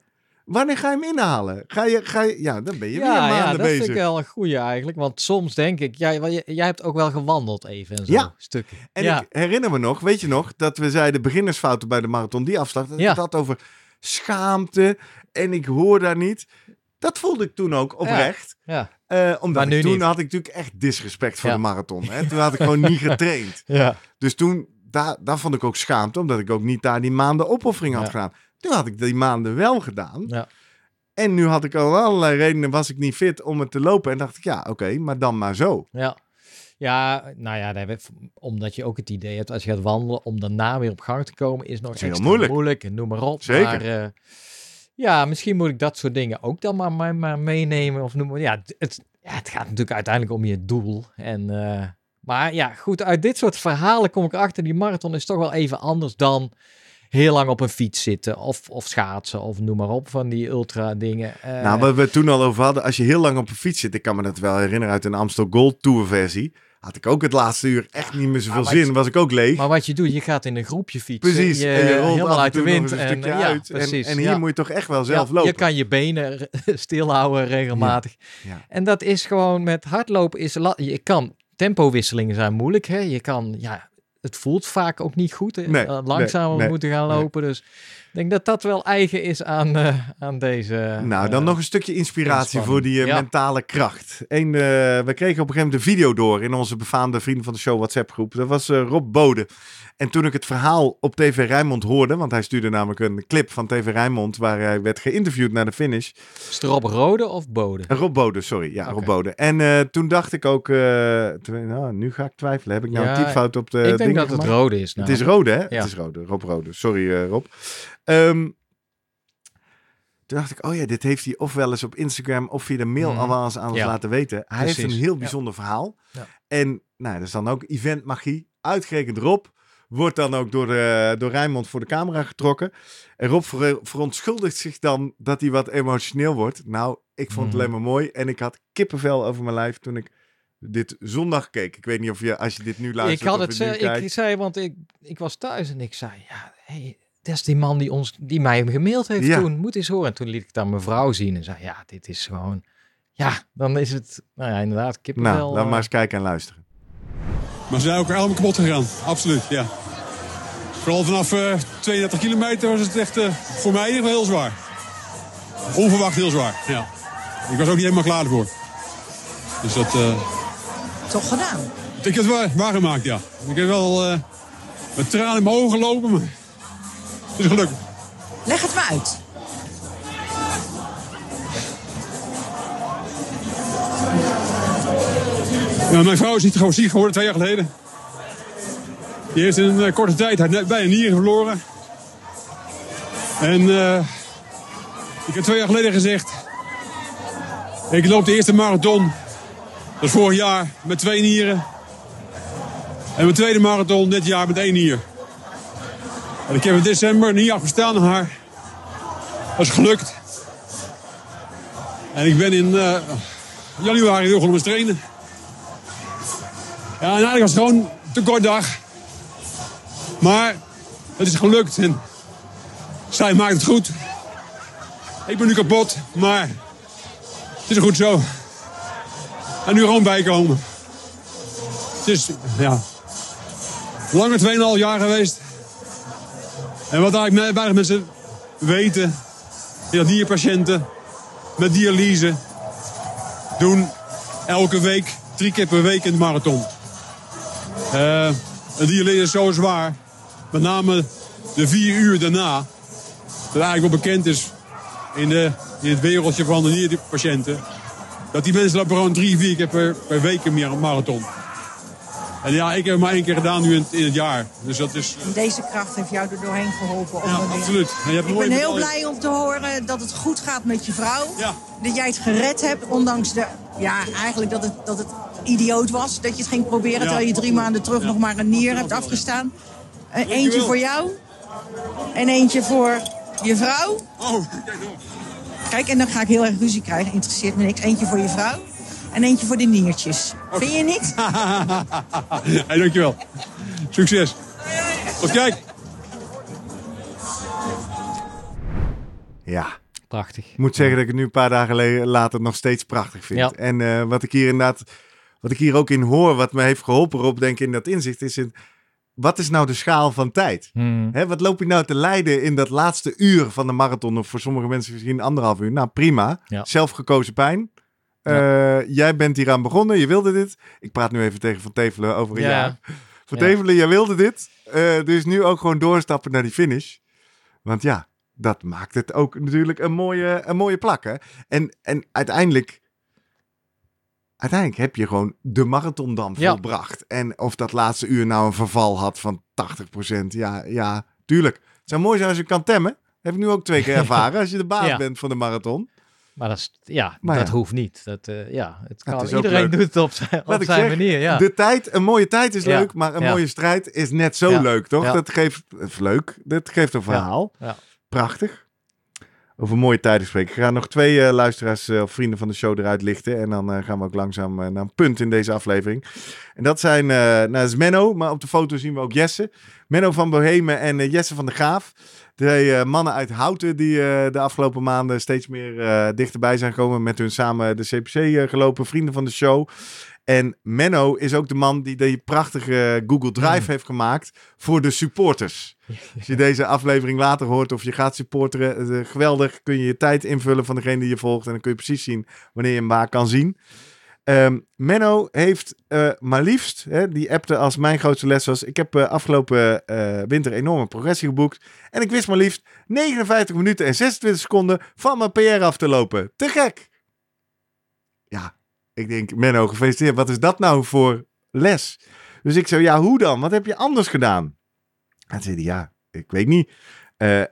Wanneer ga je hem inhalen? Ga je, ga je, ja, dan ben je weer maanden ja, dat bezig. vind ik wel een goeie eigenlijk. Want soms denk ik, jij, jij, hebt ook wel gewandeld even en zo, Ja. stukken. En ja. ik herinner me nog, weet je nog, dat we zeiden beginnersfouten bij de marathon, die afslag. Dat Ja. het had over schaamte en ik hoor daar niet. Dat voelde ik toen ook oprecht. ja. Eh, omdat ik, toen niet. had ik natuurlijk echt disrespect voor de marathon. Hè? Toen had ik gewoon niet getraind. *laughs* Ja. Dus toen, daar, daar vond ik ook schaamte, omdat ik ook niet daar die maanden opoffering had Ja. gedaan. Toen had ik die maanden wel gedaan. Ja. En nu had ik al allerlei redenen, was ik niet fit om het te lopen. En dacht ik, ja, oké, maar dan maar zo. Ja. Ja, nou ja, omdat je ook het idee hebt als je gaat wandelen om daarna weer op gang te komen, is nog is heel moeilijk. moeilijk. en noem maar op. Zeker. Maar eh, ja, misschien moet ik dat soort dingen ook dan maar, maar, maar meenemen of noemen. Ja, het- het, ja, het gaat natuurlijk uiteindelijk om je doel. En, eh, maar ja, goed, uit dit soort verhalen kom ik achter, die marathon is toch wel even anders dan heel lang op een fiets zitten of, of schaatsen of noem maar op van die ultra dingen. Eh, Nou, wat we toen al over hadden, als je heel lang op een fiets zit, ik kan me dat wel herinneren uit een Amstel Gold Tour versie, had ik ook het laatste uur echt niet meer zoveel zin, was ik ook leeg. Maar wat je doet, je gaat in een groepje fietsen. Precies, Je, en je rolt helemaal uit de wind. en, ja, uit. Precies. En, hier ja. moet je toch echt wel zelf Ja, lopen. Je kan je benen *laughs* stilhouden regelmatig. Ja. En dat is gewoon met hardlopen is je kan tempowisselingen zijn moeilijk. Hè? Je kan ja, het voelt vaak ook niet goed. Nee, Eh, Langzamer nee, nee, moeten gaan lopen. Dus ik denk dat dat wel eigen is aan, eh, aan deze. Nou, dan eh, nog een stukje inspiratie voor die eh, Ja. mentale kracht. Eén, eh, we kregen op een gegeven moment een video door in onze befaamde Vrienden van de Show WhatsApp groep. Dat was eh, Rob Bode. En toen ik het verhaal op TV Rijnmond hoorde, want hij stuurde namelijk een clip van TV Rijnmond waar hij werd geïnterviewd naar de finish. Is het Rob Rode of Bode? Rob Bode, sorry. Ja. Rob Bode. En eh, toen dacht ik ook, eh, nou, nu ga ik twijfelen. Heb ik nou Ja, een typfout op de ik denk dat het? Rode is. Het nou. is rode, hè? Ja. Het is rode. Rob Rode. Sorry, eh, Rob. Ehm, toen dacht ik, oh ja, dit heeft hij ofwel eens op Instagram of via de mail Mhm. al wel eens aan ons Ja. laten weten. Hij heeft een heel Ja. bijzonder verhaal. Ja. En nou, dat is dan ook eventmagie. Uitgerekend Rob wordt dan ook door, de, door Rijnmond voor de camera getrokken. En Rob ver- verontschuldigt zich dan dat hij wat emotioneel wordt. Nou, ik vond het Mhm. alleen maar mooi. En ik had kippenvel over mijn lijf toen ik dit zondag keek. Ik weet niet of je, als je dit nu luistert ik had of het, kijkt. ik zei, want ik, ik was thuis en ik zei, ja, hey, dat is die man die, ons, die mij gemaild heeft Ja. toen. Moet eens horen. En toen liet ik het aan mijn vrouw zien en zei, ja, dit is gewoon, ja, dan is het, nou ja, inderdaad, kippenvel. Nou, laat eh, maar eens kijken en luisteren. Maar ze zijn ook allemaal kapot gegaan. Absoluut, ja. Vooral vanaf eh 32 kilometer was het echt eh, voor mij in ieder geval heel zwaar. Onverwacht heel zwaar, ja. Ik was ook niet helemaal klaar ervoor. Dus dat... eh, Toch gedaan. ik heb het waar, waargemaakt, ja. Ik heb wel eh, met tranen in mijn ogen gelopen, maar is gelukt. Leg het maar uit. Ja, mijn vrouw is niet gewoon ziek geworden twee jaar geleden. Die heeft in een eh, korte tijd haar een nieren verloren. En eh, ik heb twee jaar geleden gezegd... Ik loop de eerste marathon. Dat is vorig jaar met twee nieren. En mijn tweede marathon dit jaar met één nier. En ik heb in december niet afgestaan aan haar. Dat is gelukt. En ik ben in eh, januari weer begonnen met trainen. Ja, en eigenlijk was het gewoon te kort dag. Maar het is gelukt en zij maakt het goed. Ik ben nu kapot, maar het is goed zo. En nu gewoon bijkomen. Het is, ja, lange 2,5 jaar geweest. En wat eigenlijk weinig mensen weten, dat nierpatiënten met dialyse doen elke week, drie keer per week in de marathon. Eh, een dialyse is zo zwaar, met name de vier uur daarna, dat eigenlijk wel bekend is in, de, in het wereldje van de nierpatiënten, dat die mensen lopen gewoon drie, vier keer per, per week een marathon. En ja, ik heb het maar één keer gedaan nu in, het- in het jaar. Dus dat is... En Deze kracht heeft jou er doorheen geholpen. Ja, absoluut. En je hebt Ik ben heel blij om te horen dat het goed gaat met je vrouw. Ja. Dat jij het gered hebt, ondanks de... Ja, eigenlijk dat het, dat het idioot was dat je het ging proberen... Terwijl je drie maanden terug nog maar een nier hebt afgestaan. Eh, eentje voor jou en eentje voor je vrouw. Oh, Kijk, en dan ga ik heel erg ruzie krijgen. Interesseert me niks. Eentje voor je vrouw en eentje voor de niertjes. Vind je niet? *laughs* hey, dankjewel. Succes. Tot kijk. Ja. Prachtig. Ik moet zeggen dat ik het nu een paar dagen later nog steeds prachtig vind. Ja. En eh, wat ik hier inderdaad, wat ik hier ook in hoor, wat me heeft geholpen op denk ik in dat inzicht, is het, wat is nou de schaal van tijd? Hmm. Hè, wat loop je nou te lijden in dat laatste uur van de marathon? Of voor sommige mensen misschien anderhalf uur. Nou, prima. Ja. Zelfgekozen pijn. Eh, Jij bent hier aan begonnen, je wilde dit. Ik praat nu even tegen Van Tevelen over een Ja. jaar. Van. Tevelen, jij wilde dit. Dus nu ook gewoon doorstappen naar die finish. Want ja, dat maakt het ook natuurlijk een mooie, een mooie plak. Hè? En, en uiteindelijk, uiteindelijk heb je gewoon de marathon dan Ja. volbracht. En of dat laatste uur nou een verval had van 80%. Ja, ja, tuurlijk. Het zou mooi zijn als je kan temmen. Heb ik nu ook twee keer *laughs* ervaren. Als je de baas Ja. bent van de marathon. Maar dat, is, ja, Maar dat ja. hoeft niet. Dat, eh, ja, het kan, het iedereen doet het op zijn, op zijn zeg, manier. Ja. De tijd, een mooie tijd is leuk, maar een mooie strijd is net zo leuk, toch? Dat geeft, leuk, dat geeft een verhaal. Ja. Prachtig. Over mooie tijden spreken. Ik ga nog twee eh, luisteraars eh, of vrienden van de show eruit lichten. En dan gaan we ook langzaam naar een punt in deze aflevering. En dat zijn, nou, dat is Menno, maar op de foto zien we ook Jesse. Menno van Bohemen en Jesse van der Graaf. Twee eh, mannen uit Houten die eh, de afgelopen maanden steeds meer eh, dichterbij zijn gekomen. Met hun samen de CPC gelopen, vrienden van de show. En Menno is ook de man die die prachtige Google Drive heeft gemaakt voor de supporters. Als je *laughs* deze aflevering later hoort of je gaat supporteren, geweldig. Kun je je tijd invullen van degene die je volgt en dan kun je precies zien wanneer je hem waar kan zien. Ehm, Menno heeft eh, maar liefst, hè, die appte als mijn grootste les was, ik heb eh, afgelopen eh, winter enorme progressie geboekt en ik wist maar liefst 59 minuten en 26 seconden van mijn PR af te lopen. Te gek! Ja, ik denk, Menno, gefeliciteerd. Wat is dat nou voor les? Dus ik zei, ja, hoe dan? Wat heb je anders gedaan? Hij zei, ja, ik weet niet.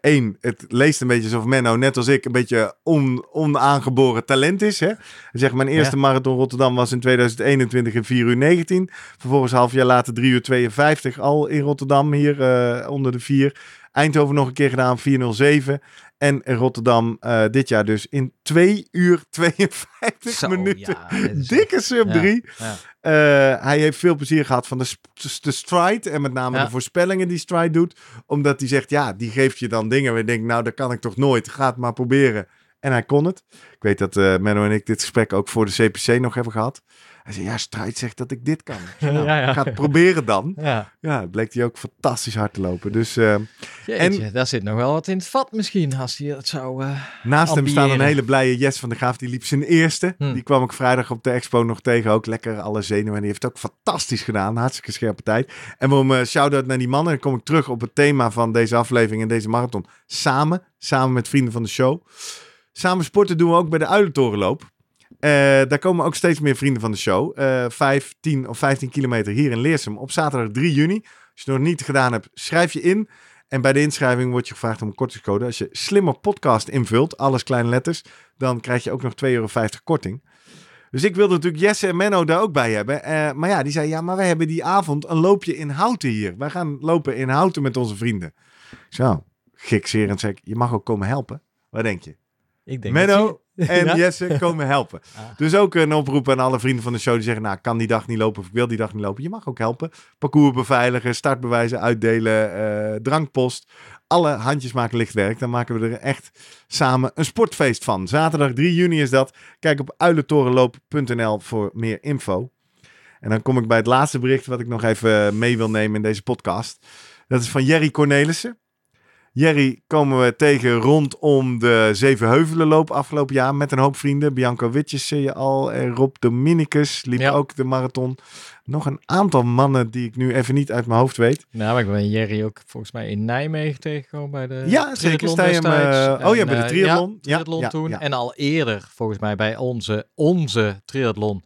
Eén, het leest een beetje alsof Menno, net als ik, een beetje on, onaangeboren talent is. Hè? Hij zegt, mijn eerste Ja. marathon Rotterdam was in 2021 in 4 uur 19. Vervolgens half jaar later 3 uur 52 al in Rotterdam, hier eh, onder de 4. Eindhoven nog een keer gedaan, 407. En Rotterdam eh, dit jaar dus in 2 uur 52 Zo, minuten. ja, Dikke sub Ja, 3. ja. Eh, hij heeft veel plezier gehad van de, de stride. En met name de voorspellingen die stride doet. Omdat hij zegt, ja, die geeft je dan dingen. je denkt, nou, dat kan ik toch nooit. Ga het maar proberen. En hij kon het. Ik weet dat eh Menno en ik dit gesprek ook voor de CPC nog hebben gehad. Hij zei, ja, strijd zegt dat ik dit kan. Ik *laughs* nou, Ja, ja. Ga het proberen dan. *laughs* Ja. Ja, het bleek hij ook fantastisch hard te lopen. Dus eh, Jeetje, daar zit nog wel wat in het vat misschien, als hij het zou eh naast hem staat een hele blije Jess van de Graaf. Die liep zijn eerste. Hm. Die kwam ik vrijdag op de expo nog tegen. Ook lekker alle zenuwen. En die heeft het ook fantastisch gedaan. Hartstikke scherpe tijd. En waarom eh shout-out naar die mannen. Dan kom ik terug op het thema van deze aflevering en deze marathon. Samen. Samen met vrienden van de show. Samen sporten doen we ook bij de Uilentorenloop. Eh, daar komen ook steeds meer vrienden van de show. Eh 5, 10 of 15 kilometer hier in Leersum op zaterdag 3 juni. Als je het nog niet gedaan hebt, schrijf je in. En bij de inschrijving wordt je gevraagd om een kortingscode. Als je slimmer podcast invult, alles kleine letters, dan krijg je ook nog 2,50 euro korting. Dus ik wilde natuurlijk Jesse en Menno daar ook bij hebben. Eh, maar ja, die zei, ja, maar wij hebben die avond een loopje in Houten hier. Wij gaan lopen in Houten met onze vrienden. Zo, gekserend zeg ik, je mag ook komen helpen. Wat denk je? Ik denk Menno *laughs* en Ja? Jesse komen helpen. Ah. Dus ook een oproep aan alle vrienden van de show die zeggen, nou, ik kan die dag niet lopen of ik wil die dag niet lopen. Je mag ook helpen. Parcours beveiligen, startbewijzen uitdelen, eh, drankpost. Alle handjes maken licht werk. Dan maken we er echt samen een sportfeest van. Zaterdag 3 juni is dat. Kijk op uilentorenloop.nl voor meer info. En dan kom ik bij het laatste bericht wat ik nog even mee wil nemen in deze podcast. Dat is van Jerry Cornelissen. Jerry komen we tegen rondom de Zevenheuvelenloop afgelopen jaar met een hoop vrienden. Bianca Witjes zie je al. En Rob Dominicus liep Ja. ook de marathon. Nog een aantal mannen die ik nu even niet uit mijn hoofd weet. Nou, maar ik ben Jerry ook volgens mij in Nijmegen tegengekomen bij de Ja, zeker. Sta je hem, eh, oh ja, bij de eh, triathlon. Ja, Ja, triathlon ja, toen. ja. En al eerder, volgens mij bij onze, onze triathlon,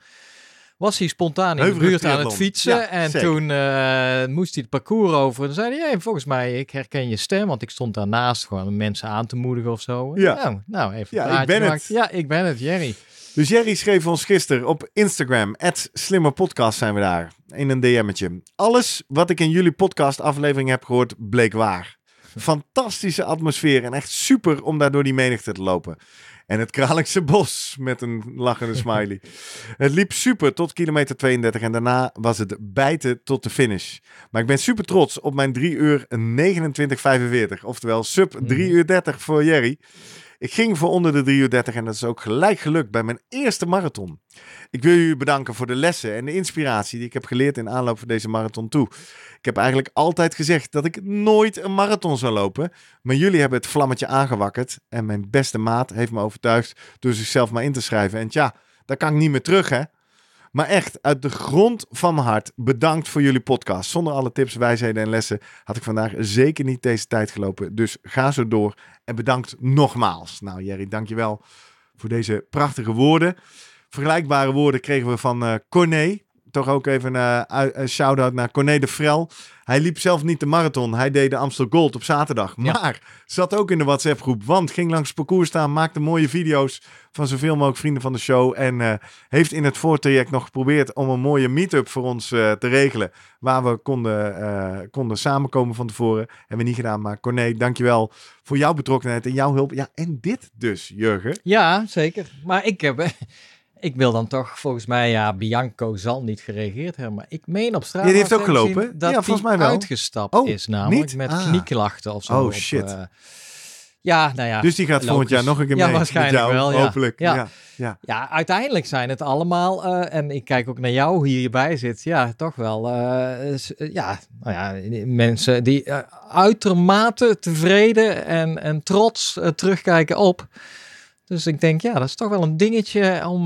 was hij spontaan in de buurt aan het fietsen. Ja, en zeker. toen eh, moest hij het parcours over. En dan zei hij, hey, volgens mij, ik herken je stem. Want ik stond daarnaast gewoon mensen aan te moedigen of zo. Ja. Nou, nou even Ja, ik ben gemaakt. het. Ja, ik ben het, Jerry. Dus Jerry schreef ons gisteren op Instagram, slimmerpodcast zijn we daar, in een DM'tje. Alles wat ik in jullie podcast aflevering heb gehoord, bleek waar. Fantastische atmosfeer en echt super om daar door die menigte te lopen. En het Kralingse *laughs* bos met een lachende smiley. het liep super tot kilometer 32 en daarna was het bijten tot de finish. Maar ik ben super trots op mijn 3 uur 29,45. Oftewel sub 3 uur 30 voor Jerry. Ik ging voor onder de 3 uur 30 en dat is ook gelijk gelukt bij mijn eerste marathon. Ik wil jullie bedanken voor de lessen en de inspiratie die ik heb geleerd in aanloop van deze marathon toe. Ik heb eigenlijk altijd gezegd dat ik nooit een marathon zou lopen. Maar jullie hebben het vlammetje aangewakkerd. En mijn beste maat heeft me overtuigd door zichzelf maar in te schrijven. En tja, daar kan ik niet meer terug hè. Maar echt, uit de grond van mijn hart, bedankt voor jullie podcast. Zonder alle tips, wijsheden en lessen had ik vandaag zeker niet deze tijd gelopen. Dus ga zo door en bedankt nogmaals. Nou Jerry, dankjewel voor deze prachtige woorden. Vergelijkbare woorden kregen we van Corné. Toch ook even een uh, shout-out naar Corné de Vrel. Hij liep zelf niet de marathon. Hij deed de Amstel Gold op zaterdag. Maar zat ook in de WhatsApp-groep. Want ging langs het parcours staan. Maakte mooie video's van zoveel mogelijk vrienden van de show. En uh, heeft in het voortraject nog geprobeerd om een mooie meet-up voor ons uh, te regelen. Waar we konden, konden samenkomen van tevoren. Hebben we niet gedaan. Maar Corné, dankjewel voor jouw betrokkenheid en jouw hulp. Ja, en dit dus, Jurgen. Ja, zeker. Maar ik heb... Ik wil dan toch, volgens mij, ja, Bianco zal niet gereageerd hebben, maar ik meen op straat. Ja, die heeft ook gelopen. Dat ja, volgens mij wel. uitgestapt oh, is, namelijk niet? met ah. knieklachten of zo. Oh op, shit. Uh, ja, nou ja. Dus die gaat volgend jaar nog een keer ja, mee. Waarschijnlijk jou, wel. Ja. Hopelijk. Ja. Ja. Ja. ja, uiteindelijk zijn het allemaal, uh, en ik kijk ook naar jou hoe je hierbij zit, ja, toch wel, uh, ja, nou ja, mensen die uh, uitermate tevreden en, en trots terugkijken op. Dus ik denk, ja, dat is toch wel een dingetje om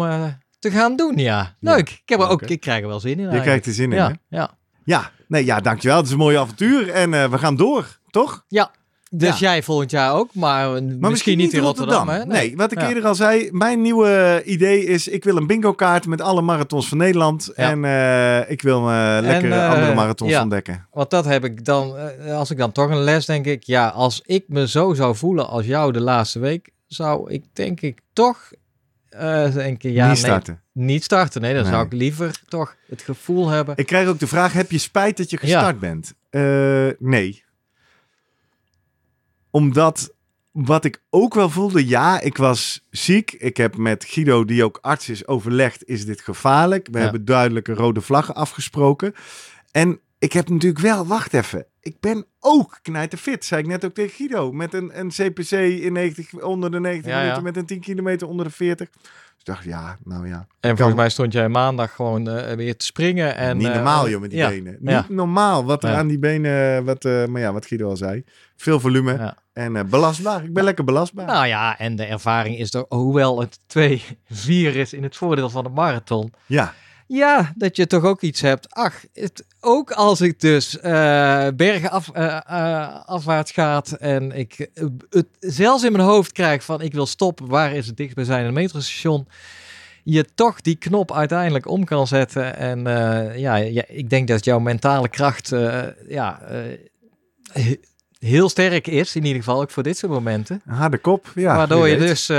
te gaan doen, ja. Leuk. Ja, ik, heb er ook, ik krijg er wel zin in. Je krijgt er zin in, ja, hè? Ja. Ja, nee, ja, dankjewel. Het is een mooi avontuur en uh, we gaan door, toch? Ja. Dus ja. jij volgend jaar ook, maar, maar misschien, misschien, niet in Rotterdam. Rotterdam hè? Nee. nee. wat ik ja. eerder al zei, mijn nieuwe idee is, ik wil een bingo kaart met alle marathons van Nederland. Ja. En uh, ik wil uh, lekker en, andere marathons ja. ontdekken. Want dat heb ik dan, als ik dan toch een les denk ik, ja, als ik me zo zou voelen als jou de laatste week, zou ik denk ik toch uh, denken, ja, niet starten. Nee, niet starten. Nee, dan nee. zou ik liever toch het gevoel hebben. Ik krijg ook de vraag: heb je spijt dat je gestart ja. bent? Uh, nee. Omdat wat ik ook wel voelde, ja, ik was ziek. Ik heb met Guido, die ook arts is, overlegd: is dit gevaarlijk? We ja. hebben duidelijke rode vlaggen afgesproken. En ik heb natuurlijk wel, wacht even. Ik ben ook knijterfit, zei ik net ook tegen Guido. Met een, een CPC in 90, onder de 90 Ja, ja. minuten, met een 10 kilometer onder de 40. Dus ik dacht, ja, nou ja. En volgens mij stond jij maandag gewoon eh, weer te springen. En, niet eh, normaal, joh, met die ja, benen. Niet normaal wat er aan die benen, wat, maar ja, wat Guido al zei. Veel volume en belastbaar. Ik ben lekker belastbaar. Nou ja, en de ervaring is er, hoewel het 2-4 *laughs* is in het voordeel van de marathon. Ja. Ja, dat je toch ook iets hebt. Ach, het, ook als ik dus eh, bergen af, eh, eh, afwaarts gaat en ik het zelfs in mijn hoofd krijg van ik wil stoppen, waar is het dichtstbijzijnde metrostation? Je toch die knop uiteindelijk om kan zetten. En ja, ja, ik denk dat jouw mentale kracht ja, heel sterk is, in ieder geval ook voor dit soort momenten. Een harde kop, ja. Waardoor je weet. dus eh,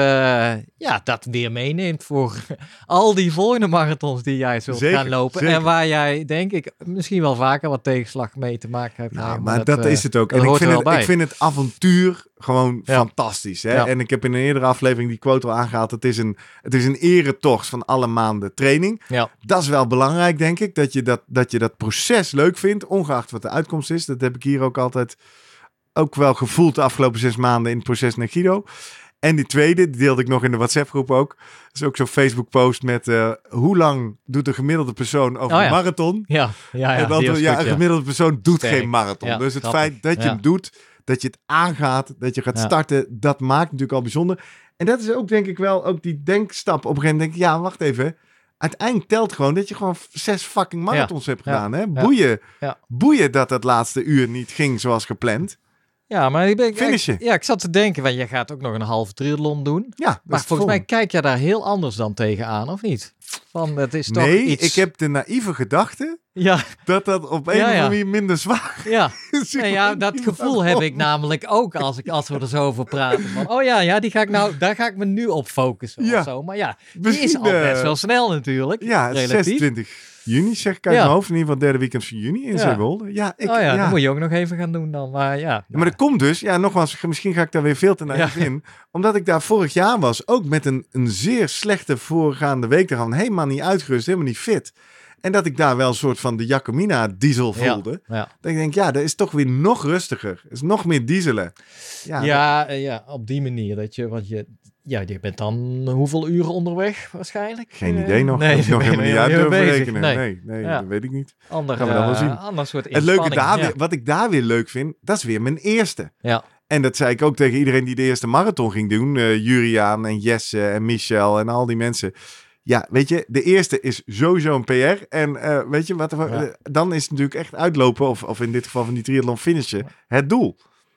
ja, dat weer meeneemt voor *laughs* al die volgende marathons die jij zult Zeker, gaan lopen. zeker. En waar jij, denk ik, misschien wel vaker wat tegenslag mee te maken hebt. Nou, maar dat, eh, is het ook. En ik vind, het, ik vind het avontuur gewoon Ja. fantastisch. Hè? Ja. En ik heb in een eerdere aflevering die quote al aangehaald. Het is een, het is een eretocht van alle maanden training. Ja. Dat is wel belangrijk, denk ik. Dat je dat, dat je dat proces leuk vindt, ongeacht wat de uitkomst is. Dat heb ik hier ook altijd ook wel gevoeld de afgelopen zes maanden in het proces naar Guido. En die tweede, die deelde ik nog in de WhatsApp-groep ook. Dat is ook zo'n Facebook-post met eh, hoe lang doet de gemiddelde persoon over Oh een marathon? Ja, ja, ja, en dan, ja, een gemiddelde persoon doet Sterk. geen marathon. Dus het grappig. feit dat je hem doet, dat je het aangaat, dat je gaat starten, dat maakt natuurlijk al bijzonder. En dat is ook denk ik wel ook die denkstap. Op een gegeven moment denk ik, ja, wacht even. Uiteindelijk telt gewoon dat je gewoon zes fucking marathons hebt gedaan. Hè? Boeien, boeien dat dat laatste uur niet ging zoals gepland. Ja, maar ik ben, Finishen. ja, ik zat te denken, want je gaat ook nog een halve triathlon doen. Ja, maar volgens mij kijk je daar heel anders dan tegenaan, of niet? Van, het is toch Nee, iets... ik heb de naïeve gedachte Ja. dat dat op een Ja, of andere manier minder zwaar *laughs* Ja, is. nee, ja dat gevoel heb ik namelijk ook als, ik, als we er zo over praten. Van, oh ja, ja, die ga ik nou, daar ga ik me nu op focussen Ja. of zo. Maar ja, die is al best eh, wel snel natuurlijk. Ja, relatief. 26 juni zeg ik uit Ja. mijn hoofd. In ieder geval derde weekend van juni in Ja. Zeewolde. Ja, ik, oh ja, ja. dat moet je ook nog even gaan doen dan. Maar ja, Ja, maar dat komt dus, ja, nogmaals, misschien ga ik daar weer veel te naïef Ja. in. Omdat ik daar vorig jaar was, ook met een, een zeer slechte voorgaande week. Daar gewoon helemaal niet uitgerust, helemaal niet fit. En dat ik daar wel een soort van de Jacomina diesel Ja, voelde. ja. Dat ik denk, ja, dat is toch weer nog rustiger. is nog meer dieselen. Ja, Ja, eh, ja, op die manier. Dat je, want je, ja, je bent dan hoeveel uren onderweg waarschijnlijk? Geen Eh, idee nog. Nee, Nee, nog helemaal niet uit durven rekenen. Nee, Nee, nee, Ja. dat weet ik niet. Ander, Gaan we dan wel eh, zien. ander soort Het leuke daar ja. weer, wat ik daar weer leuk vind, dat is weer mijn eerste. Ja. En dat zei ik ook tegen iedereen die de eerste marathon ging doen. eh Juriaan en Jesse en Michel en al die mensen. Ja, weet je, de eerste is sowieso een PR. En weet je, wat, er- Ja. dan is het natuurlijk echt uitlopen, of, of in dit geval van die triathlon finishen, het doel.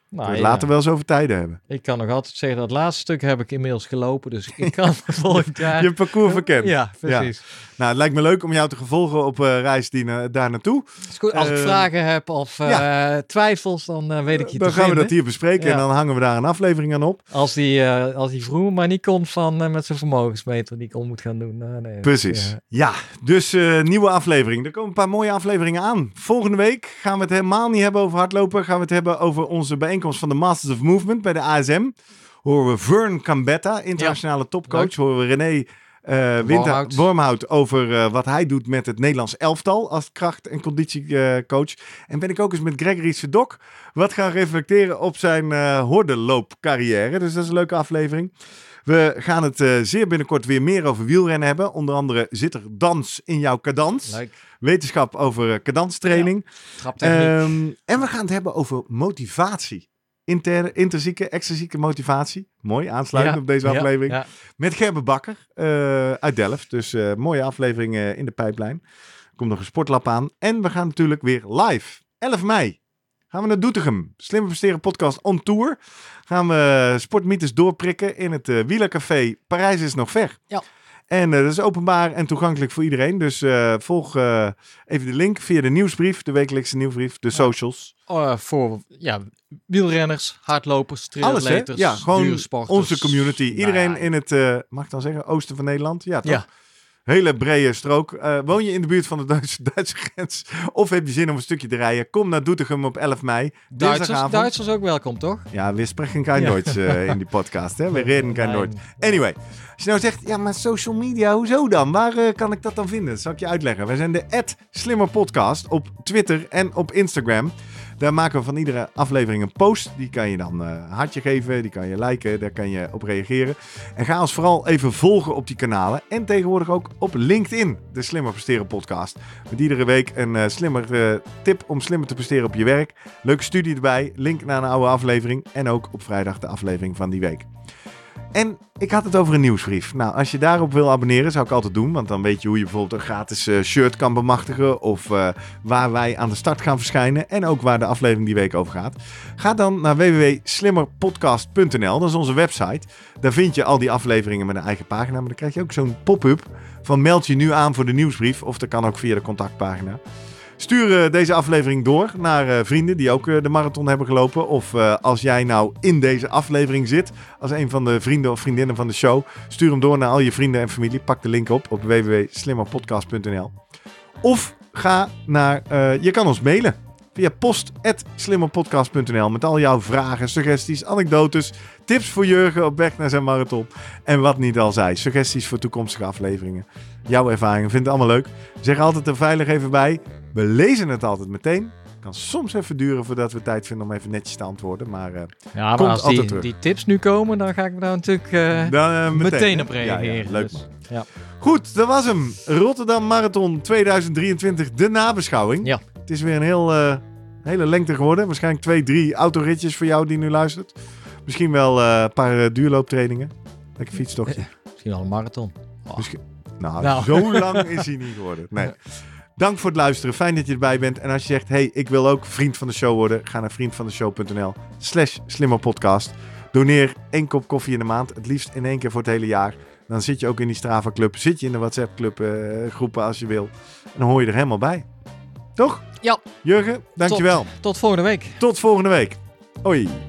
Nou, we ja. later wel eens over tijden hebben. Ik kan nog altijd zeggen, dat laatste stuk heb ik inmiddels gelopen. Dus ik kan *laughs* volgend jaar... Je parcours verkend. Ja, precies. Nou, het lijkt me leuk om jou te gevolgen op eh, reis die daar naartoe. Is goed, als ik Eh, vragen heb of eh, twijfels, dan eh, weet ik je Dan gaan we dat hier bespreken Ja. en dan hangen we daar een aflevering aan op. Als die, als die vroeger maar niet komt van met zijn vermogensmeter die ik om moet gaan doen. Nee, Precies. ja. Dus nieuwe aflevering. Er komen een paar mooie afleveringen aan. Volgende week gaan we het helemaal niet hebben over hardlopen. Gaan we het hebben over onze bijeenkomst van de Masters of Movement bij de ASM. Horen we Vern Cambetta, internationale topcoach. Leuk. Horen we René eh Winter, Wormhout. Over eh, wat hij doet met het Nederlands elftal als kracht- en conditiecoach. en ben ik ook eens met Gregory Sedok wat gaan reflecteren op zijn eh hordenloopcarrière. Dus dat is een leuke aflevering. We gaan het zeer binnenkort weer meer over wielrennen hebben. Onder andere zit er dans in jouw cadans. Leuk. Wetenschap over cadanstraining. Traptechniek. Ehm, en we gaan het hebben over motivatie. Interne, intrinsieke, extrinsieke motivatie. Mooi, aansluitend Ja, op deze aflevering. ja. Met Gerbe Bakker eh, uit Delft. Dus eh, mooie aflevering eh, in de pijplijn. Er komt nog een sportlab aan. En we gaan natuurlijk weer live. 11 mei gaan we naar Doetinchem. Slimme Presteren podcast on tour. Gaan we sportmythes doorprikken in het eh Wielercafé. Parijs is nog ver. Ja. En eh, dat is openbaar en toegankelijk voor iedereen. Dus eh, volg eh, even de link via de nieuwsbrief, de wekelijkse nieuwsbrief, de socials. Eh, voor ja, wielrenners, hardlopers, triatleters, Ja, gewoon onze community. Nou Iedereen ja, in het, mag ik dan zeggen, oosten van Nederland? Ja, toch? Hele brede strook. Eh, woon je in de buurt van de Duitse, *laughs* Duitse grens? Of heb je zin om een stukje te rijden? Kom naar Doetinchem op 11 mei. Duitsers. Duitsers ook welkom, toch? Ja, we spreken kein Ja. Duits eh, in die podcast. Hè? We reden Nee. Duits. Anyway, als je nou zegt, ja, maar social media, hoezo dan? Waar eh, kan ik dat dan vinden? Dat zal ik je uitleggen. Wij zijn de Slimmer Podcast op Twitter en op Instagram. Daar maken we van iedere aflevering een post. Die kan je dan eh, een hartje geven, die kan je liken, daar kan je op reageren. En ga ons vooral even volgen op die kanalen. En tegenwoordig ook op LinkedIn, de Slimmer Presteren podcast. Met iedere week een eh, slimmer eh, tip om slimmer te presteren op je werk. Leuke studie erbij, link naar een oude aflevering. En ook op vrijdag de aflevering van die week. En ik had het over een nieuwsbrief. Nou, als je daarop wil abonneren, zou ik altijd doen. Want dan weet je hoe je bijvoorbeeld een gratis eh, shirt kan bemachtigen. Of eh, waar wij aan de start gaan verschijnen. En ook waar de aflevering die week over gaat. Ga dan naar www.slimmerpodcast.nl. Dat is onze website. Daar vind je al die afleveringen met een eigen pagina. Maar dan krijg je ook zo'n pop-up van meld je nu aan voor de nieuwsbrief. Of dat kan ook via de contactpagina. Stuur eh, deze aflevering door naar eh, vrienden die ook eh, de marathon hebben gelopen. Of als jij nou in deze aflevering zit, als een van de vrienden of vriendinnen van de show, stuur hem door naar al je vrienden en familie. Pak de link op op www.slimmerpodcast.nl. Of ga naar, je kan ons mailen via post.slimmerpodcast.nl met al jouw vragen, suggesties, anekdotes, tips voor Jurgen op weg naar zijn marathon. En wat niet al zei, suggesties voor toekomstige afleveringen. Jouw ervaringen, vind het allemaal leuk. Zeg altijd er veilig even bij. We lezen het altijd meteen. Kan soms even duren voordat we tijd vinden om even netjes te antwoorden. Maar, eh, Ja, maar komt als altijd die, terug. die tips nu komen, dan ga ik me daar natuurlijk eh, Dan, eh, meteen, op Ja, ja, reageren. leuk Dus, man. ja. Goed, dat was hem. Rotterdam Marathon 2023, de nabeschouwing. Ja. Het is weer een heel, hele lengte geworden. Waarschijnlijk twee, drie autoritjes voor jou die nu luistert. Misschien wel een paar duurlooptrainingen. Lekker fietstochtje. Misschien wel een marathon. Misschien, nou, Nou. zo lang is hij niet geworden. Nee. *laughs* Dank voor het luisteren. Fijn dat je erbij bent. En als je zegt, hey, ik wil ook vriend van de show worden. Ga naar vriendvandeshow.nl slash slimmerpodcast. Doneer één kop koffie in de maand. Het liefst in één keer voor het hele jaar. Dan zit je ook in die Strava club. Zit je in de WhatsApp club eh, groepen als je wil. En dan hoor je er helemaal bij. Toch? Ja. Jurgen, dankjewel. Tot, tot volgende week. Tot volgende week. Hoi.